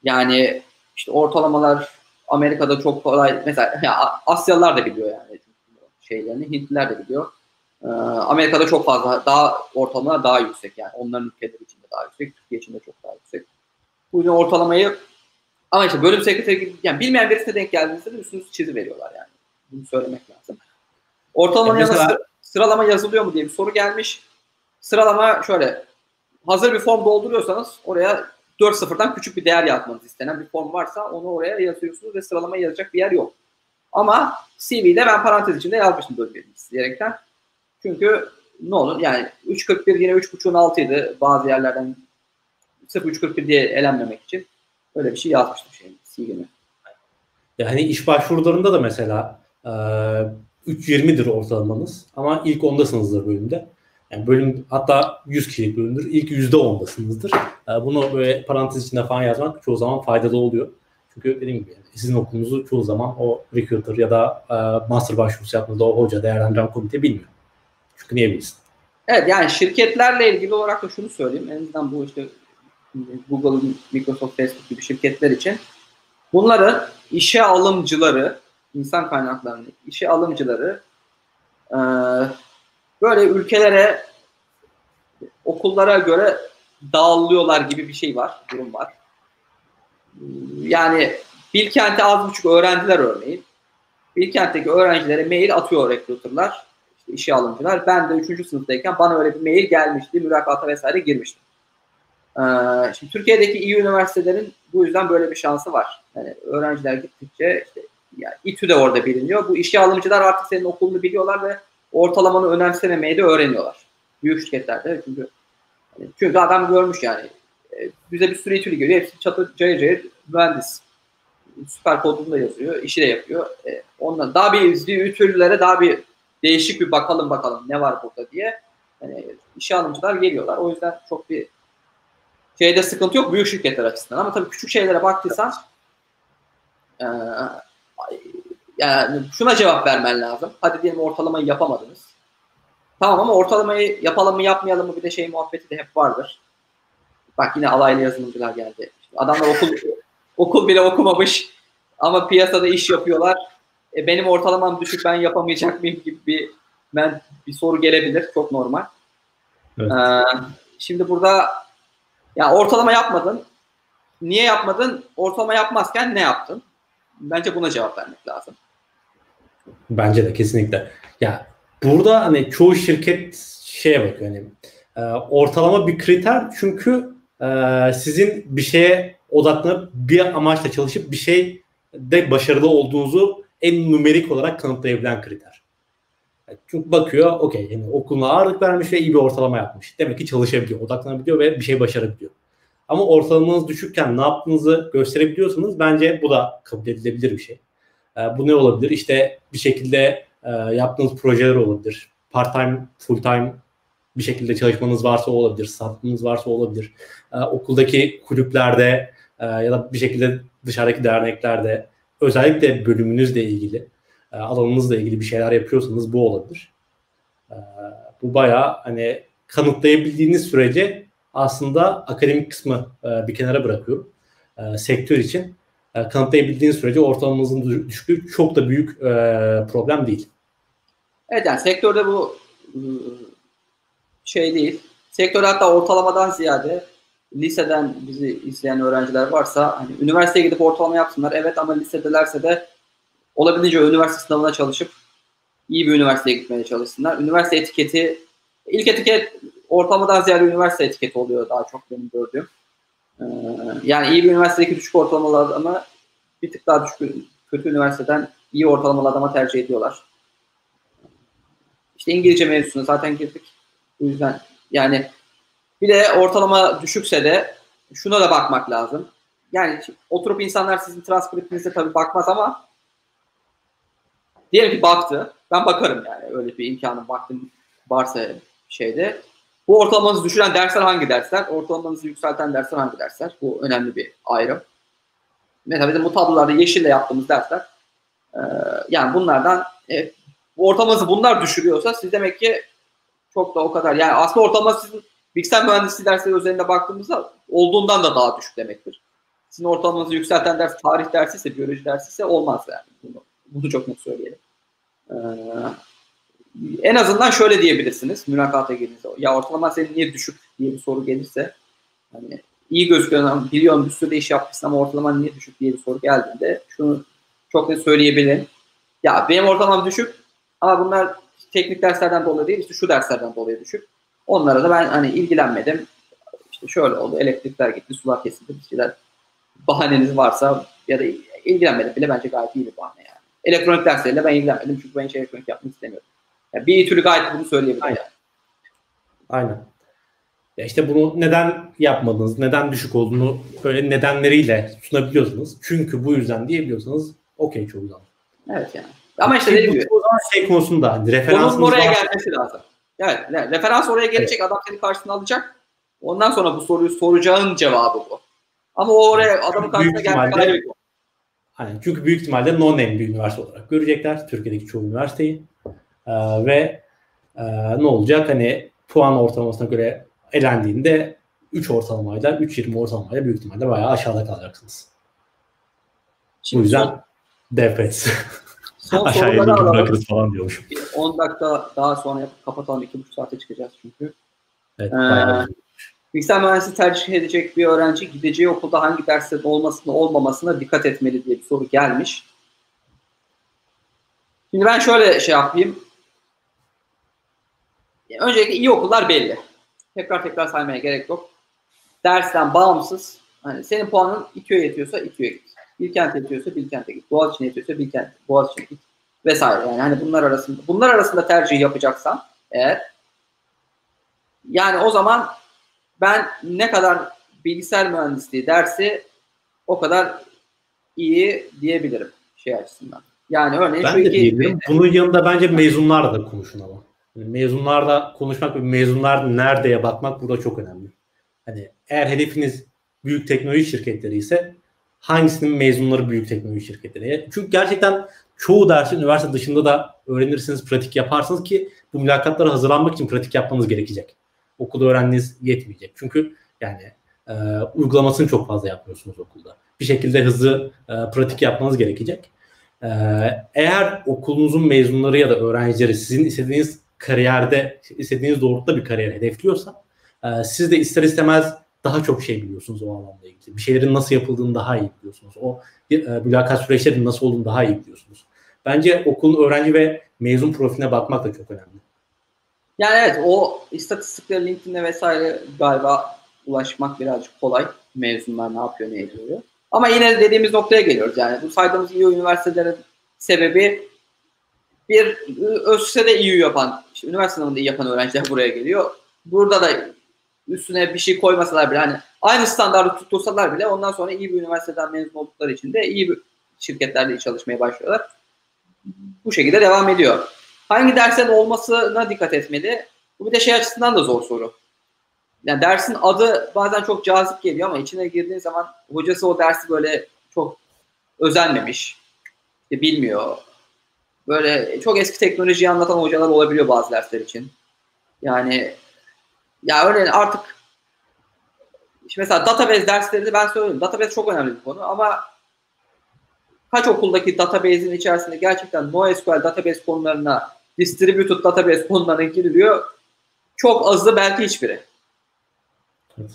Yani işte ortalamalar Amerika'da çok kolay. Mesela ya Asyalılar da biliyor yani şeylerini. Hintliler de biliyor. E, Amerika'da çok fazla daha ortalama daha yüksek yani. Onların ülkeleri içinde daha yüksek. Türkiye içinde çok daha yüksek. Yüzden ortalamayı ama işte bölüm sekreteri yani bilmeyen birisine denk geldiğinizde de üstünüzü çizi veriyorlar yani. Bunu söylemek lazım. Ortalama yani mesela... sıralama yazılıyor mu diye bir soru gelmiş. Sıralama şöyle. Hazır bir form dolduruyorsanız oraya 4-0'dan küçük bir değer yazmanız istenen bir form varsa onu oraya yazıyorsunuz ve sıralama yazacak bir yer yok. Ama CV'de ben parantez içinde yazmıştım bölüm birincisi diyerekten. Çünkü ne olur yani 3.41 yine 3.5'un altıydı bazı yerlerden sırf 3.41 diye elenmemek için öyle bir şey yazmıştım şeyin CV'me. Yani iş başvurularında da mesela 3.20'dir ortalamanız ama ilk ondasınızdır bölümde. Yani bölüm hatta 100 kişilik bölümdür. İlk %10'dasınızdır. Ee, bunu böyle parantez içinde falan yazmak çoğu zaman faydalı oluyor. Çünkü dediğim gibi yani sizin okulunuzu çoğu zaman o recruiter ya da e, master başvurusu yaptığınızda o hoca değerlendiren komite bilmiyor. Çünkü niye bilsin? Evet yani şirketlerle ilgili olarak da şunu söyleyeyim. En azından bu işte Google, Microsoft, Facebook gibi şirketler için bunların işe alımcıları insan kaynaklarının işe alımcıları Ee, böyle ülkelere okullara göre dağılıyorlar gibi bir şey var, durum var. Yani Bilkent'e az buçuk öğrenciler örneğin. Bilkent'teki öğrencilere mail atıyor rekruterlar, işte işe alımcılar. Ben de 3. sınıftayken bana öyle bir mail gelmişti, mülakata vesaire girmiştim. Ee, şimdi Türkiye'deki iyi üniversitelerin bu yüzden böyle bir şansı var. Yani öğrenciler gittikçe işte yani İTÜ de orada biliniyor. Bu işe alımcılar artık senin okulunu biliyorlar ve ortalamanı önemsememeyi de öğreniyorlar. Büyük şirketlerde çünkü çünkü adam görmüş yani. E, bize bir sürü İTÜ'lü geliyor. Hepsi çatı cayır cayır mühendis. Süper kodunu da yazıyor. işi de yapıyor. E, ondan daha bir İTÜ'lülere daha bir değişik bir bakalım bakalım ne var burada diye. Yani işe alımcılar geliyorlar. O yüzden çok bir şeyde sıkıntı yok büyük şirketler açısından. Ama tabii küçük şeylere baktıysan e, yani şuna cevap vermen lazım. Hadi diyelim ortalamayı yapamadınız. Tamam ama ortalamayı yapalım mı yapmayalım mı bir de şey muhabbeti de hep vardır. Bak yine alaylı yazılımcılar geldi. Adamlar okul okul bile okumamış ama piyasada iş yapıyorlar. E, benim ortalamam düşük ben yapamayacak mıyım gibi bir ben bir soru gelebilir. Çok normal. Evet. Ee, şimdi burada ya ortalama yapmadın. Niye yapmadın? Ortalama yapmazken ne yaptın? Bence buna cevap vermek lazım. Bence de kesinlikle. Ya burada hani çoğu şirket şeye bakıyor hani e, ortalama bir kriter çünkü e, sizin bir şeye odaklanıp bir amaçla çalışıp bir şey de başarılı olduğunuzu en numerik olarak kanıtlayabilen kriter. Çünkü bakıyor okey yani okuluna ağırlık vermiş ve iyi bir ortalama yapmış. Demek ki çalışabiliyor, odaklanabiliyor ve bir şey başarabiliyor. Ama ortalamanız düşükken ne yaptığınızı gösterebiliyorsanız bence bu da kabul edilebilir bir şey. E, bu ne olabilir? İşte bir şekilde e, yaptığınız projeler olabilir. Part time, full time bir şekilde çalışmanız varsa olabilir. Satmanız varsa olabilir. E, okuldaki kulüplerde e, ya da bir şekilde dışarıdaki derneklerde özellikle bölümünüzle ilgili e, alanınızla ilgili bir şeyler yapıyorsanız bu olabilir. E, bu bayağı hani kanıtlayabildiğiniz sürece aslında akademik kısmı e, bir kenara bırakıyorum. E, sektör için kanıtlayabildiğiniz sürece ortalamanızın düşüklüğü çok da büyük problem değil. Evet yani sektörde bu şey değil. Sektör hatta ortalamadan ziyade liseden bizi izleyen öğrenciler varsa hani üniversiteye gidip ortalama yapsınlar. Evet ama lisedelerse de olabildiğince üniversite sınavına çalışıp iyi bir üniversiteye gitmeye çalışsınlar. Üniversite etiketi ilk etiket ortalamadan ziyade üniversite etiketi oluyor daha çok benim gördüğüm. Ee, yani iyi bir üniversitedeki düşük ortalamalı adamı bir tık daha düşük kötü üniversiteden iyi ortalamalı adama tercih ediyorlar. İşte İngilizce mevzusuna zaten girdik. Bu yüzden yani bir de ortalama düşükse de şuna da bakmak lazım. Yani oturup insanlar sizin transkriptinize tabii bakmaz ama diyelim ki baktı. Ben bakarım yani öyle bir imkanım baktım varsa şeyde. Bu ortalamanızı düşüren dersler hangi dersler? Ortalamanızı yükselten dersler hangi dersler? Bu önemli bir ayrım. Mesela bizim bu tablolarda yeşille yaptığımız dersler e, yani bunlardan e, ortalamanızı bunlar düşürüyorsa siz demek ki çok da o kadar yani aslında ortalama sizin bilgisayar mühendisliği dersleri üzerinde baktığımızda olduğundan da daha düşük demektir. Sizin ortalamanızı yükselten ders tarih dersi ise, biyoloji dersi ise olmaz yani. Bunu, bunu çok net söyleyelim. Ee, en azından şöyle diyebilirsiniz mülakata girdiğinizde. Ya ortalama senin niye düşük diye bir soru gelirse hani iyi gözüküyor biliyorum bir sürü iş yapmışsın ama ortalaman niye düşük diye bir soru geldiğinde şunu çok net söyleyebilirim. Ya benim ortalamam düşük ama bunlar teknik derslerden dolayı değil işte şu derslerden dolayı düşük. Onlara da ben hani ilgilenmedim. İşte şöyle oldu elektrikler gitti sular kesildi bir şeyler bahaneniz varsa ya da ilgilenmedim bile bence gayet iyi bir bahane yani. Elektronik dersleriyle ben ilgilenmedim çünkü ben hiç elektronik yapmak istemiyorum. Yani bir türlü gayet bunu söyleyebilirim Aynen. yani. Aynen. Ya işte bunu neden yapmadınız, neden düşük olduğunu böyle nedenleriyle sunabiliyorsunuz. Çünkü bu yüzden diyebiliyorsanız okey çok güzel. Evet yani. Ama işte dediğim gibi. O zaman şey konusunda hani referansınız oraya var. gelmesi lazım. Evet, referans oraya gelecek, evet. adam seni karşısına alacak. Ondan sonra bu soruyu soracağın cevabı bu. Ama o oraya adamın karşısına gelmek Aynen. Çünkü büyük ihtimalle non-name bir üniversite olarak görecekler. Türkiye'deki çoğu üniversiteyi. Ee, ve e, ne olacak? Hani puan ortalamasına göre elendiğinde 3 ortalamayla, 3.20 ortalamayla büyük ihtimalle bayağı aşağıda kalacaksınız. Şimdi Bu yüzden DPS. son Aşağıya alalım. bırakırız falan diyormuş. Bir 10 dakika daha sonra yapıp kapatalım. 2,5 saate çıkacağız çünkü. Evet, Ee, Bilgisayar mühendisliği tercih edecek bir öğrenci gideceği okulda hangi derslerin olmasına olmamasına dikkat etmeli diye bir soru gelmiş. Şimdi ben şöyle şey yapayım. Öncelikle iyi okullar belli. Tekrar tekrar saymaya gerek yok. Dersten bağımsız. Hani senin puanın İTÜ'ye yetiyorsa İTÜ'ye git. Bilkent yetiyorsa Bilkent'e git. Boğaziçi'ne yetiyorsa Bilkent, Boğaziçi'ne git. Vesaire. Yani hani bunlar arasında bunlar arasında tercih yapacaksan eğer yani o zaman ben ne kadar bilgisayar mühendisliği dersi o kadar iyi diyebilirim şey açısından. Yani örneğin Ben şu de iki diyebilirim. Bunun yanında bence mezunlarla da konuşun ama. Yani mezunlarla konuşmak ve mezunlar neredeye bakmak burada çok önemli. Hani eğer hedefiniz büyük teknoloji şirketleri ise hangisinin mezunları büyük teknoloji şirketleri? Çünkü gerçekten çoğu dersi üniversite dışında da öğrenirsiniz, pratik yaparsınız ki bu mülakatlara hazırlanmak için pratik yapmanız gerekecek. Okulda öğrendiğiniz yetmeyecek. Çünkü yani e, uygulamasını çok fazla yapmıyorsunuz okulda. Bir şekilde hızlı e, pratik yapmanız gerekecek. Ee, eğer okulunuzun mezunları ya da öğrencileri sizin istediğiniz kariyerde, istediğiniz doğrultuda bir kariyer hedefliyorsa e, siz de ister istemez daha çok şey biliyorsunuz o alanla ilgili. Bir şeylerin nasıl yapıldığını daha iyi biliyorsunuz. O e, mülakat süreçlerinin nasıl olduğunu daha iyi biliyorsunuz. Bence okulun öğrenci ve mezun profiline bakmak da çok önemli. Yani evet o istatistikleri LinkedIn'de vesaire galiba ulaşmak birazcık kolay. Mezunlar ne yapıyor ne ediyor. Ama yine dediğimiz noktaya geliyoruz yani. Bu saydığımız iyi üniversitelerin sebebi bir ÖSS'de iyi yapan, işte üniversite sınavında iyi yapan öğrenciler buraya geliyor. Burada da üstüne bir şey koymasalar bile hani aynı standartı tuttursalar bile ondan sonra iyi bir üniversiteden mezun oldukları için de iyi bir şirketlerde çalışmaya başlıyorlar. Bu şekilde devam ediyor. Hangi derslerin olmasına dikkat etmeli? Bu bir de şey açısından da zor soru. Yani dersin adı bazen çok cazip geliyor ama içine girdiğin zaman hocası o dersi böyle çok özenmemiş, işte bilmiyor. Böyle çok eski teknolojiyi anlatan hocalar olabiliyor bazı dersler için. Yani ya öyle artık işte mesela database derslerinde ben söylüyorum. Database çok önemli bir konu ama kaç okuldaki database'in içerisinde gerçekten NoSQL database konularına, distributed database konularına giriliyor. Çok azı belki hiçbiri. Evet.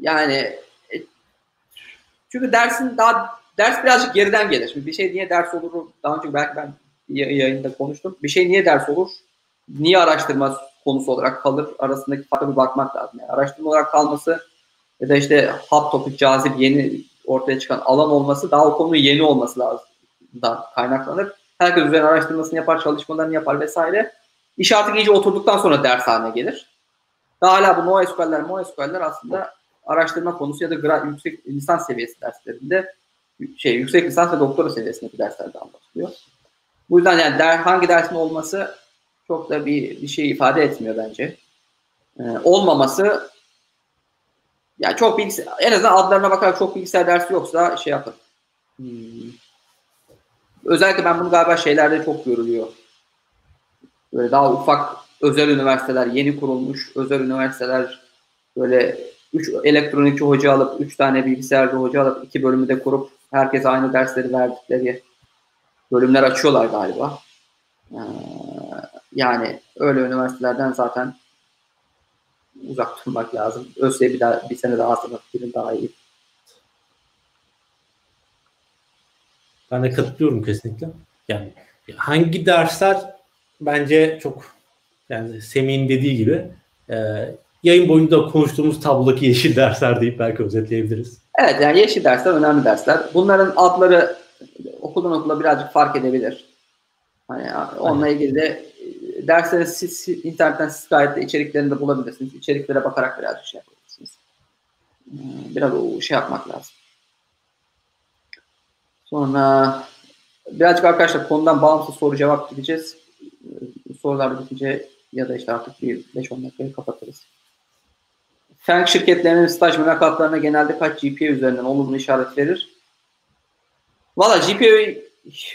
Yani çünkü dersin daha ders birazcık geriden gelir. Şimdi bir şey niye ders olur? Daha önce belki ben yayında konuştum. Bir şey niye ders olur? Niye araştırma konusu olarak kalır? Arasındaki farka bir bakmak lazım. Yani araştırma olarak kalması ya da işte hot topic, cazip, yeni ortaya çıkan alan olması daha o konunun yeni olması lazım. kaynaklanır. Herkes üzerine araştırmasını yapar, çalışmalarını yapar vesaire. İş artık iyice oturduktan sonra ders haline gelir. Daha hala bu NoSQL'ler, MoSQL'ler aslında araştırma konusu ya da gra- yüksek lisans seviyesi derslerinde şey yüksek lisans ve doktora seviyesindeki derslerde anlatılıyor. Bu yüzden yani der, hangi dersin olması çok da bir, bir şey ifade etmiyor bence. Ee, olmaması yani çok bilgisayar, en azından adlarına bakarak çok bilgisayar dersi yoksa şey yapın. Hmm. Özellikle ben bunu galiba şeylerde çok görülüyor. Böyle daha ufak özel üniversiteler, yeni kurulmuş özel üniversiteler böyle 3 elektronikçi hoca alıp 3 tane bilgisayarcı hoca alıp iki bölümü de kurup herkese aynı dersleri verdikleri bölümler açıyorlar galiba. Ee, yani öyle üniversitelerden zaten uzak durmak lazım. ÖSS'ye bir, daha, bir sene daha hazırlamak birin daha iyi. Ben de katılıyorum kesinlikle. Yani hangi dersler bence çok yani Semih'in dediği gibi e, yayın boyunca konuştuğumuz tablodaki yeşil dersler deyip belki özetleyebiliriz. Evet yani yeşil dersler önemli dersler. Bunların adları okuldan okula birazcık fark edebilir. Hani onunla ilgili de dersleri siz internetten siz gayet de içeriklerini de bulabilirsiniz. İçeriklere bakarak birazcık şey yapabilirsiniz. Biraz o şey yapmak lazım. Sonra birazcık arkadaşlar konudan bağımsız soru cevap gideceğiz. Sorular bitince ya da işte artık bir 5-10 dakikayı kapatırız. Fenk şirketlerinin staj mülakatlarına genelde kaç GPA üzerinden olumlu işaret verir? Valla GPA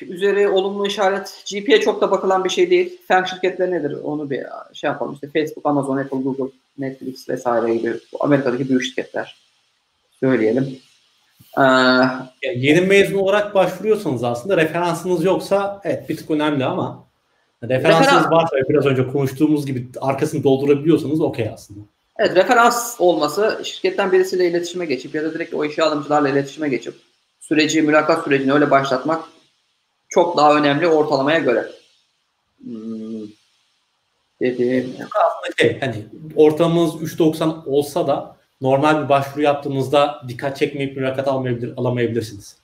üzeri olumlu işaret GPA çok da bakılan bir şey değil. Fenk şirketleri nedir? Onu bir şey yapalım. İşte Facebook, Amazon, Apple, Google, Netflix vesaire gibi Amerika'daki büyük şirketler söyleyelim. Ee, Yani yeni mezun olarak başvuruyorsanız aslında referansınız yoksa evet bir tık önemli ama referansınız Referans- varsa biraz önce konuştuğumuz gibi arkasını doldurabiliyorsanız okey aslında. evet referans olması şirketten birisiyle iletişime geçip ya da direkt o işe alımcılarla iletişime geçip süreci, mülakat sürecini öyle başlatmak çok daha önemli ortalamaya göre. Hmm. Dediğim Aslında şey hani ortalamanız 3.90 olsa da normal bir başvuru yaptığınızda dikkat çekmeyip mülakat almayabilir, alamayabilirsiniz.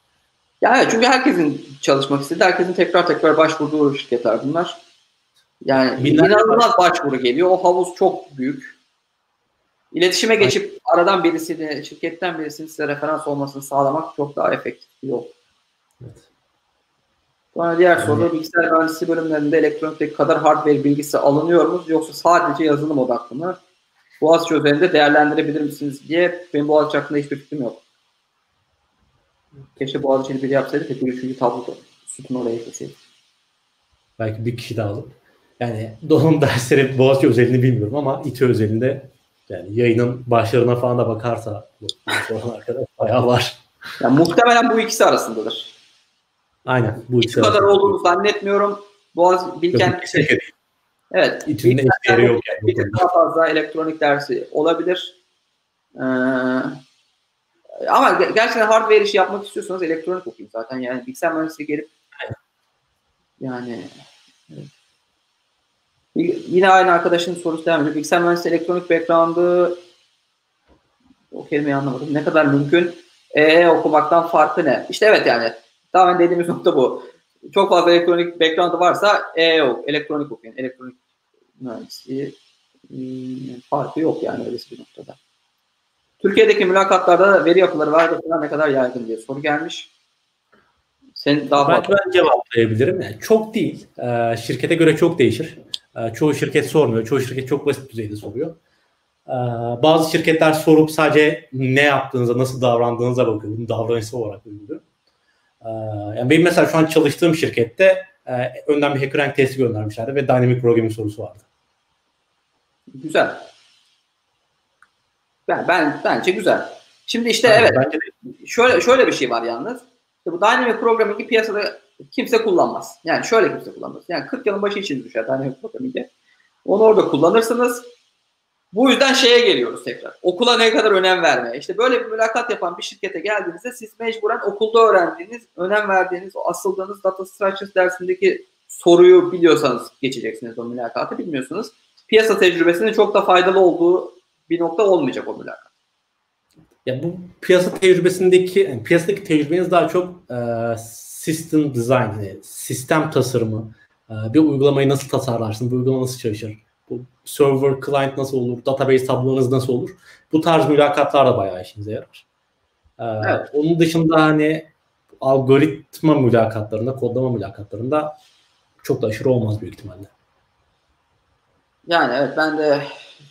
Ya evet, çünkü herkesin çalışmak istediği, herkesin tekrar tekrar başvurduğu şirketler bunlar. Yani Binlerce inanılmaz başvuru geliyor. O havuz çok büyük. İletişime geçip aradan birisini, şirketten birisinin size referans olmasını sağlamak çok daha efektif bir yol. Evet. Sonra diğer Yani- soru bilgisayar mühendisliği bölümlerinde elektronikteki kadar hardware bilgisi alınıyor mu yoksa sadece yazılım odaklı mı? Boğaziçi üzerinde değerlendirebilir misiniz diye benim Boğaziçi hakkında hiçbir fikrim yok. Keşke Boğaziçi'ni biri yapsaydı da bir üçüncü tabloda sütun oraya ekleseydik. Belki bir kişi daha alıp. Yani donanım dersleri Boğaziçi özelini bilmiyorum ama İTÜ özelinde yani yayının başlarına falan da bakarsa bu soran arkadaş bayağı var. Yani muhtemelen bu ikisi arasındadır. Aynen. Bu ikisi bu kadar arasında. olduğunu zannetmiyorum. Boğaz Bilkent Yok. Evet. İTÜ'nün eşdeğeri yok yani. Bir daha fazla elektronik dersi olabilir. Ee, ama ge- gerçekten hardware işi yapmak istiyorsanız elektronik okuyun zaten. Yani bilgisayar mühendisliği gelip yani evet. Yine aynı arkadaşın sorusu devam ediyor. Bilgisayar mühendisliği elektronik background'ı o kelimeyi anlamadım. Ne kadar mümkün? E okumaktan farkı ne? İşte evet yani tamamen dediğimiz nokta bu. Çok fazla elektronik background'ı varsa E yok. Elektronik okuyun. Elektronik mühendisliği hmm, farkı yok yani öylesi bir noktada. Türkiye'deki mülakatlarda veri yapıları var falan ne kadar yaygın diye soru gelmiş. Sen daha fazla. ben cevaplayabilirim. Yani çok değil. Ee, şirkete göre çok değişir. Ee, çoğu şirket sormuyor. Çoğu şirket çok basit düzeyde soruyor. Ee, bazı şirketler sorup sadece ne yaptığınıza, nasıl davrandığınıza bakıyor. Bunu davranışsal olarak uyguluyor. Ee, yani benim mesela şu an çalıştığım şirkette e, önden bir HackerRank testi göndermişlerdi ve Dynamic Programming sorusu vardı. Güzel. Ben, ben bence güzel. Şimdi işte Yani evet Bence şöyle şöyle bir şey var yalnız. İşte bu dynamic programming'i piyasada kimse kullanmaz. Yani şöyle kimse kullanmaz. Yani 40 yılın başı için düşer dynamic programming'e. Onu orada kullanırsınız. Bu yüzden şeye geliyoruz tekrar. Okula ne kadar önem vermeye. İşte böyle bir mülakat yapan bir şirkete geldiğinizde siz mecburen okulda öğrendiğiniz, önem verdiğiniz, o asıldığınız data structures dersindeki soruyu biliyorsanız geçeceksiniz o mülakatı. Bilmiyorsunuz. Piyasa tecrübesinin çok da faydalı olduğu bir nokta olmayacak o mülakat. Ya bu piyasa tecrübesindeki, yani piyasadaki tecrübeniz daha çok e, system design, yani sistem tasarımı, e, bir uygulamayı nasıl tasarlarsın, bu uygulama nasıl çalışır, server, client nasıl olur, database tablonuz nasıl olur, bu tarz mülakatlar da bayağı işinize yarar. E, Evet. Onun dışında hani algoritma mülakatlarında, kodlama mülakatlarında çok da aşırı olmaz büyük ihtimalle. Yani evet ben de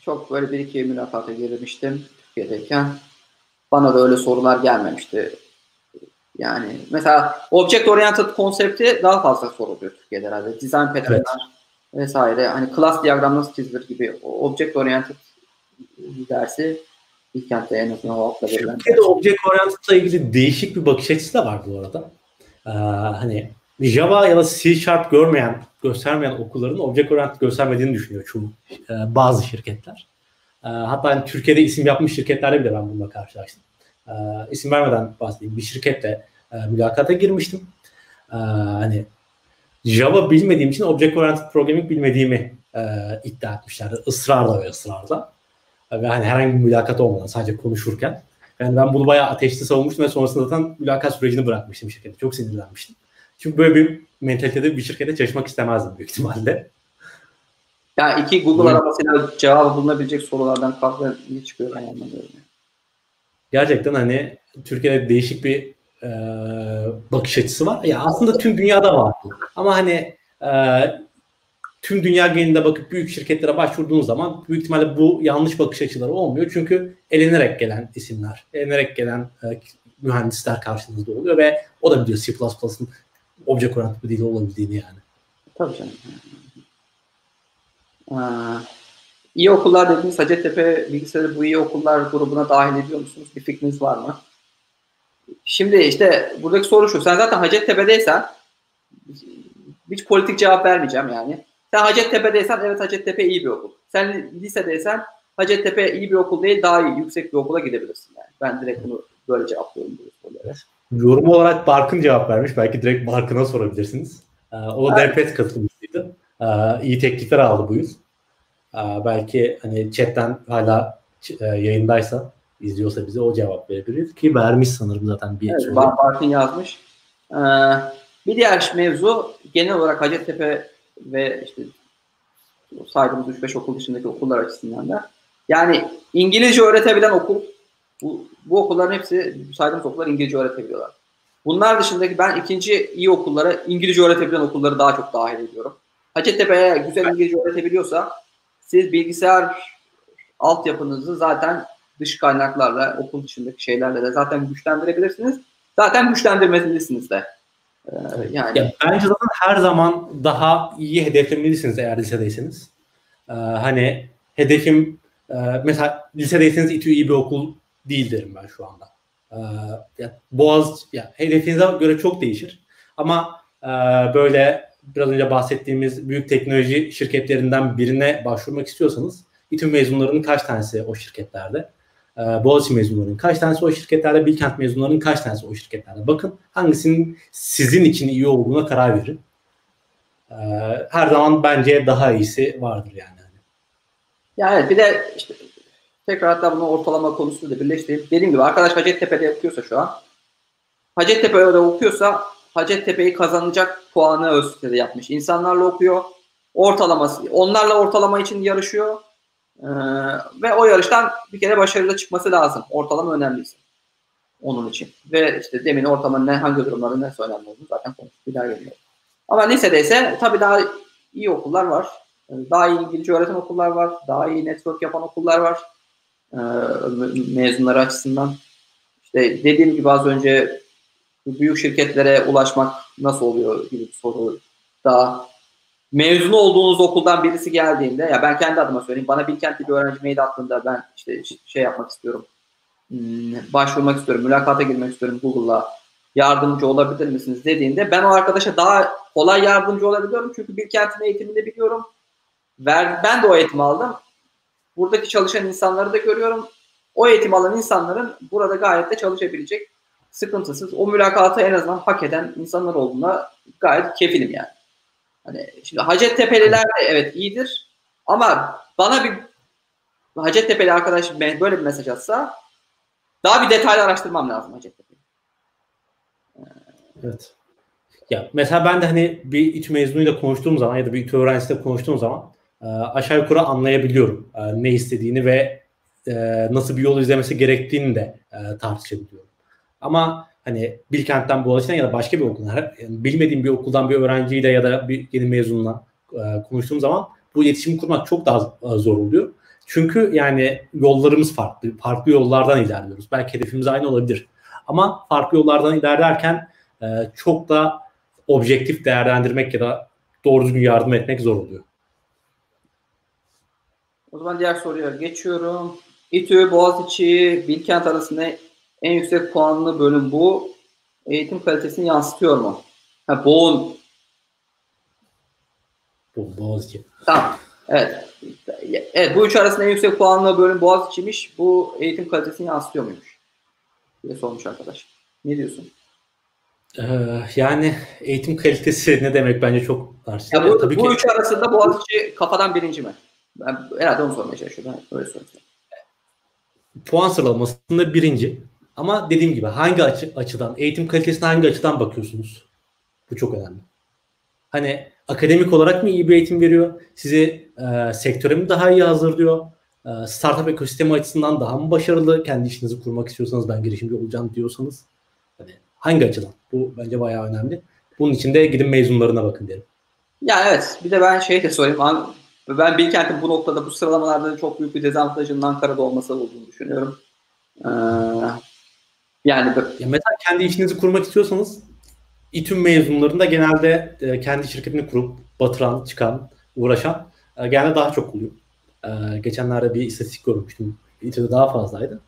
çok böyle bir iki mülakata girmiştim Türkiye'deyken. Bana da öyle sorular gelmemişti. Yani mesela object oriented konsepti daha fazla soruluyor Türkiye'de herhalde. Design pattern'lar vesaire. Hani class diyagram nasıl çizilir gibi object oriented dersi Bilkent'te en azından o hafta verilen. Türkiye'de Object Oriented'la ilgili değişik bir bakış açısı da var bu arada. Ee, hani Java ya da C Sharp görmeyen, göstermeyen okulların Object Oriented göstermediğini düşünüyor çoğu e, bazı şirketler. E, hatta hani Türkiye'de isim yapmış şirketlerde bile ben bununla karşılaştım. E, isim vermeden bahsedeyim. Bir şirketle e, mülakata girmiştim. E, hani Java bilmediğim için Object Oriented Programming bilmediğimi e, iddia etmişlerdi. Israrla ve ısrarla. Ve hani herhangi bir mülakat olmadan sadece konuşurken. Yani ben bunu bayağı ateşli savunmuştum ve sonrasında zaten mülakat sürecini bırakmıştım şirkete. Çok sinirlenmiştim. Çünkü böyle bir mentalitede bir şirkete çalışmak istemezdim büyük ihtimalle. Ya iki Google Buyurun. aramasıyla cevabı bulunabilecek sorulardan kavga niye çıkıyor ben anlamıyorum. Gerçekten hani Türkiye'de değişik bir e, bakış açısı var. Ya aslında tüm dünyada var. Ama hani e, tüm dünya genelinde bakıp büyük şirketlere başvurduğunuz zaman büyük ihtimalle bu yanlış bakış açıları olmuyor. Çünkü elenerek gelen isimler, elenerek gelen e, mühendisler karşınızda oluyor ve o da biliyor C++'ın object oriented bir dili olabildiğini yani. Tabii canım. Ee, iyi okullar dediğiniz Hacettepe bilgisayarı bu iyi okullar grubuna dahil ediyor musunuz? Bir fikriniz var mı? Şimdi işte buradaki soru şu. Sen zaten Hacettepe'deysen hiç politik cevap vermeyeceğim yani. Sen Hacettepe'deysen evet Hacettepe iyi bir okul. Sen lisedeysen Hacettepe iyi bir okul değil daha iyi yüksek bir okula gidebilirsin yani. Ben direkt bunu böyle cevaplıyorum bu sorulara. Yorum olarak Barkın cevap vermiş. Belki direkt Barkın'a sorabilirsiniz. Ee, o da evet. Derpet katılmıştı. Ee, iyi teklifler aldı bu yıl. Ee, belki hani chatten hala e, yayındaysa izliyorsa bize o cevap verebilir ki vermiş sanırım zaten bir evet. Barkın yazmış. Ee, bir diğer mevzu genel olarak Hacettepe ve işte saydığımız 3-5 okul dışındaki okullar açısından da yani İngilizce öğretebilen okul bu, bu okulların hepsi saydığımız okullar İngilizce öğretebiliyorlar. Bunlar dışındaki ben ikinci iyi okullara İngilizce öğretebilen okulları daha çok dahil ediyorum. Hacettepe'ye güzel İngilizce öğretebiliyorsa siz bilgisayar altyapınızı zaten dış kaynaklarla, okul dışındaki şeylerle de zaten güçlendirebilirsiniz. Zaten güçlendirmelisiniz de. Ee, yani ya, bence zaten her zaman daha iyi hedeflemelisiniz eğer lisedeyseniz. Ee, hani hedefim e, mesela lisedeyseniz İTÜ iyi bir okul değil derim ben şu anda. Ee, ya, Boğaz ya hedefinize göre çok değişir. Ama e, böyle biraz önce bahsettiğimiz büyük teknoloji şirketlerinden birine başvurmak istiyorsanız İTÜ mezunlarının kaç tanesi o şirketlerde? Ee, Boğaziçi mezunlarının kaç tanesi o şirketlerde, Bilkent mezunlarının kaç tanesi o şirketlerde. Bakın hangisinin sizin için iyi olduğuna karar verin. Ee, her zaman bence daha iyisi vardır yani. Ya evet bir de işte tekrar hatta bunu ortalama konusuyla birleştireyim. Dediğim gibi arkadaş Hacettepe'de okuyorsa şu an Hacettepe'de okuyorsa Hacettepe'yi kazanacak puanı ÖSS'de yapmış. İnsanlarla okuyor. Ortalaması, onlarla ortalama için yarışıyor. Ee, ve o yarıştan bir kere başarılı çıkması lazım. Ortalama önemliyse. Onun için. Ve işte demin ortalamanın ne, hangi durumların ne önemli olduğunu zaten konuştuk. Bir daha geliyor. Ama lisedeyse tabii daha iyi okullar var. Ee, daha iyi İngilizce öğreten okullar var. Daha iyi network yapan okullar var. Ee, mezunları açısından. İşte dediğim gibi az önce büyük şirketlere ulaşmak nasıl oluyor gibi bir soru daha mezun olduğunuz okuldan birisi geldiğinde ya ben kendi adıma söyleyeyim bana Bilkent'li bir öğrenci mail attığında ben işte şey yapmak istiyorum. Hmm, başvurmak istiyorum mülakata girmek istiyorum Google'la. Yardımcı olabilir misiniz dediğinde ben o arkadaşa daha kolay yardımcı olabiliyorum. Çünkü Bilkent'in eğitimini biliyorum. Ver, ben de o eğitimi aldım. Buradaki çalışan insanları da görüyorum. O eğitim alan insanların burada gayet de çalışabilecek sıkıntısız o mülakatı en azından hak eden insanlar olduğuna gayet kefilim yani. Hani şimdi Hacettepe'liler de evet iyidir ama bana bir Hacettepe'li arkadaş böyle bir mesaj atsa daha bir detaylı araştırmam lazım Hacettepe'yi. Evet. Ya mesela ben de hani bir iç mezunuyla konuştuğum zaman ya da bir iç öğrencisiyle konuştuğum zaman e, aşağı yukarı anlayabiliyorum e, ne istediğini ve e, nasıl bir yol izlemesi gerektiğini de tartışabiliyorum. Ama hani Bilkent'ten Boğaziçi'den ya da başka bir okuldan, yani bilmediğim bir okuldan bir öğrenciyle ya da bir yeni mezunla e, konuştuğum zaman bu iletişimi kurmak çok daha e, zor oluyor. Çünkü yani yollarımız farklı. Farklı yollardan ilerliyoruz. Belki hedefimiz aynı olabilir. Ama farklı yollardan ilerlerken e, çok da objektif değerlendirmek ya da doğru düzgün yardım etmek zor oluyor. O zaman diğer soruya geçiyorum. İTÜ, Boğaziçi, Bilkent arasında en yüksek puanlı bölüm bu. Eğitim kalitesini yansıtıyor mu? Ha, Boğun. Bu Boğaziçi. Tamam. Evet. Evet bu üç arasında en yüksek puanlı bölüm Boğaziçi'ymiş. Bu eğitim kalitesini yansıtıyor muymuş? diye sormuş arkadaş. Ne diyorsun? Ee, yani eğitim kalitesi ne demek bence çok tartışılır. bu, Tabii bu ki... üç arasında Boğaziçi kafadan birinci mi? Ben herhalde onu sormaya çalışıyorum. Öyle sorayım. Puan sıralamasında birinci. Ama dediğim gibi hangi açı, açıdan, eğitim kalitesine hangi açıdan bakıyorsunuz? Bu çok önemli. Hani akademik olarak mı iyi bir eğitim veriyor? Sizi e, sektöre mi daha iyi hazırlıyor? E, startup ekosistemi açısından daha mı başarılı? Kendi işinizi kurmak istiyorsanız ben girişimci olacağım diyorsanız. Hani hangi açıdan? Bu bence bayağı önemli. Bunun için de gidin mezunlarına bakın derim. Ya evet. Bir de ben şey de sorayım. Ben Bilkent'in bu noktada bu sıralamalarda çok büyük bir dezavantajının Ankara'da olması olduğunu düşünüyorum. Ee, yani ya mesela kendi işinizi kurmak istiyorsanız İTÜM mezunlarında genelde e, kendi şirketini kurup batıran, çıkan, uğraşan e, genelde daha çok oluyor. E, geçenlerde bir istatistik görmüştüm. İTÜ'de daha fazlaydı.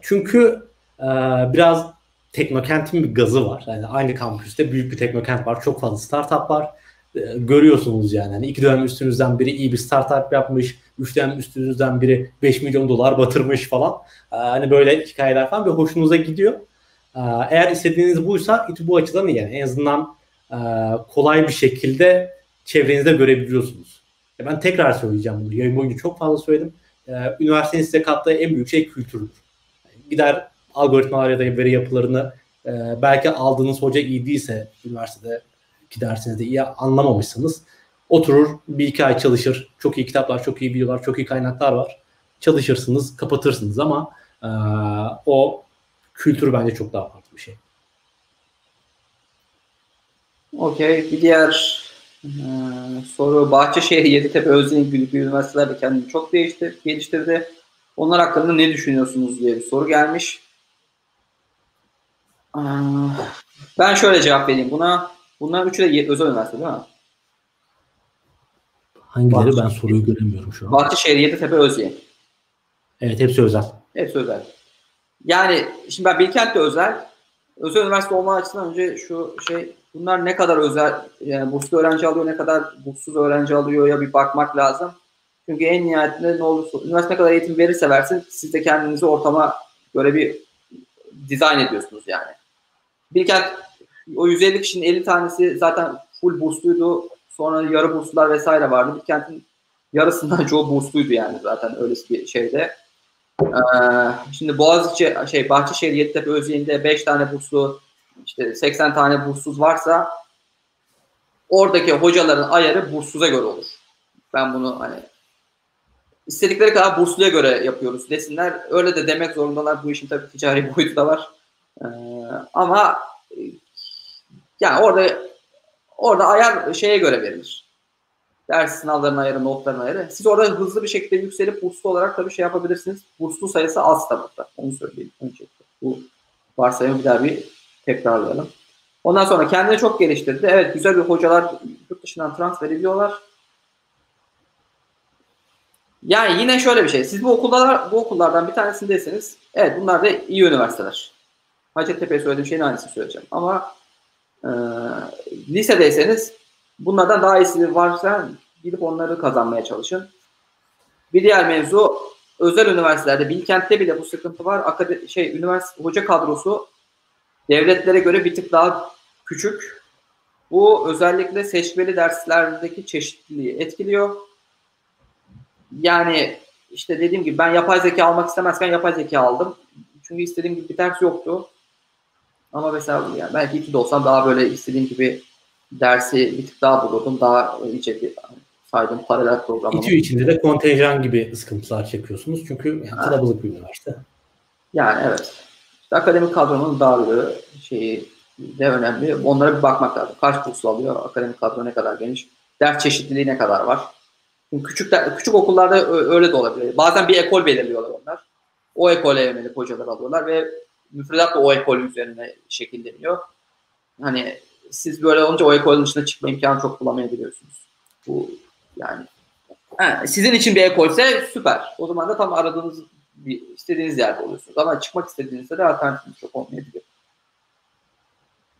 çünkü e, biraz teknokentin bir gazı var. Yani aynı kampüste büyük bir teknokent var. Çok fazla startup var. E, görüyorsunuz yani. yani iki dönem üstünüzden biri iyi bir startup yapmış. Dönem üstünüzden biri 5 milyon dolar batırmış falan. E, hani böyle hikayeler falan bir hoşunuza gidiyor. E, eğer istediğiniz buysa bu açıdan iyi yani. En azından e, kolay bir şekilde çevrenizde görebiliyorsunuz. E, ben tekrar söyleyeceğim bunu. Yayın boyunca çok fazla söyledim. E, üniversitenin size kattığı en büyük şey kültürdür. Gider algoritmalar ya da veri yapılarını e, belki aldığınız hoca iyi değilse üniversitede ki dersinizde iyi anlamamışsınız. Oturur bir iki ay çalışır. Çok iyi kitaplar, çok iyi videolar, çok iyi kaynaklar var. Çalışırsınız, kapatırsınız ama e, o kültür bence çok daha farklı bir şey. Okey. Bir diğer e, soru Bahçeşehir, Yeditepe, Özyeğin gibi üniversitelerde kendini çok değiştir, geliştirdi. Onlar hakkında ne düşünüyorsunuz diye bir soru gelmiş. Ben şöyle cevap vereyim buna. Bunlar üçü de özel üniversite değil mi? Hangileri Bahçe, ben soruyu göremiyorum şu an. Bahçeşehir, Yeditepe, Özyeğin. Evet hepsi özel. Hepsi özel. Yani şimdi ben Bilkent de özel. Özel üniversite olma açısından önce şu şey bunlar ne kadar özel yani burslu öğrenci alıyor ne kadar burssuz öğrenci alıyor ya bir bakmak lazım. Çünkü en nihayetinde ne olursa üniversite ne kadar eğitim verirse versin siz de kendinizi ortama göre bir dizayn ediyorsunuz yani. Bilkent o 150 kişinin 50 tanesi zaten full bursluydu. Sonra yarı burslular vesaire vardı. Bilkent'in yarısından çoğu bursluydu yani zaten öyle bir şeyde. Ee, şimdi Boğaziçi, şey Bahçeşehir, Yeditepe, Özyeğin'de 5 tane burslu, işte 80 tane burssuz varsa oradaki hocaların ayarı burssuza göre olur. Ben bunu hani istedikleri kadar bursluya göre yapıyoruz desinler. Öyle de demek zorundalar. Bu işin tabii ticari boyutu da var. Ee, ama yani orada orada ayar şeye göre verilir. Ders sınavlarına ayarı, notlarına ayarı. Siz orada hızlı bir şekilde yükselip burslu olarak tabii şey yapabilirsiniz. Burslu sayısı az tabii. Onu söyleyeyim öncelikle. Bu varsayımı bir daha bir tekrarlayalım. Ondan sonra kendini çok geliştirdi. Evet güzel bir hocalar yurt dışından transfer ediyorlar. Yani yine şöyle bir şey. Siz bu okullar bu okullardan bir tanesindeyseniz evet bunlar da iyi üniversiteler. Hacettepe'ye söylediğim şeyin aynısını söyleyeceğim. Ama e, lisedeyseniz bunlardan daha iyisi varsa gidip onları kazanmaya çalışın. Bir diğer mevzu özel üniversitelerde Bilkent'te bile bu sıkıntı var. Akade şey üniversite hoca kadrosu devletlere göre bir tık daha küçük. Bu özellikle seçmeli derslerdeki çeşitliliği etkiliyor. Yani işte dediğim gibi ben yapay zeka almak istemezken yapay zeka aldım. Çünkü istediğim gibi bir ders yoktu. Ama mesela yani belki iki de olsam daha böyle istediğim gibi dersi bir tık daha bulurdum. Daha iyice bir saydığım paralel program. İTÜ içinde de kontenjan gibi sıkıntılar çekiyorsunuz. Çünkü yani kalabalık bir üniversite. Yani evet. İşte akademik kadronun darlığı şeyi de önemli. Onlara bir bakmak lazım. Kaç kurs alıyor? Akademik kadro ne kadar geniş? Ders çeşitliliği ne kadar var? Çünkü küçük, küçük okullarda öyle de olabilir. Bazen bir ekol belirliyorlar onlar. O ekole yönelik hocalar alıyorlar ve müfredat da o ekol üzerine şekilleniyor. Hani siz böyle olunca o ekolün dışına çıkma imkanı çok bulamayabiliyorsunuz. Bu yani he, sizin için bir ekolse süper. O zaman da tam aradığınız bir istediğiniz yerde oluyorsunuz. Ama çıkmak istediğinizde de alternatifiniz çok olmayabilir.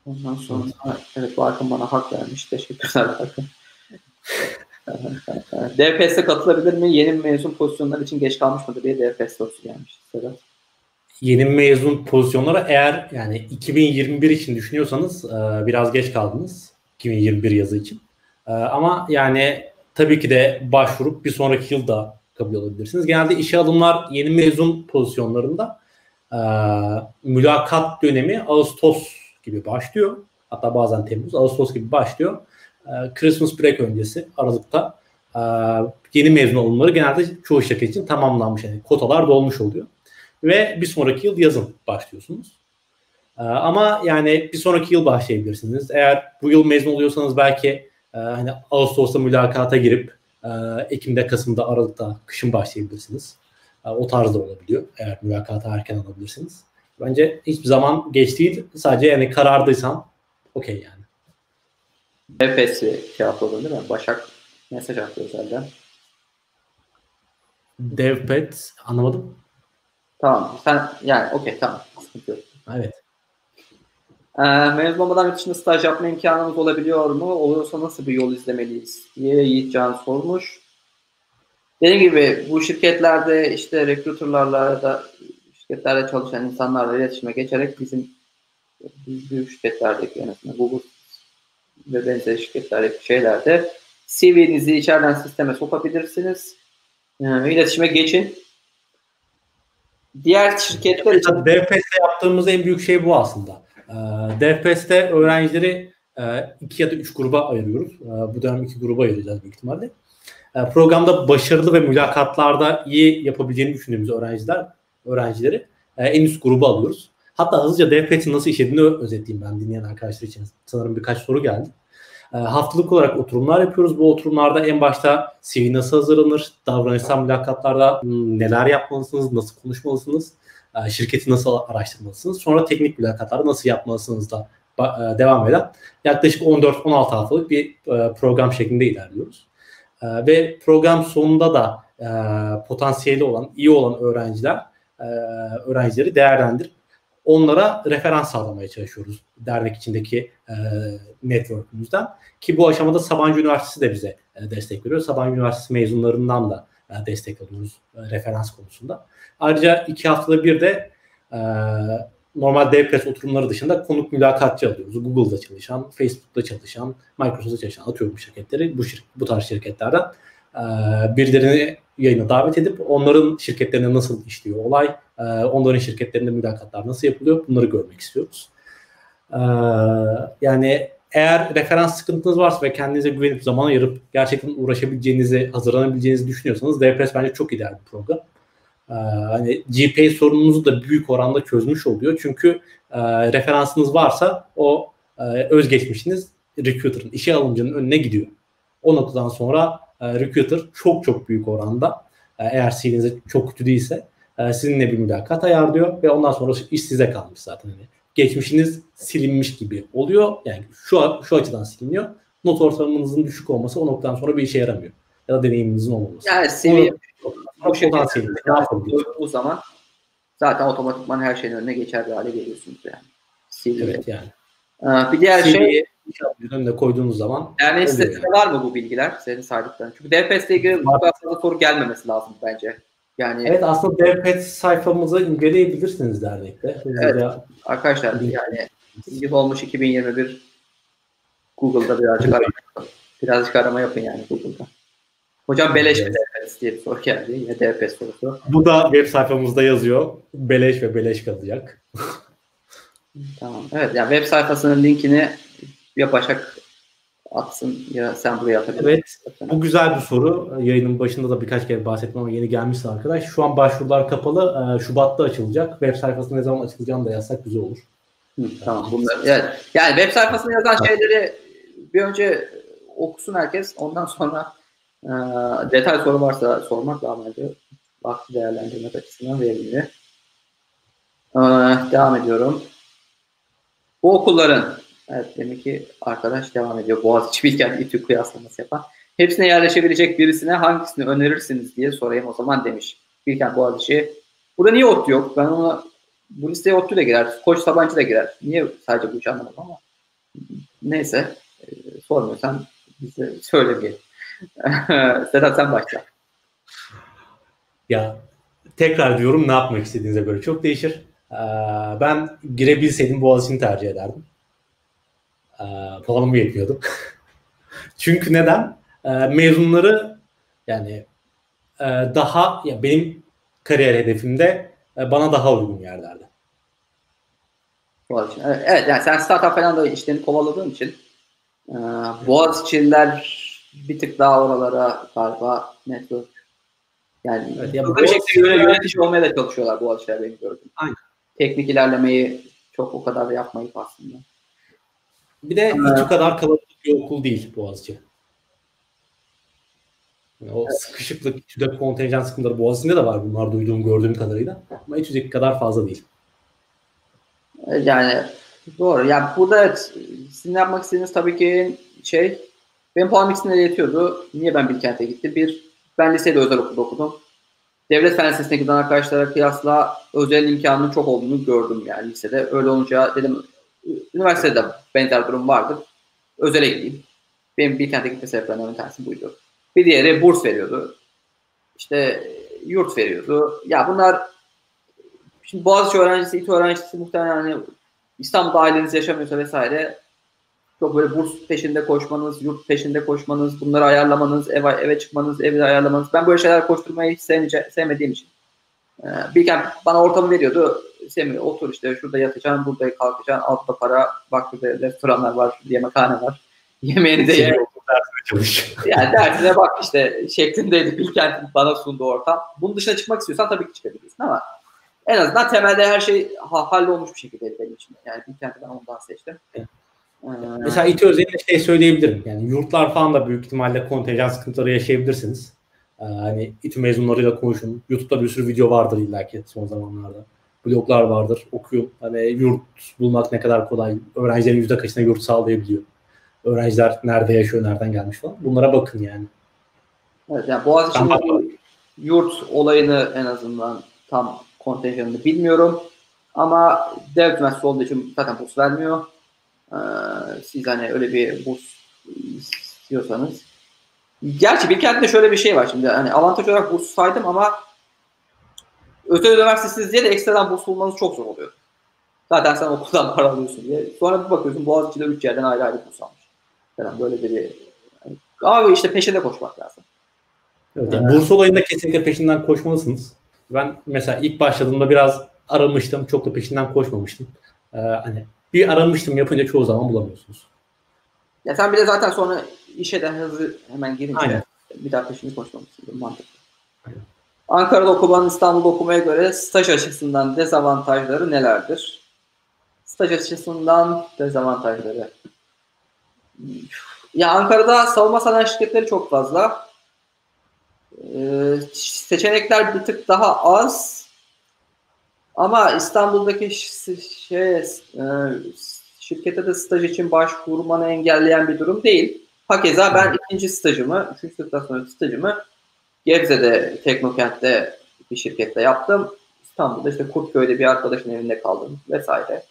Ondan sonra evet bu Akın bana hak vermiş. Teşekkürler Akın. DPS'e katılabilir mi? Yeni mezun pozisyonlar için geç kalmış mıdır diye DPS sorusu gelmiş. Sedat yeni mezun pozisyonlara eğer yani 2021 için düşünüyorsanız e, biraz geç kaldınız. 2021 yazı için. E, ama yani tabii ki de başvurup bir sonraki yılda kabul olabilirsiniz. Genelde işe alımlar yeni mezun pozisyonlarında e, mülakat dönemi Ağustos gibi başlıyor. Hatta bazen Temmuz, Ağustos gibi başlıyor. Christmas break öncesi Aralık'ta yeni mezun olumları genelde çoğu şirket için tamamlanmış. Yani kotalar dolmuş oluyor ve bir sonraki yıl yazın başlıyorsunuz. Ee, ama yani bir sonraki yıl başlayabilirsiniz. Eğer bu yıl mezun oluyorsanız belki e, hani Ağustos'ta mülakata girip e, Ekim'de, Kasım'da, Aralık'ta, kışın başlayabilirsiniz. E, o tarzda olabiliyor. Eğer mülakata erken alabilirsiniz. Bence hiçbir zaman geç değil. Sadece yani karardıysan okey yani. Nefesi cevapladın değil mi? Başak mesaj attı özelden. Devpet anlamadım. Tamam. Sen yani okey tamam. Sıkıntı yok. Evet. Ee, mezun olmadan yurt dışında staj yapma imkanımız olabiliyor mu? Oluyorsa nasıl bir yol izlemeliyiz diye Yiğit Can sormuş. Dediğim gibi bu şirketlerde işte recruiterlarla da şirketlerde çalışan insanlarla iletişime geçerek bizim büyük şirketlerdeki en azından Google ve benzeri şirketlerdeki şeylerde CV'nizi içeriden sisteme sokabilirsiniz. Yani iletişime geçin. Diğer şirketler için... DFS'te yaptığımız en büyük şey bu aslında. Ee, DFS'te öğrencileri e, iki ya da üç gruba ayırıyoruz. Ee, bu dönem iki gruba ayıracağız büyük ihtimalle. Ee, programda başarılı ve mülakatlarda iyi yapabileceğini düşündüğümüz öğrenciler öğrencileri e, en üst gruba alıyoruz. Hatta hızlıca DFS'in nasıl işlediğini özetleyeyim ben dinleyen arkadaşlar için. Sanırım birkaç soru geldi. E, haftalık olarak oturumlar yapıyoruz. Bu oturumlarda en başta CV nasıl hazırlanır, davranışsal mülakatlarda hmm, neler yapmalısınız, nasıl konuşmalısınız, e, şirketi nasıl araştırmalısınız. Sonra teknik mülakatlarda nasıl yapmalısınız da e, devam eden yaklaşık 14-16 haftalık bir e, program şeklinde ilerliyoruz. Ve program sonunda da potansiyeli olan, iyi olan öğrenciler öğrencileri değerlendirip onlara referans sağlamaya çalışıyoruz dernek içindeki e, network'ümüzden. Ki bu aşamada Sabancı Üniversitesi de bize e, destek veriyor. Sabancı Üniversitesi mezunlarından da e, destek alıyoruz e, referans konusunda. Ayrıca iki haftada bir de e, normal DevPress oturumları dışında konuk mülakatçı alıyoruz. Google'da çalışan, Facebook'ta çalışan, Microsoft'ta çalışan atıyorum şirketleri bu, şir- bu tarz şirketlerden e, birilerini yayına davet edip onların şirketlerine nasıl işliyor olay, e, onların şirketlerinde mülakatlar nasıl yapılıyor bunları görmek istiyoruz. E, yani eğer referans sıkıntınız varsa ve kendinize güvenip zaman ayırıp gerçekten uğraşabileceğinizi, hazırlanabileceğinizi düşünüyorsanız DPS bence çok ideal bir program. Ee, hani GPA sorununuzu da büyük oranda çözmüş oluyor. Çünkü e, referansınız varsa o e, özgeçmişiniz recruiter'ın, işe alımcının önüne gidiyor. O noktadan sonra e, recruiter çok çok büyük oranda e, eğer CV'niz çok kötü değilse e, sizinle bir mülakat ayarlıyor ve ondan sonra iş size kalmış zaten. Yani geçmişiniz silinmiş gibi oluyor. Yani şu şu açıdan siliniyor. Not ortalamanızın düşük olması o noktadan sonra bir işe yaramıyor. Ya da deneyiminizin olmaması. Yani CV bu şekilde bu zaman zaten otomatikman her şeyin önüne geçer bir hale geliyorsunuz yani. CV. Evet yani. Ee, bir diğer şey önüne koyduğunuz zaman yani sitesinde var mı bu bilgiler senin saydıkların? Çünkü ile ilgili bu kadar fazla soru gelmemesi lazım bence. Yani Evet aslında DevPet sayfamızı inceleyebilirsiniz dernekte. Evet. Arkadaşlar yani yıl olmuş 2021 Google'da birazcık arama birazcık arama yapın yani Google'da. Hocam beleş evet. mi DPS diye bir soru geldi. Yine DPS sorusu. Bu da web sayfamızda yazıyor. Beleş ve beleş kalacak. tamam. Evet yani web sayfasının linkini ya Başak atsın ya sen buraya atabilirsin. Evet. Bu güzel bir soru. Yayının başında da birkaç kere bahsettim ama yeni gelmişse arkadaş. Şu an başvurular kapalı. Ee, Şubat'ta açılacak. Web sayfası ne zaman açılacağını da yazsak güzel olur. Hı, tamam. Bunlar, evet. Yani web sayfasına yazan şeyleri bir önce okusun herkes. Ondan sonra e, detay soru varsa sormak daha bence vakti değerlendirmek açısından verimli. E, devam ediyorum. Bu okulların Evet demek ki arkadaş devam ediyor. Boğaziçi Bilkent İTÜ kıyaslaması yapan. Hepsine yerleşebilecek birisine hangisini önerirsiniz diye sorayım o zaman demiş. Bilkent Boğaziçi. Burada niye ODTÜ yok? Ben ona bu listeye ODTÜ de girer. Koç Sabancı da girer. Niye sadece bu üç anlamadım ama. Neyse. E, sormuyorsan bize söylemeyelim. Sedat sen başla. Ya tekrar diyorum ne yapmak istediğinize göre çok değişir. Ee, ben girebilseydim Boğaziçi'ni tercih ederdim e, puanımı yetmiyordu. Çünkü neden? E, mezunları yani e, daha ya benim kariyer hedefimde e, bana daha uygun yerlerde. Evet yani sen startup falan da işlerini kovaladığın için e, Boğaziçi'liler bir tık daha oralara galiba network yani evet, ya bir şekilde yönetici olmaya da çalışıyorlar Boğaziçi'ler benim gördüğüm. Aynen. Teknik ilerlemeyi çok o kadar da yapmayıp aslında. Bir de İTÜ kadar kalabalık bir okul değil Boğaziçi. Yani o evet. sıkışıklık, İTÜ'de kontenjan sıkıntıları Boğaziçi'nde de var bunlar duyduğum, gördüğüm kadarıyla. Ama İTÜ'deki kadar fazla değil. Yani doğru. Yani burada evet, sizin yapmak istediğiniz tabii ki şey benim puanım ikisine yetiyordu. Niye ben Bilkent'e gittim? Bir, ben lisede özel okulda okudum. Devlet fen lisesine giden arkadaşlara kıyasla özel imkanının çok olduğunu gördüm yani lisede. Öyle olunca dedim üniversitede benzer durum vardı. Özele gideyim. Benim Bilkent'e gitme sebeplerinden bir tanesi buydu. Bir diğeri burs veriyordu. İşte yurt veriyordu. Ya bunlar şimdi Boğaziçi öğrencisi, İTÜ öğrencisi muhtemelen hani İstanbul'da aileniz yaşamıyorsa vesaire çok böyle burs peşinde koşmanız, yurt peşinde koşmanız, bunları ayarlamanız, eve, eve çıkmanız, evi ayarlamanız. Ben böyle şeyler koşturmayı hiç sevmediğim için. Ee, Bilkent bana ortamı veriyordu. Semih otur işte şurada yatacaksın, burada kalkacaksın, altta para, bak burada restoranlar var, yemekhane var. Yemeğini de ye. yani dersine bak işte şeklindeydi Bilkent'in bana sunduğu ortam. Bunun dışına çıkmak istiyorsan tabii ki çıkabilirsin ama en azından temelde her şey hallolmuş bir şekilde benim için. Yani Bilkent'i ben ondan seçtim. Evet. Ee, Mesela İTÜ özelinde şey söyleyebilirim. Yani yurtlar falan da büyük ihtimalle kontenjan sıkıntıları yaşayabilirsiniz. Ee, hani İTÜ mezunlarıyla konuşun. YouTube'da bir sürü video vardır illaki son zamanlarda. Bloglar vardır. Okuyun. Hani yurt bulmak ne kadar kolay. Öğrencilerin yüzde kaçına yurt sağlayabiliyor. Öğrenciler nerede yaşıyor, nereden gelmiş falan. Bunlara bakın yani. Evet yani Boğaziçi'nin yurt olayını en azından tam kontenjanını bilmiyorum. Ama devlet üniversitesi olduğu için zaten burs vermiyor. Ee, siz hani öyle bir burs istiyorsanız. Gerçi Bilkent'te şöyle bir şey var şimdi. Hani avantaj olarak burs saydım ama özel üniversitesiz diye de ekstradan burs bulmanız çok zor oluyor. Zaten sen okuldan para alıyorsun diye. Sonra bir bakıyorsun Boğaziçi'de 3 yerden ayrı ayrı burs almış. Falan böyle bir yani, abi işte peşinde koşmak lazım. Evet, yani burs olayında kesinlikle peşinden koşmalısınız. Ben mesela ilk başladığımda biraz aramıştım. Çok da peşinden koşmamıştım. Ee, hani bir aramıştım yapınca çoğu zaman bulamıyorsunuz. Ya sen bir de zaten sonra işe de hızlı hemen girince Aynen. bir daha peşini koşmamışsın. Mantıklı. Aynen. Ankara'da okumanın İstanbul'da okumaya göre staj açısından dezavantajları nelerdir? Staj açısından dezavantajları. Ya Ankara'da savunma sanayi şirketleri çok fazla. Ee, seçenekler bir tık daha az. Ama İstanbul'daki şey, e, şirkete de staj için başvurmanı engelleyen bir durum değil. Hakeza ben ikinci stajımı, üçüncü sınıftan sonra stajımı Gebze'de, Teknokent'te bir şirkette yaptım. İstanbul'da işte Kurtköy'de bir arkadaşın evinde kaldım vesaire.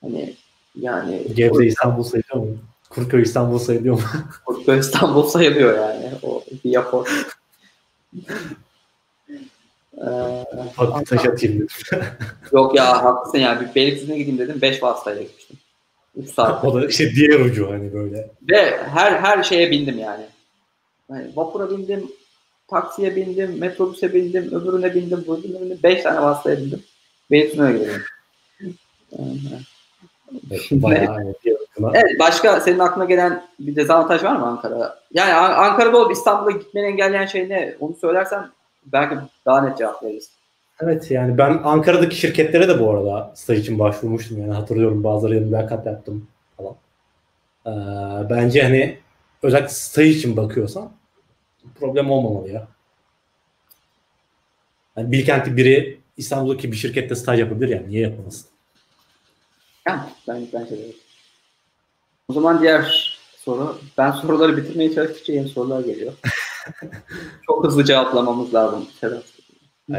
Hani yani Gebze İstanbul sayılıyor mu? Kurtköy İstanbul sayılıyor mu? Kurtköy İstanbul sayılıyor yani. O bir yapor. Bak taş atayım Yok ya haklısın ya. Bir Beylikdüzü'ne gideyim dedim. 5 vasıtayla gitmiştim. 3 saat. o da işte diğer ucu hani böyle. Ve her her şeye bindim yani. yani vapura bindim, taksiye bindim, metrobüse bindim, öbürüne bindim, öbürüne bindim. 5 tane vasıtaya bindim. Beylikdüzü'ne gidelim. evet, başka senin aklına gelen bir dezavantaj var mı Ankara? Yani Ankara'da olup İstanbul'a gitmeni engelleyen şey ne? Onu söylersen belki daha net cevap veririz. Evet yani ben Ankara'daki şirketlere de bu arada staj için başvurmuştum yani hatırlıyorum bazılarıyla mülakat yaptım falan. Ee, bence hani özellikle staj için bakıyorsan problem olmamalı ya. Yani Bilkent'li biri İstanbul'daki bir şirkette staj yapabilir yani niye yapamasın? Yani ben, bence de. O zaman diğer soru. Ben soruları bitirmeye çalıştıkça yeni sorular geliyor. Çok hızlı cevaplamamız lazım Sedat.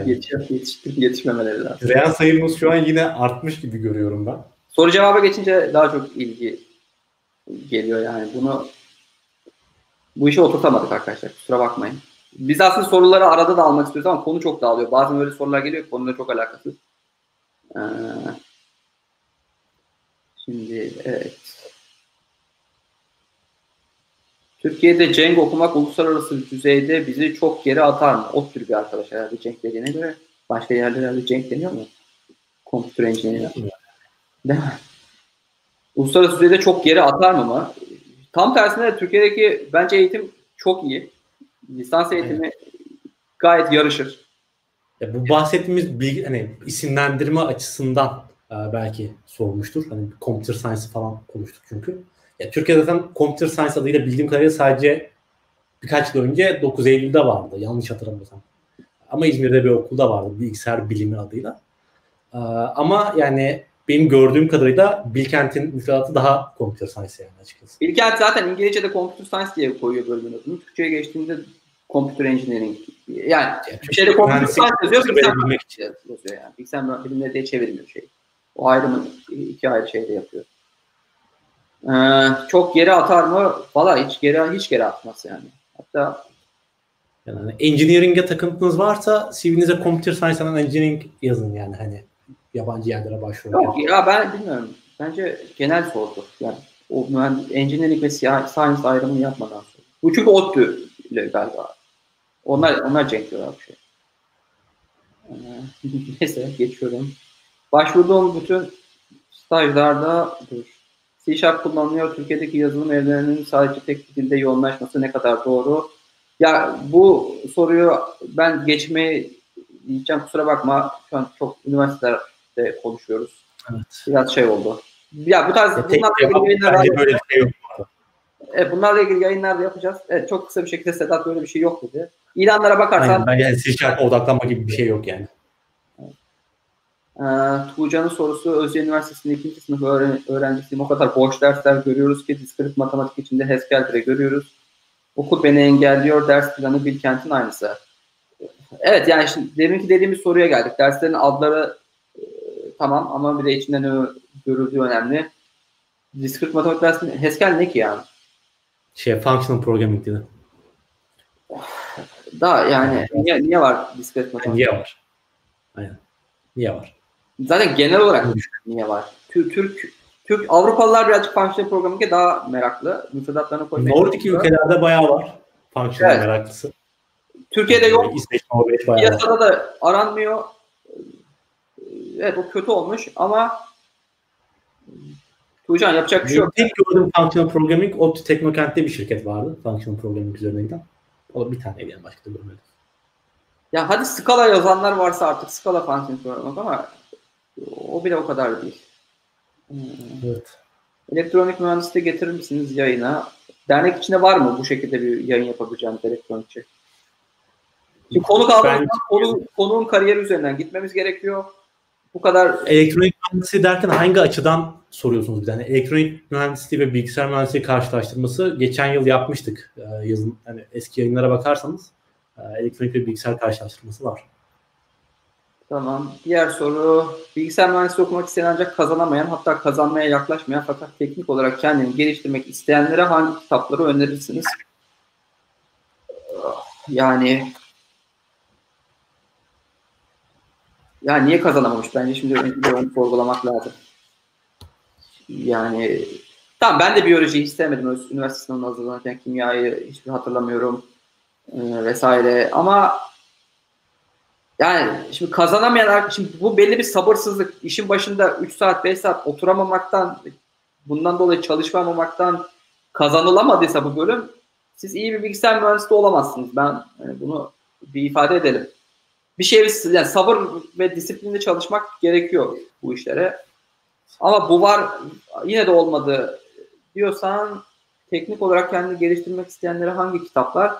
Yetiş, yetiş, yetişmemeleri lazım. Reel sayımız şu an yine artmış gibi görüyorum ben. Soru cevaba geçince daha çok ilgi geliyor yani. Bunu bu işi oturtamadık arkadaşlar. Kusura bakmayın. Biz aslında soruları arada da almak istiyoruz ama konu çok dağılıyor. Bazen öyle sorular geliyor ki konuyla çok alakasız. Ee, şimdi evet. Türkiye'de Cenk okumak uluslararası düzeyde bizi çok geri atar mı? O tür bir arkadaş herhalde Cenk dediğine göre. Başka yerlerde Cenk deniyor mu? Computer Engineering. Değil mi? Uluslararası düzeyde çok geri atar mı mı? Tam tersine Türkiye'deki bence eğitim çok iyi. Lisans eğitimi evet. gayet yarışır. Ya bu bahsettiğimiz bilgi, hani isimlendirme açısından e, belki sormuştur. Hani computer science falan konuştuk çünkü. Ya, Türkiye'de zaten Computer Science adıyla bildiğim kadarıyla sadece birkaç yıl önce 9 Eylül'de vardı. Yanlış hatırlamıyorsam. Ama İzmir'de bir okulda vardı bilgisayar bilimi adıyla. Ee, ama yani benim gördüğüm kadarıyla Bilkent'in müfredatı daha Computer Science yani açıkçası. Bilkent zaten İngilizce'de Computer Science diye koyuyor bölümün adını. Türkçe'ye geçtiğinde Computer Engineering. Yani, yani Türkçe'de Computer Science yazıyor, bilgisayar bilmek için yazıyor yani. Bilgisayar bilimleri diye çevirmiyor şey. O ayrımı iki ayrı şeyde yapıyor. Ee, çok geri atar mı? Valla hiç geri hiç geri atmaz yani. Hatta yani hani engineering'e takıntınız varsa CV'nize computer science and engineering yazın yani hani yabancı yerlere başvurun. Yok ya ben bilmiyorum. Bence genel sordu. Yani o mühendis, engineering ve science ayrımını yapmadan sordu. Bu çünkü ODTÜ ile galiba. Onlar onlar cenk diyorlar bir şey. Ee, neyse geçiyorum. Başvurduğum bütün stajlarda dur. C Sharp kullanılıyor. Türkiye'deki yazılım evlerinin sadece tek bir dilde yoğunlaşması ne kadar doğru? Ya bu soruyu ben geçmeyi diyeceğim kusura bakma. Şu an çok üniversitelerde konuşuyoruz. Evet. Biraz şey oldu. Ya bu tarz ya bunlarla ilgili yayınlar böyle bir şey yok. Evet, bunlarla ilgili yayınlar da yapacağız. Evet, çok kısa bir şekilde Sedat böyle bir şey yok dedi. İlanlara bakarsan... Aynen, yani C odaklanma gibi bir şey yok yani. Ee, Tuğcan'ın sorusu Özyeğin Üniversitesi'nde ikinci sınıf öğren öğrencisiyim. O kadar boş dersler görüyoruz ki diskret matematik içinde Haskell bile görüyoruz. Okul beni engelliyor. Ders planı Bilkent'in aynısı. Evet yani şimdi deminki dediğimiz soruya geldik. Derslerin adları e, tamam ama bir de içinde ne görüldüğü önemli. Diskret matematik dersinde Haskell ne ki yani? Şey functional programming dedi. Da yani niye, niye var diskret matematik? Niye var? Aynen. Niye var? Zaten genel olarak niye var? Türk, Türk, Türk Avrupalılar birazcık functional programming'e daha meraklı. Müfredatlarına koymaya Nordik ülkelerde bayağı var functional evet. meraklısı. Türkiye'de yok. İsveç, Norveç bayağı Piyasada var. da aranmıyor. Evet o kötü olmuş ama Tuğcan yapacak bir şey yok. Tek gördüğüm functional programming ODTÜ Teknokent'te bir şirket vardı. Functional programming üzerine giden. O bir tane yani başka da görmedim. Ya hadi skala yazanlar varsa artık skala functional programming ama o bile o kadar değil. Evet. Elektronik mühendisliği getirir misiniz yayına? Dernek içinde var mı bu şekilde bir yayın yapabileceğimiz elektronikçi? Şimdi konu kaldığında konu, konuğun kariyeri üzerinden gitmemiz gerekiyor. Bu kadar elektronik mühendisliği derken hangi açıdan soruyorsunuz bir tane? Elektronik mühendisliği ve bilgisayar mühendisliği karşılaştırması geçen yıl yapmıştık. Ee, yazın hani eski yayınlara bakarsanız e, elektronik ve bilgisayar karşılaştırması var. Tamam. Diğer soru. Bilgisayar mühendisliği okumak isteyen ancak kazanamayan hatta kazanmaya yaklaşmayan fakat teknik olarak kendini geliştirmek isteyenlere hangi kitapları önerirsiniz? Yani ya niye kazanamamış? Bence şimdi onu sorgulamak lazım. Yani tamam ben de biyolojiyi istemedim. Üniversite sınavına hazırlanırken kimyayı hiçbir hatırlamıyorum e, vesaire. Ama yani şimdi kazanamayan şimdi bu belli bir sabırsızlık. İşin başında 3 saat 5 saat oturamamaktan bundan dolayı çalışmamaktan kazanılamadıysa bu bölüm siz iyi bir bilgisayar mühendisi olamazsınız. Ben yani bunu bir ifade edelim. Bir şey yani sabır ve disiplinli çalışmak gerekiyor bu işlere. Ama bu var yine de olmadı diyorsan teknik olarak kendini geliştirmek isteyenlere hangi kitaplar?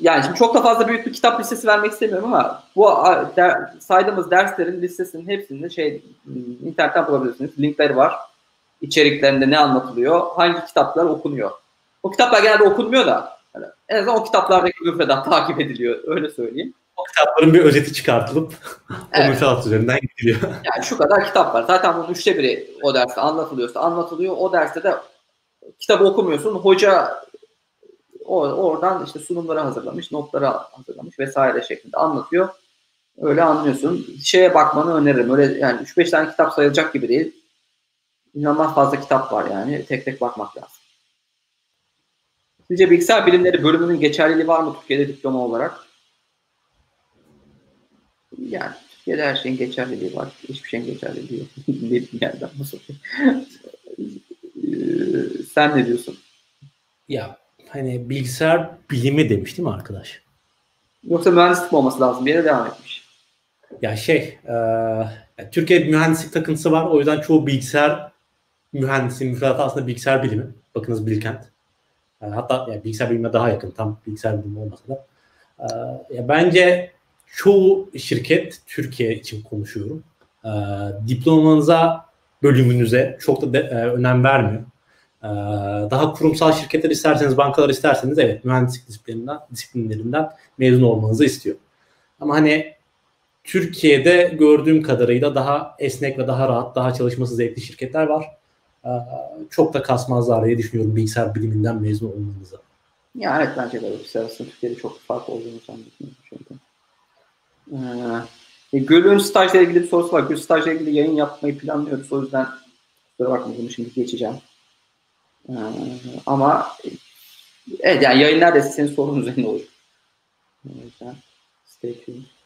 yani şimdi çok da fazla büyük bir kitap listesi vermek istemiyorum ama bu der, saydığımız derslerin listesinin hepsini şey internetten bulabilirsiniz. Linkleri var. İçeriklerinde ne anlatılıyor, hangi kitaplar okunuyor. O kitaplar genelde okunmuyor da yani en azından o kitaplardaki müfredat takip ediliyor. Öyle söyleyeyim. O kitapların bir özeti çıkartılıp evet. o müfredat üzerinden gidiliyor. Yani şu kadar kitap var. Zaten bunun üçte biri o derste anlatılıyorsa anlatılıyor. O derste de kitabı okumuyorsun. Hoca oradan işte sunumları hazırlamış, notları hazırlamış vesaire şeklinde anlatıyor. Öyle anlıyorsun. Şeye bakmanı öneririm. Öyle yani 3-5 tane kitap sayılacak gibi değil. İnanılmaz fazla kitap var yani. Tek tek bakmak lazım. Sizce bilgisayar bilimleri bölümünün geçerliliği var mı Türkiye'de diploma olarak? Yani Türkiye'de her şeyin geçerliliği var. Hiçbir şeyin geçerliliği yok. ne yerden nasıl? Ee, sen ne diyorsun? Ya hani bilgisayar bilimi demiş değil mi arkadaş? Yoksa mühendislik olması lazım? Bir yere devam etmiş. Ya şey, e, yani Türkiye mühendislik takıntısı var. O yüzden çoğu bilgisayar mühendisi, müfredatı aslında bilgisayar bilimi. Bakınız Bilkent. Yani hatta yani bilgisayar bilime daha yakın. Tam bilgisayar bilimi olmasa da. E, ya bence çoğu şirket, Türkiye için konuşuyorum. E, diplomanıza, bölümünüze çok da de, e, önem vermiyor. Ee, daha kurumsal şirketler isterseniz, bankalar isterseniz evet mühendislik disiplininden, disiplinlerinden mezun olmanızı istiyor. Ama hani Türkiye'de gördüğüm kadarıyla daha esnek ve daha rahat, daha çalışması zevkli şirketler var. Ee, çok da kasmazlar diye düşünüyorum bilgisayar biliminden mezun olmanıza. Ya evet bence de bilgisayar arasında çok fark olduğunu zannetmiyorum. Çünkü. Ee, e, Gül'ün stajla ilgili bir sorusu var. Gül stajla ilgili yayın yapmayı planlıyoruz. O yüzden kusura bakma şimdi geçeceğim. Ee, ama evet yani yayın neredeyse senin sorun üzerinde olur. O yüzden stay tuned.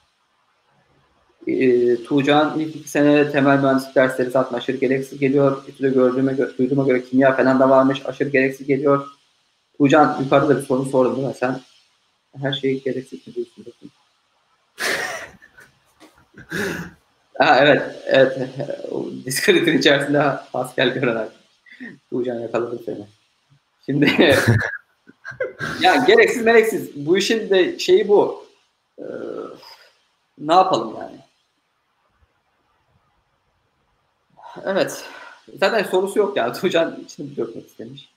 E, Tuğcan ilk iki sene temel mühendislik dersleri zaten aşırı gereksiz geliyor. İTÜ'de gördüğüme, gö- duyduğuma göre kimya falan da varmış. Aşırı gereksiz geliyor. Tuğcan yukarıda da bir soru sordun değil mi? Sen her şeyi gereksiz mi diyorsun? ha, evet. Evet. Discord'un içerisinde Pascal Görener. Tuğcan yakaladım seni. Şimdi ya gereksiz mereksiz. Bu işin de şeyi bu. Ee, ne yapalım yani? Evet. Zaten sorusu yok ya. Tuğcan içini dökmek istemiş.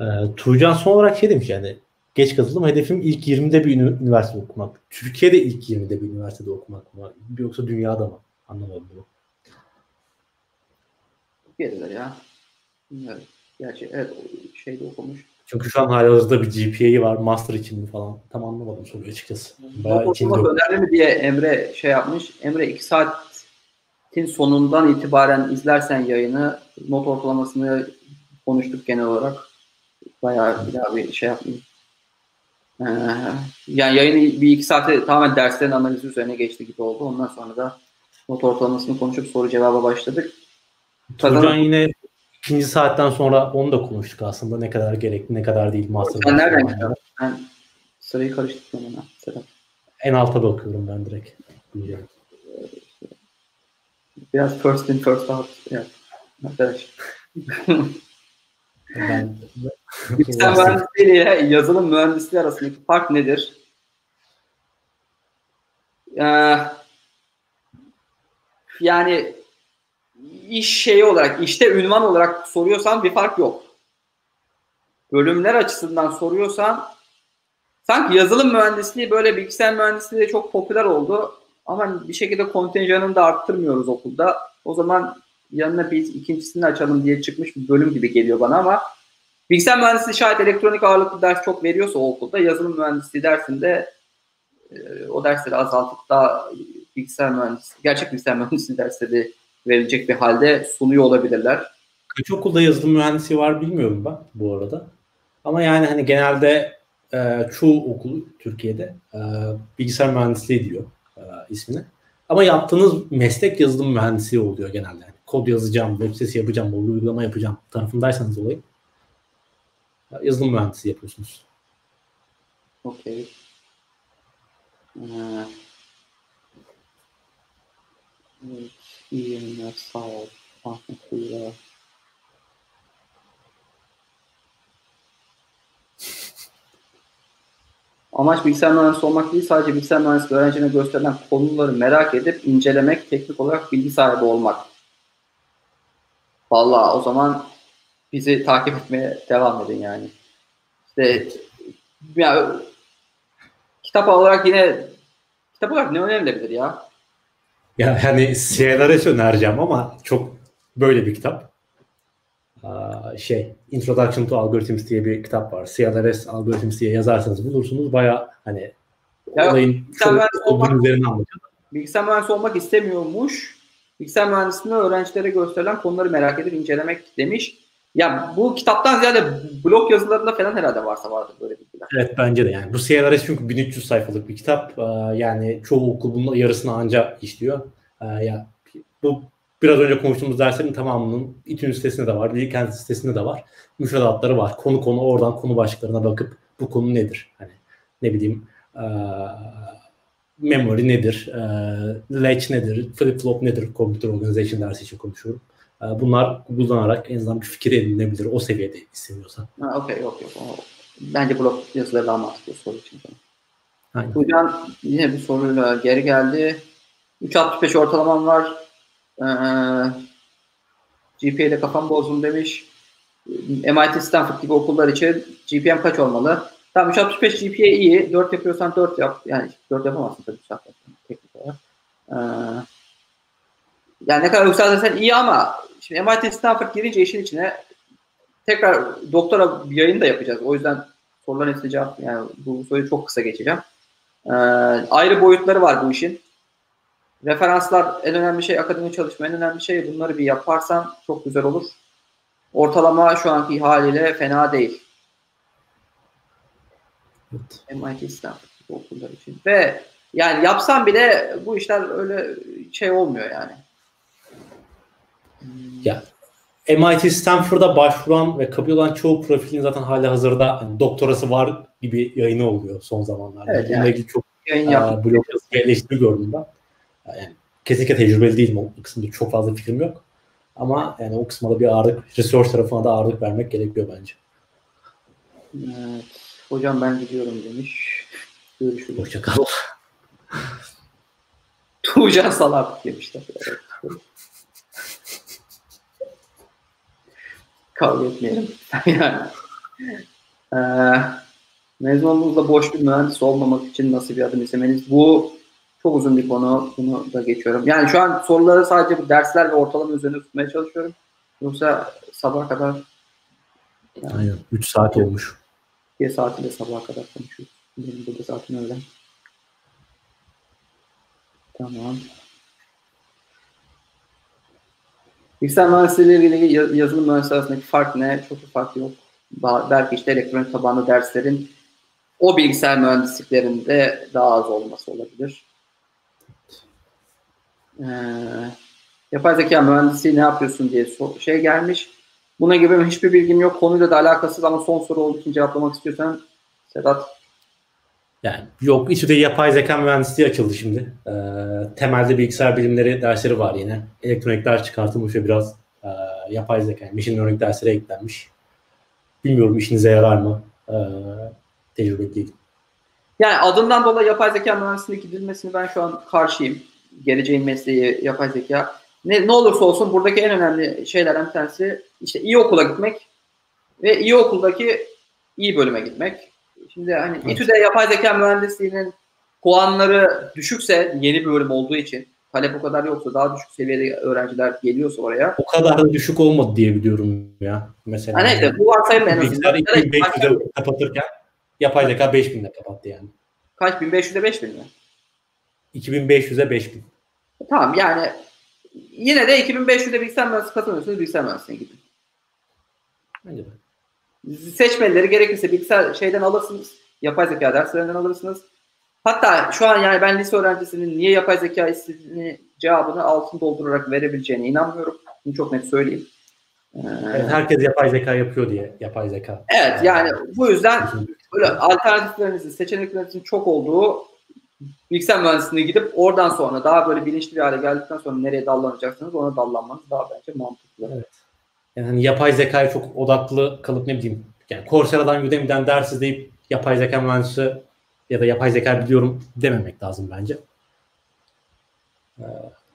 Ee, Tuğcan son olarak şey demiş yani geç katıldım. Hedefim ilk 20'de bir üniversite okumak. Türkiye'de ilk 20'de bir üniversitede okumak mı? Yoksa dünyada mı? Anlamadım bunu. Geriler ya. Bilmiyorum. Gerçi evet şeyde okumuş. Çünkü şu an halihazırda bir GPA'yı var. Master için mi falan. Tam anlamadım soruyu açıkçası. Bayağı içinde önemli mi diye Emre şey yapmış. Emre 2 saatin sonundan itibaren izlersen yayını not ortalamasını konuştuk genel olarak. Bayağı bir daha bir şey yapmayayım. Ee, yani yayını bir iki saate tamamen derslerin analizi üzerine geçti gibi oldu. Ondan sonra da not ortalamasını konuşup soru cevaba başladık. Tuğcan yine ikinci saatten sonra onu da konuştuk aslında. Ne kadar gerekli, ne kadar değil. Master Sen nereden? Ben sırayı karıştırdım ona. Sıra. En alta bakıyorum ben direkt. Biraz first in first out. Evet. Arkadaş. ben, Bilgisayar mühendisliği ile yazılım mühendisliği arasındaki fark nedir? Ee, yani iş şeyi olarak, işte ünvan olarak soruyorsan bir fark yok. Bölümler açısından soruyorsan sanki yazılım mühendisliği böyle bilgisayar mühendisliği de çok popüler oldu. Ama bir şekilde kontenjanını da arttırmıyoruz okulda. O zaman yanına bir ikincisini açalım diye çıkmış bir bölüm gibi geliyor bana ama bilgisayar mühendisliği şayet elektronik ağırlıklı ders çok veriyorsa o okulda yazılım mühendisliği dersinde e, o dersleri azaltıp daha bilgisayar mühendisliği, gerçek bilgisayar mühendisliği dersleri verilecek bir halde sunuyor olabilirler. Kaç okulda yazılım mühendisi var bilmiyorum ben bu arada. Ama yani hani genelde e, çoğu okul Türkiye'de e, bilgisayar mühendisliği diyor ismini. Ama yaptığınız meslek yazılım mühendisliği oluyor genelde. Yani kod yazacağım, web sitesi yapacağım, mobil uygulama yapacağım tarafındaysanız olayı. Yazılım mühendisi yapıyorsunuz. Okey. Ee, iyi yayınlar, sağ ol. Ahmet Buyur'a. Amaç bilgisayar mühendisi olmak değil, sadece bilgisayar mühendisi öğrencine gösterilen konuları merak edip incelemek, teknik olarak bilgi sahibi olmak. Vallahi o zaman bizi takip etmeye devam edin yani. İşte ya, kitap olarak yine kitap olarak ne önemlidir ya? Ya hani CLRS önereceğim ama çok böyle bir kitap. Şey Introduction to Algorithms diye bir kitap var. CLRS Algorithms diye yazarsanız bulursunuz. Baya hani ya, olayın olduğunu üzerine anlatıyor. Bilgisayar mühendisi olmak istemiyormuş. Bilgisayar mühendisliğinde öğrencilere gösterilen konuları merak edip incelemek demiş. Ya bu kitaptan ziyade blog yazılarında falan herhalde varsa vardır böyle bilgiler. Evet bence de yani. Bu CLRS çünkü 1300 sayfalık bir kitap. Yani çoğu okul bunun yarısını anca işliyor. Ya bu biraz önce konuştuğumuz derslerin tamamının İTÜ sitesinde de var, Bilkent sitesinde de var. Müfredatları var. Konu konu oradan konu başlıklarına bakıp bu konu nedir? Hani ne bileyim memory nedir? latch nedir? Flip flop nedir? Computer organization dersi için konuşuyorum. Bunlar kullanarak en azından bir fikir edinebilir o seviyede isteniyorsa. Ha, okey, yok yok. Bence blog yazıları daha mantıklı soru için. Aynen. Hocam yine bir soruyla geri geldi. 3.65 ortalamam var. Ee, GPA ile kafam bozdum demiş. MIT Stanford gibi okullar için GPM kaç olmalı? Tamam 3.65 GPA iyi. 4 yapıyorsan 4 yap. Yani 4 yapamazsın tabii zaten teknik olarak. yani ne kadar yükseltirsen iyi ama şimdi MIT Stanford girince işin içine tekrar doktora bir yayın da yapacağız. O yüzden soruların hepsine cevap yani bu soruyu çok kısa geçeceğim. Ee, ayrı boyutları var bu işin. Referanslar en önemli şey, akademik çalışma en önemli şey. Bunları bir yaparsan çok güzel olur. Ortalama şu anki haliyle fena değil. Evet. MIT Stanford okullar için. Ve yani yapsam bile bu işler öyle şey olmuyor yani. Ya MIT Stanford'a başvuran ve kabul olan çoğu profilin zaten hali hazırda hani doktorası var gibi yayını oluyor son zamanlarda. Evet, Bununla yani. ilgili çok Yayın e, blog yazı eleştiri gördüm ben. Yani kesinlikle tecrübeli değilim o kısımda çok fazla fikrim yok. Ama yani o kısma da bir ağırlık, research tarafına da ağırlık vermek gerekiyor bence. Evet. Hocam ben gidiyorum demiş. Görüşürüz. Hoşçakal. Tuğcan Salak demişler. Kavga etmeyelim. yani. Ee, mezun olduğunuzda boş bir mühendis olmamak için nasıl bir adım izlemeniz? Bu çok uzun bir konu. Bunu da geçiyorum. Yani şu an soruları sadece bu dersler ve ortalama üzerine tutmaya çalışıyorum. Yoksa sabah kadar Aynen. 3 saat olmuş. bir saatiyle sabaha kadar konuşuyoruz. Benim burada zaten öyle. Tamam. Bilgisayar mühendisliği ile ilgili ya- yazılım mühendisliği arasındaki fark ne? Çok bir fark yok. Belki işte elektronik tabanlı derslerin o bilgisayar mühendisliklerinde daha az olması olabilir. Ee, yapay zeka mühendisliği ne yapıyorsun diye so- şey gelmiş. Buna gibi hiçbir bilgim yok. Konuyla da alakasız ama son soru olduğu için cevaplamak istiyorsan Sedat. Yani yok İTÜ'de yapay zeka mühendisliği açıldı şimdi. Ee, temelde bilgisayar bilimleri dersleri var yine. Elektronikler çıkartılmış ve biraz e, yapay zeka, machine learning dersleri eklenmiş. Bilmiyorum işinize yarar mı? Ee, tecrübe değil. Yani adından dolayı yapay zeka mühendisliğine gidilmesini ben şu an karşıyım. Geleceğin mesleği yapay zeka. Ne, ne olursa olsun buradaki en önemli şeylerden bir tanesi işte iyi okula gitmek ve iyi okuldaki iyi bölüme gitmek. Şimdi hani Evet. İTÜ'de yapay zeka mühendisliğinin puanları düşükse yeni bir bölüm olduğu için talep o kadar yoksa daha düşük seviyede öğrenciler geliyorsa oraya. O kadar da düşük olmadı diye biliyorum ya. Mesela. Ha neyse bu varsayım en azından. 2500'e kapatırken yapay zeka 5000'de kapattı yani. Kaç? 1500'e 5000 mi? 2500'e 5000. Tamam yani yine de 2500'e bilgisayar mühendisliği kazanıyorsunuz bilgisayar mühendisliğine gidin. Bence de. Seçmeleri gerekirse bilgisayar şeyden alırsınız. Yapay zeka derslerinden alırsınız. Hatta şu an yani ben lise öğrencisinin niye yapay zeka istediğini cevabını altın doldurarak verebileceğine inanmıyorum. Bunu çok net söyleyeyim. Ee, Evet, herkes yapay zeka yapıyor diye yapay zeka. evet yani bu yüzden böyle alternatiflerinizin, seçeneklerinizin çok olduğu bilgisayar mühendisliğine gidip oradan sonra daha böyle bilinçli bir hale geldikten sonra nereye dallanacaksınız ona dallanmanız daha bence mantıklı. Evet. Yani hani yapay zekaya çok odaklı kalıp ne bileyim yani Coursera'dan Udemy'den ders izleyip yapay zeka mühendisi ya da yapay zeka biliyorum dememek lazım bence.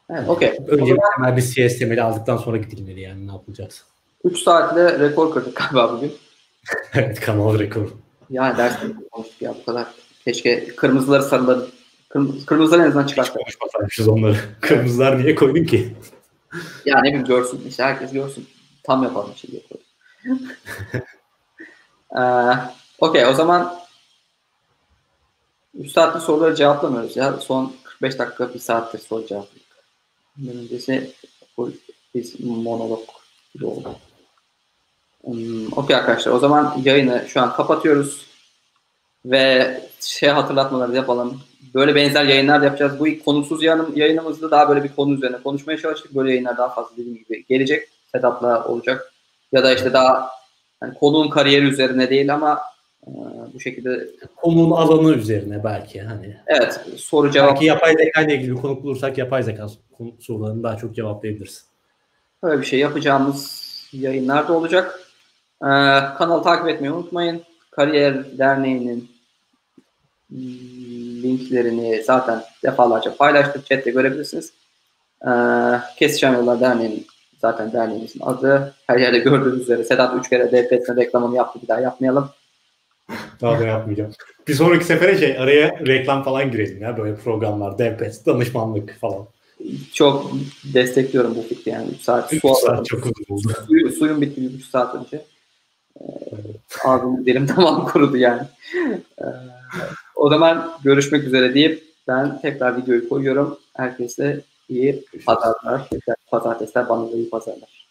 Evet, okey. O Önce zaman- bir CS temeli aldıktan sonra gidilmeli yani ne yapılacaksa. 3 saatle rekor kırdık galiba bugün. evet kanal rekoru. Yani ders konuştuk ya bu kadar. Keşke kırmızıları sarıları kırm- kırmızıları en azından Hiç çıkarsak. konuşmasaymışız onları. Kırmızılar niye koydun ki? Yani ne bileyim görsün işte herkes görsün. Tam yapalım şey yapalım. ee, Okey o zaman 3 saatlik soruları cevaplamıyoruz ya. Son 45 dakika 1 saattir soru cevapladık. Bundan öncesi biz monolog gibi oldu. Hmm, Okey arkadaşlar o zaman yayını şu an kapatıyoruz. Ve şey hatırlatmaları yapalım. Böyle benzer yayınlar da yapacağız. Bu ilk konusuz yayınım, yayınımızda daha böyle bir konu üzerine konuşmaya çalıştık. Böyle yayınlar daha fazla dediğim gibi gelecek. Setup'la olacak. Ya da işte daha yani konuğun kariyeri üzerine değil ama e, bu şekilde Konunun alanı üzerine belki hani. evet soru cevap Belki yapay zeka ile ilgili bir konu bulursak yapay zeka sorularını daha çok cevaplayabiliriz. böyle bir şey yapacağımız yayınlar da olacak. Ee, kanalı takip etmeyi unutmayın. Kariyer Derneği'nin linklerini zaten defalarca paylaştık. Chat'te görebilirsiniz. Ee, Kesişen Yollar Derneği'nin zaten derneğimizin adı. Her yerde gördüğünüz üzere Sedat 3 kere DPS'ine reklamını yaptı. Bir daha yapmayalım. Daha da yapmayacağım. Bir sonraki sefere şey araya reklam falan girelim ya böyle programlar, devpes, danışmanlık falan. çok destekliyorum bu fikri yani 3 saat. Su saat çok uzun oldu. Suyu, suyun bitti 3 saat önce. Ağzım dilim tamam kurudu yani. Ee, o zaman görüşmek üzere deyip ben tekrar videoyu koyuyorum. Herkese iyi pazarlar. Pazartesiler bana da iyi pazarlar.